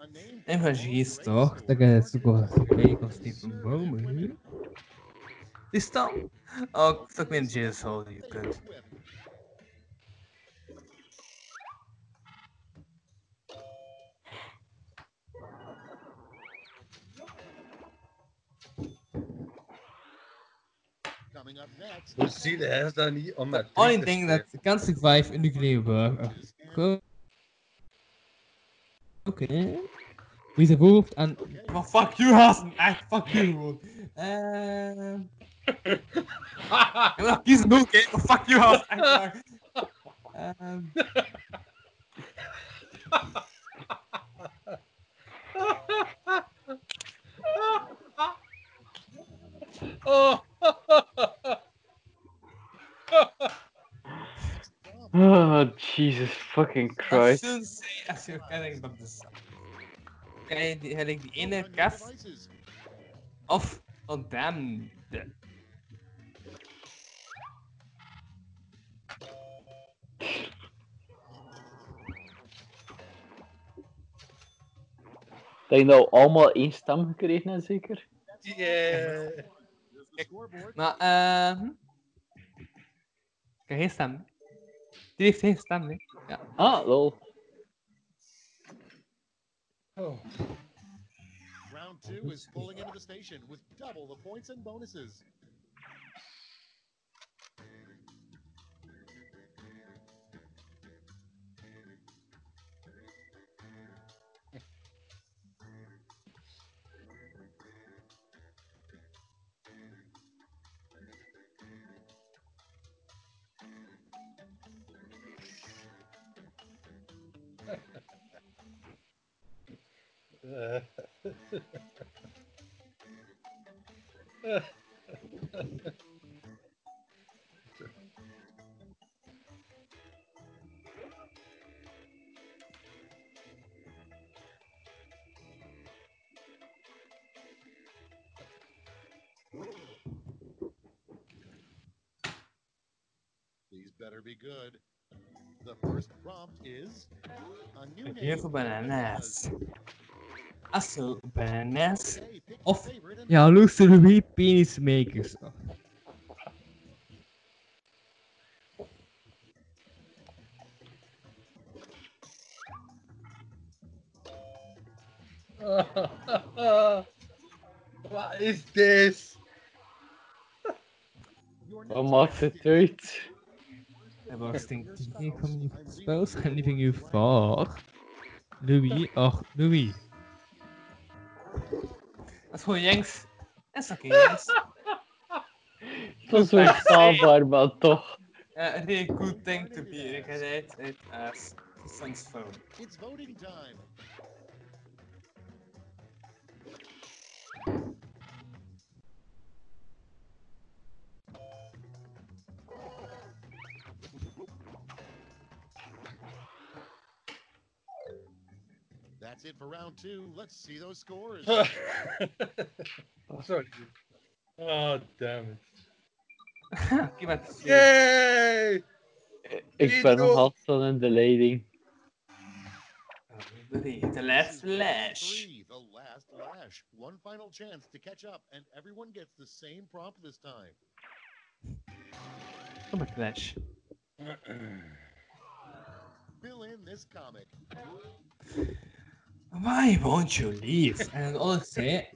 a name. Van G's toch? Het sogar kijken als die van bomen. Is dat? Oh, stuk met een G's hole, je kunt. Coming up next. Hoe zie je hij is dat niet om met Only thing that can survive in war. Go. Oké. Wie is hoofd en... Maar fuck you, Hazen! Echt, fuck you gewoon. Ehm... Ik wil kiezen ook, hè. Fuck you. Ehm... Oh. oh, Jesus fucking Christ. Ken je die, heb ik die ene Kev? Of, oh damn. Dat je nou allemaal één stem gekregen hebt, zeker? Yeah. Maar, eh... hm? Ik heb geen stem. Die heeft geen stem, hè? Ja. Ah, lol. Oh. Round two is pulling into the station with double the points and bonuses. These better be good. The first prompt is a new name. Heel veel bananas. Asso, bananas. Of, and ja, Luster Louis penismakers. Wat is dit? Wat maakt het uit? Waar stinkt die van die spels en leaving you far? Louis, ach, Louis. Dat is gewoon Jenks. En fucking Jenks. Dat is maar toch. A really good thing to be as. It's voting time. That's it for round two. Let's see those scores. Sorry. Oh, damn it. Kijk maar. Yay! Ik ben nog altijd in de leiding. The last flash. Three, the last lash. One final chance to catch up, and everyone gets the same prompt this time. Kom maar, flash. Fill in this comic. Why won't you leave? En all ik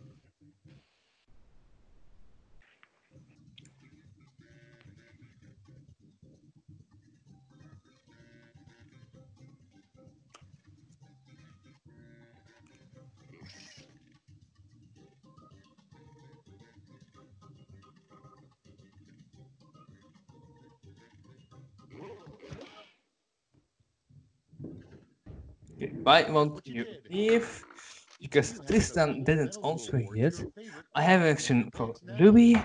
why won't you leave? Because Tristan didn't answer yet. I have action for Ruby,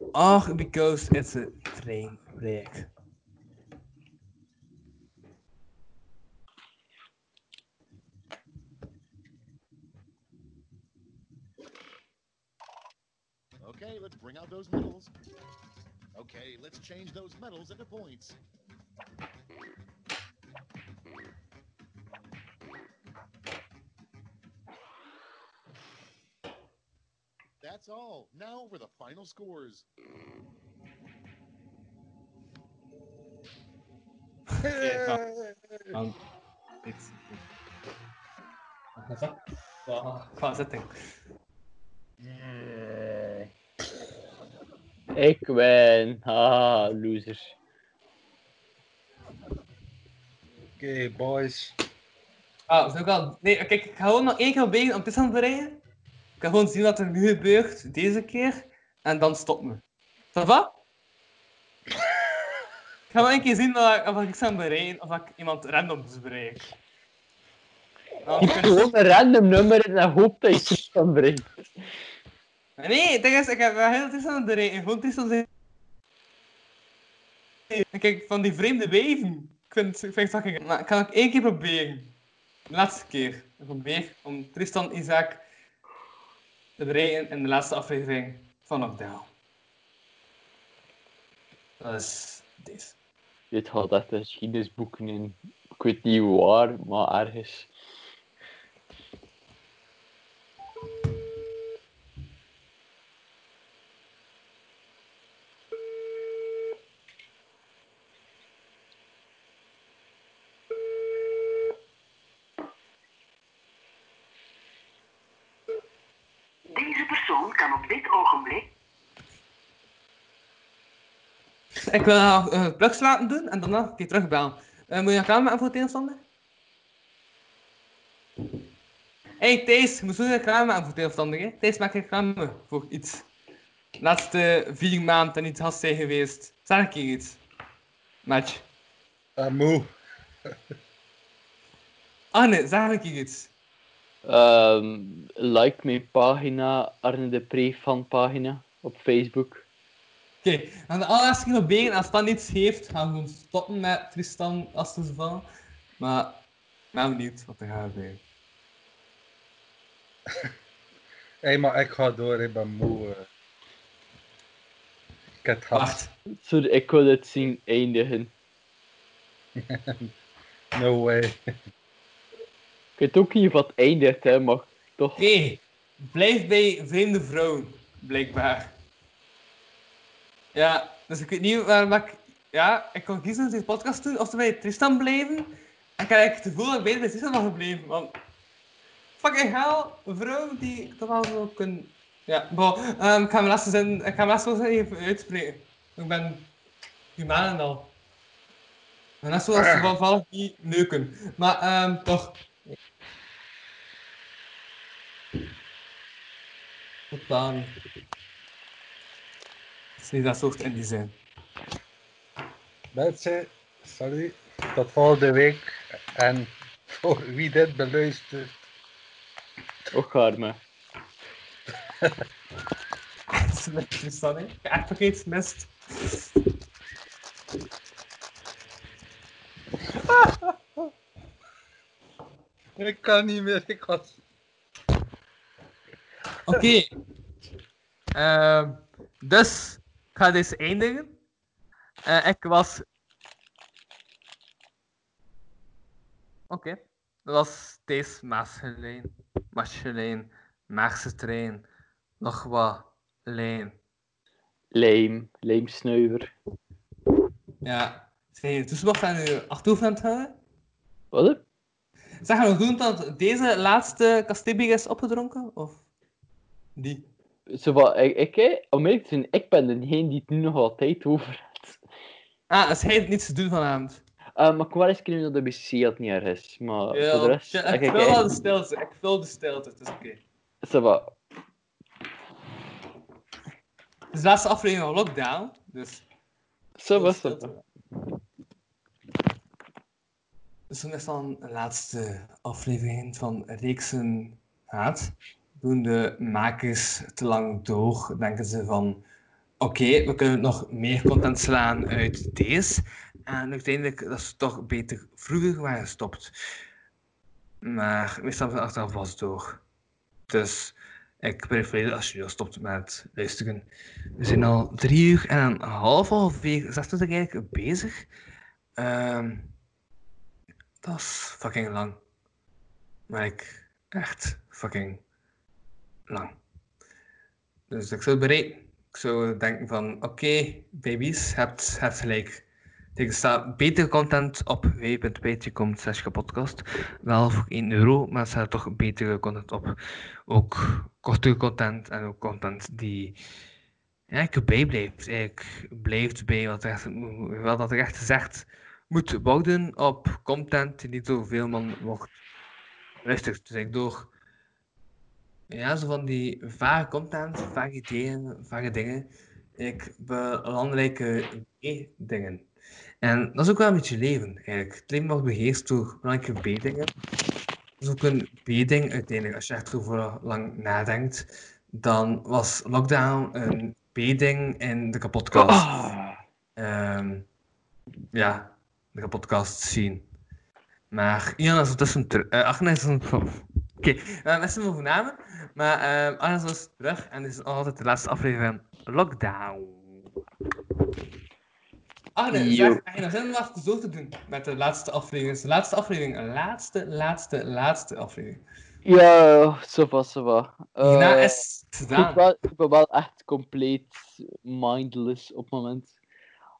or ah, because it's a train wreck. Okay, let's bring out those medals. Okay, let's change those medals into points. That's all. Now for the final scores. Um, it's... Qua zitting. Ik win. Haha, losers. Oké, boys. Ah, zo kan. Nee, kijk, ik ga gewoon nog één keer proberen om te rijden. Ik ga gewoon zien wat er nu gebeurt, deze keer. En dan we. Ça va? Ik ga wel één keer zien of ik, of ik sta bereiken, of ik iemand randoms bereik. Je kun- gewoon een random nummer in en hoop dat je het kan brengen. Nee, het ding is, ik heb wel heel Tristan aan het bereiken. Gewoon Tristan zijn... En kijk, van die vreemde weven. Ik vind, ik vind het fucking... Maar ik ga één keer proberen. De laatste keer. Ik probeer om Tristan Isaac te bereiken in de laatste aflevering van Lockdown. Dat is dit. Dit gaat echt een geschiedenisboeken in. Ik weet niet waar, maar ergens. Deze persoon kan op dit ogenblik Ik wil nog uh, plugs laten doen en daarna een keer terugbellen. Eh, moet je een klaarmaken voor het tegenstander? Hey Thijs, je moet zo een klaarmaken voor het tegenstander. hè? Thijs, maak je reclame voor iets. De laatste vier maanden en iets has zijn geweest. Zeg een keer iets. Match. Uh, moe. Ah nee, zeg een keer iets. Ehm, like mijn pagina, Arne de Pre fanpagina op Facebook. Oké, aan de allerlaatste. Als dat niets heeft, gaan we gewoon stoppen met Tristan als het van. Maar ik ben benieuwd wat er gaat gebeuren. Hé, maar ik ga door, ik ben moe. eh. Ik heb het gehad. Sorry, ik wil het zien eindigen. no way. Ik weet ook niet wat eindigt, hè, maar toch. Blijf bij vreemde vrouwen, blijkbaar. Ja, dus ik weet niet waarom ik... Ja, ik kon kiezen om deze podcast te doen, of te bij Tristan blijven. En ik heb eigenlijk het gevoel dat ik beter bij Tristan mag gebleven, want... Fucking hell, een vrouw die ik toch wel zou kunnen... Ja, bon, ehm, ik ga mijn laatste zin... Ik ga mijn laatste zin even uitspreken. Ik ben humaan en al. En net zoals ze vallen niet neuken. Maar, ehm, toch... Totaal niet. Het is niet dat soort in die zin. Mensen, salut. Tot volgende week. En voor wie dit beluistert. Och, arme. Slecht is dat, hè? Ik heb echt iets mist. Ik kan niet meer, ik was... Oké. Ehm, dus, ga deze eindigen. Eh, ik was... Oké. Dat was deze Maasgelijn. Maasgelijn. Maagse trein. Nog wat lijn. Lijm, lijmsnuiver. Ja. Zijn je toespraak aan je achterhoofd aan het houden? Wat? Zeg, gaan we doen dat deze laatste Castibig is opgedronken? Of die? Zo wat, ik, ik, om eerlijk te zijn, ik ben degene die het nu nog altijd over heeft. Ah, dus hij heeft niets te doen vanavond. Uh, maar ik wou eens kunnen dat de BC had niet ergens. Maar voor de rest... Ja, ik, ik vul wel de stilte. Ik vul de stilte, het is oké. Zo wat. Het is de laatste aflevering van Lockdown, dus... Zo was het. Dus dan is dan de laatste aflevering van Reeksen Haat. Doen de makers te lang door, denken ze van... Oké, we kunnen nog meer content slaan uit deze. En uiteindelijk dat ze toch beter vroeger waren gestopt. Maar meestal zijn achteraf was door. Dus ik prefereer als je stopt met luisteren. We zijn al drie uur en een half ongeveer, 26 eigenlijk bezig. Ehm dat is fucking lang. Maar ik echt fucking lang. Dus ik zou bereid. Ik zou denken van, oké, baby's, hebt, gelijk. Er staat betere content op www.patreon.com podcast. Wel voor 1 euro, maar er staat toch betere content op. Ook kortere content en ook content die ja, ik erbij blijft. Eigenlijk bij wat, er, wat dat echt zegt moet bouwen op content die niet door veel man wordt luisterd. Dus ik door ja, zo van die vage content, vage ideeën, vage dingen, ik belangrijke B-dingen. En dat is ook wel een beetje leven, eigenlijk. Het leven wordt beheerst door belangrijke B-dingen. Dat is ook een B-ding uiteindelijk. Als je echt over lang nadenkt, dan was lockdown een B-ding in de kapotkast. Ehm, ja, de podcast zien. Maar Ian is ondertussen terug. Uh, Agnes is een... Oké, okay. uh, mogen namen. Maar uh, Agnes was terug en dit is altijd de laatste aflevering van Lockdown. Agnes, zeg, heb je nog zin om wat zo te doen met de laatste aflevering? Dus de laatste aflevering, laatste, laatste, laatste aflevering. Ja, zo was zo wat. Hierna is het gedaan. Ik ben, ik ben wel echt compleet mindless op het moment.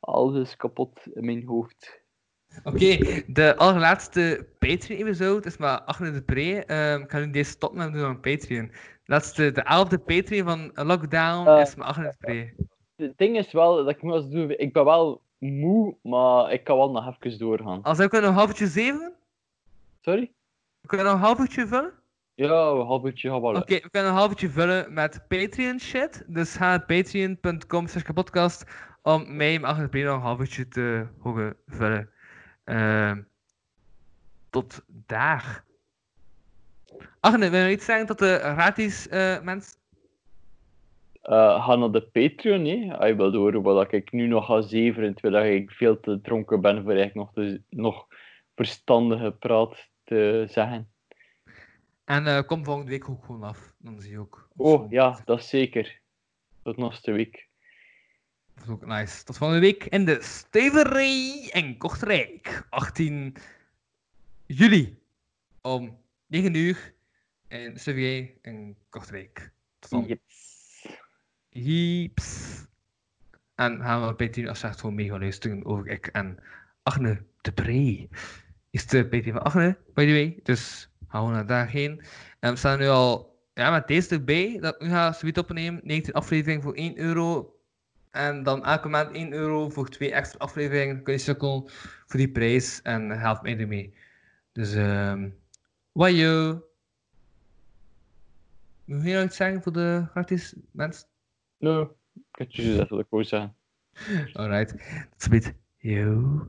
Alles is kapot in mijn hoofd. Oké, okay, de allerlaatste Patreon-episode is maar Agnes de Pre. Um, ik ga nu deze stoppen en doen aan Patreon. De, laatste, de elfde Patreon van Lockdown uh, is maar Agnes de Pre. Het ding is wel dat ik moet als doen. Ik ben wel moe, maar ik kan wel nog even doorgaan. Als ik nog een half uurtje zeven? Sorry? We kunnen nog een half uurtje vullen? Ja, een half uurtje gaan Oké, okay, we kunnen een half uurtje vullen met Patreon shit. Dus ga naar patreon.com podcast om mij en Agnes de Pre nog een half uurtje te horen vullen. Uh, tot daar. Agne, wil je iets zeggen tot de gratis eh mensen? Eh, ga naar de Patreon, hè. Als je wilt horen wat ik nu nog ga zeveren, terwijl ik veel te dronken ben voor eigenlijk nog, te, nog verstandige praat te zeggen. En eh, kom volgende week ook gewoon af. Dan zie je ook. Oh, ja, dat is zeker. Tot nächste week. Dat is ook nice. Tot volgende week in de Steverij in Kortrijk. 18 juli. Om 9 uur in Steverij in Kortrijk. Tot dan. Jeeps. En gaan we bij 10 afzegd gewoon mee gaan luisteren over ik en Agne de Pre. Is de PT van Agne, by the way. Dus gaan we naar daarheen. En we staan nu al ja, met deze erbij. Dat ik nu ga zoiets opnemen. 19 afleveringen voor 1 euro. En dan elke maand 1 euro voor twee extra afleveringen. Kun je sukkelen voor die prijs. En help mij ermee. Dus, ehm wajo. Moet je nog iets zeggen voor de gratis mensen? Nee, ik heb je gezegd wat ik wou zeggen. Alright. Tot ziens. Yo.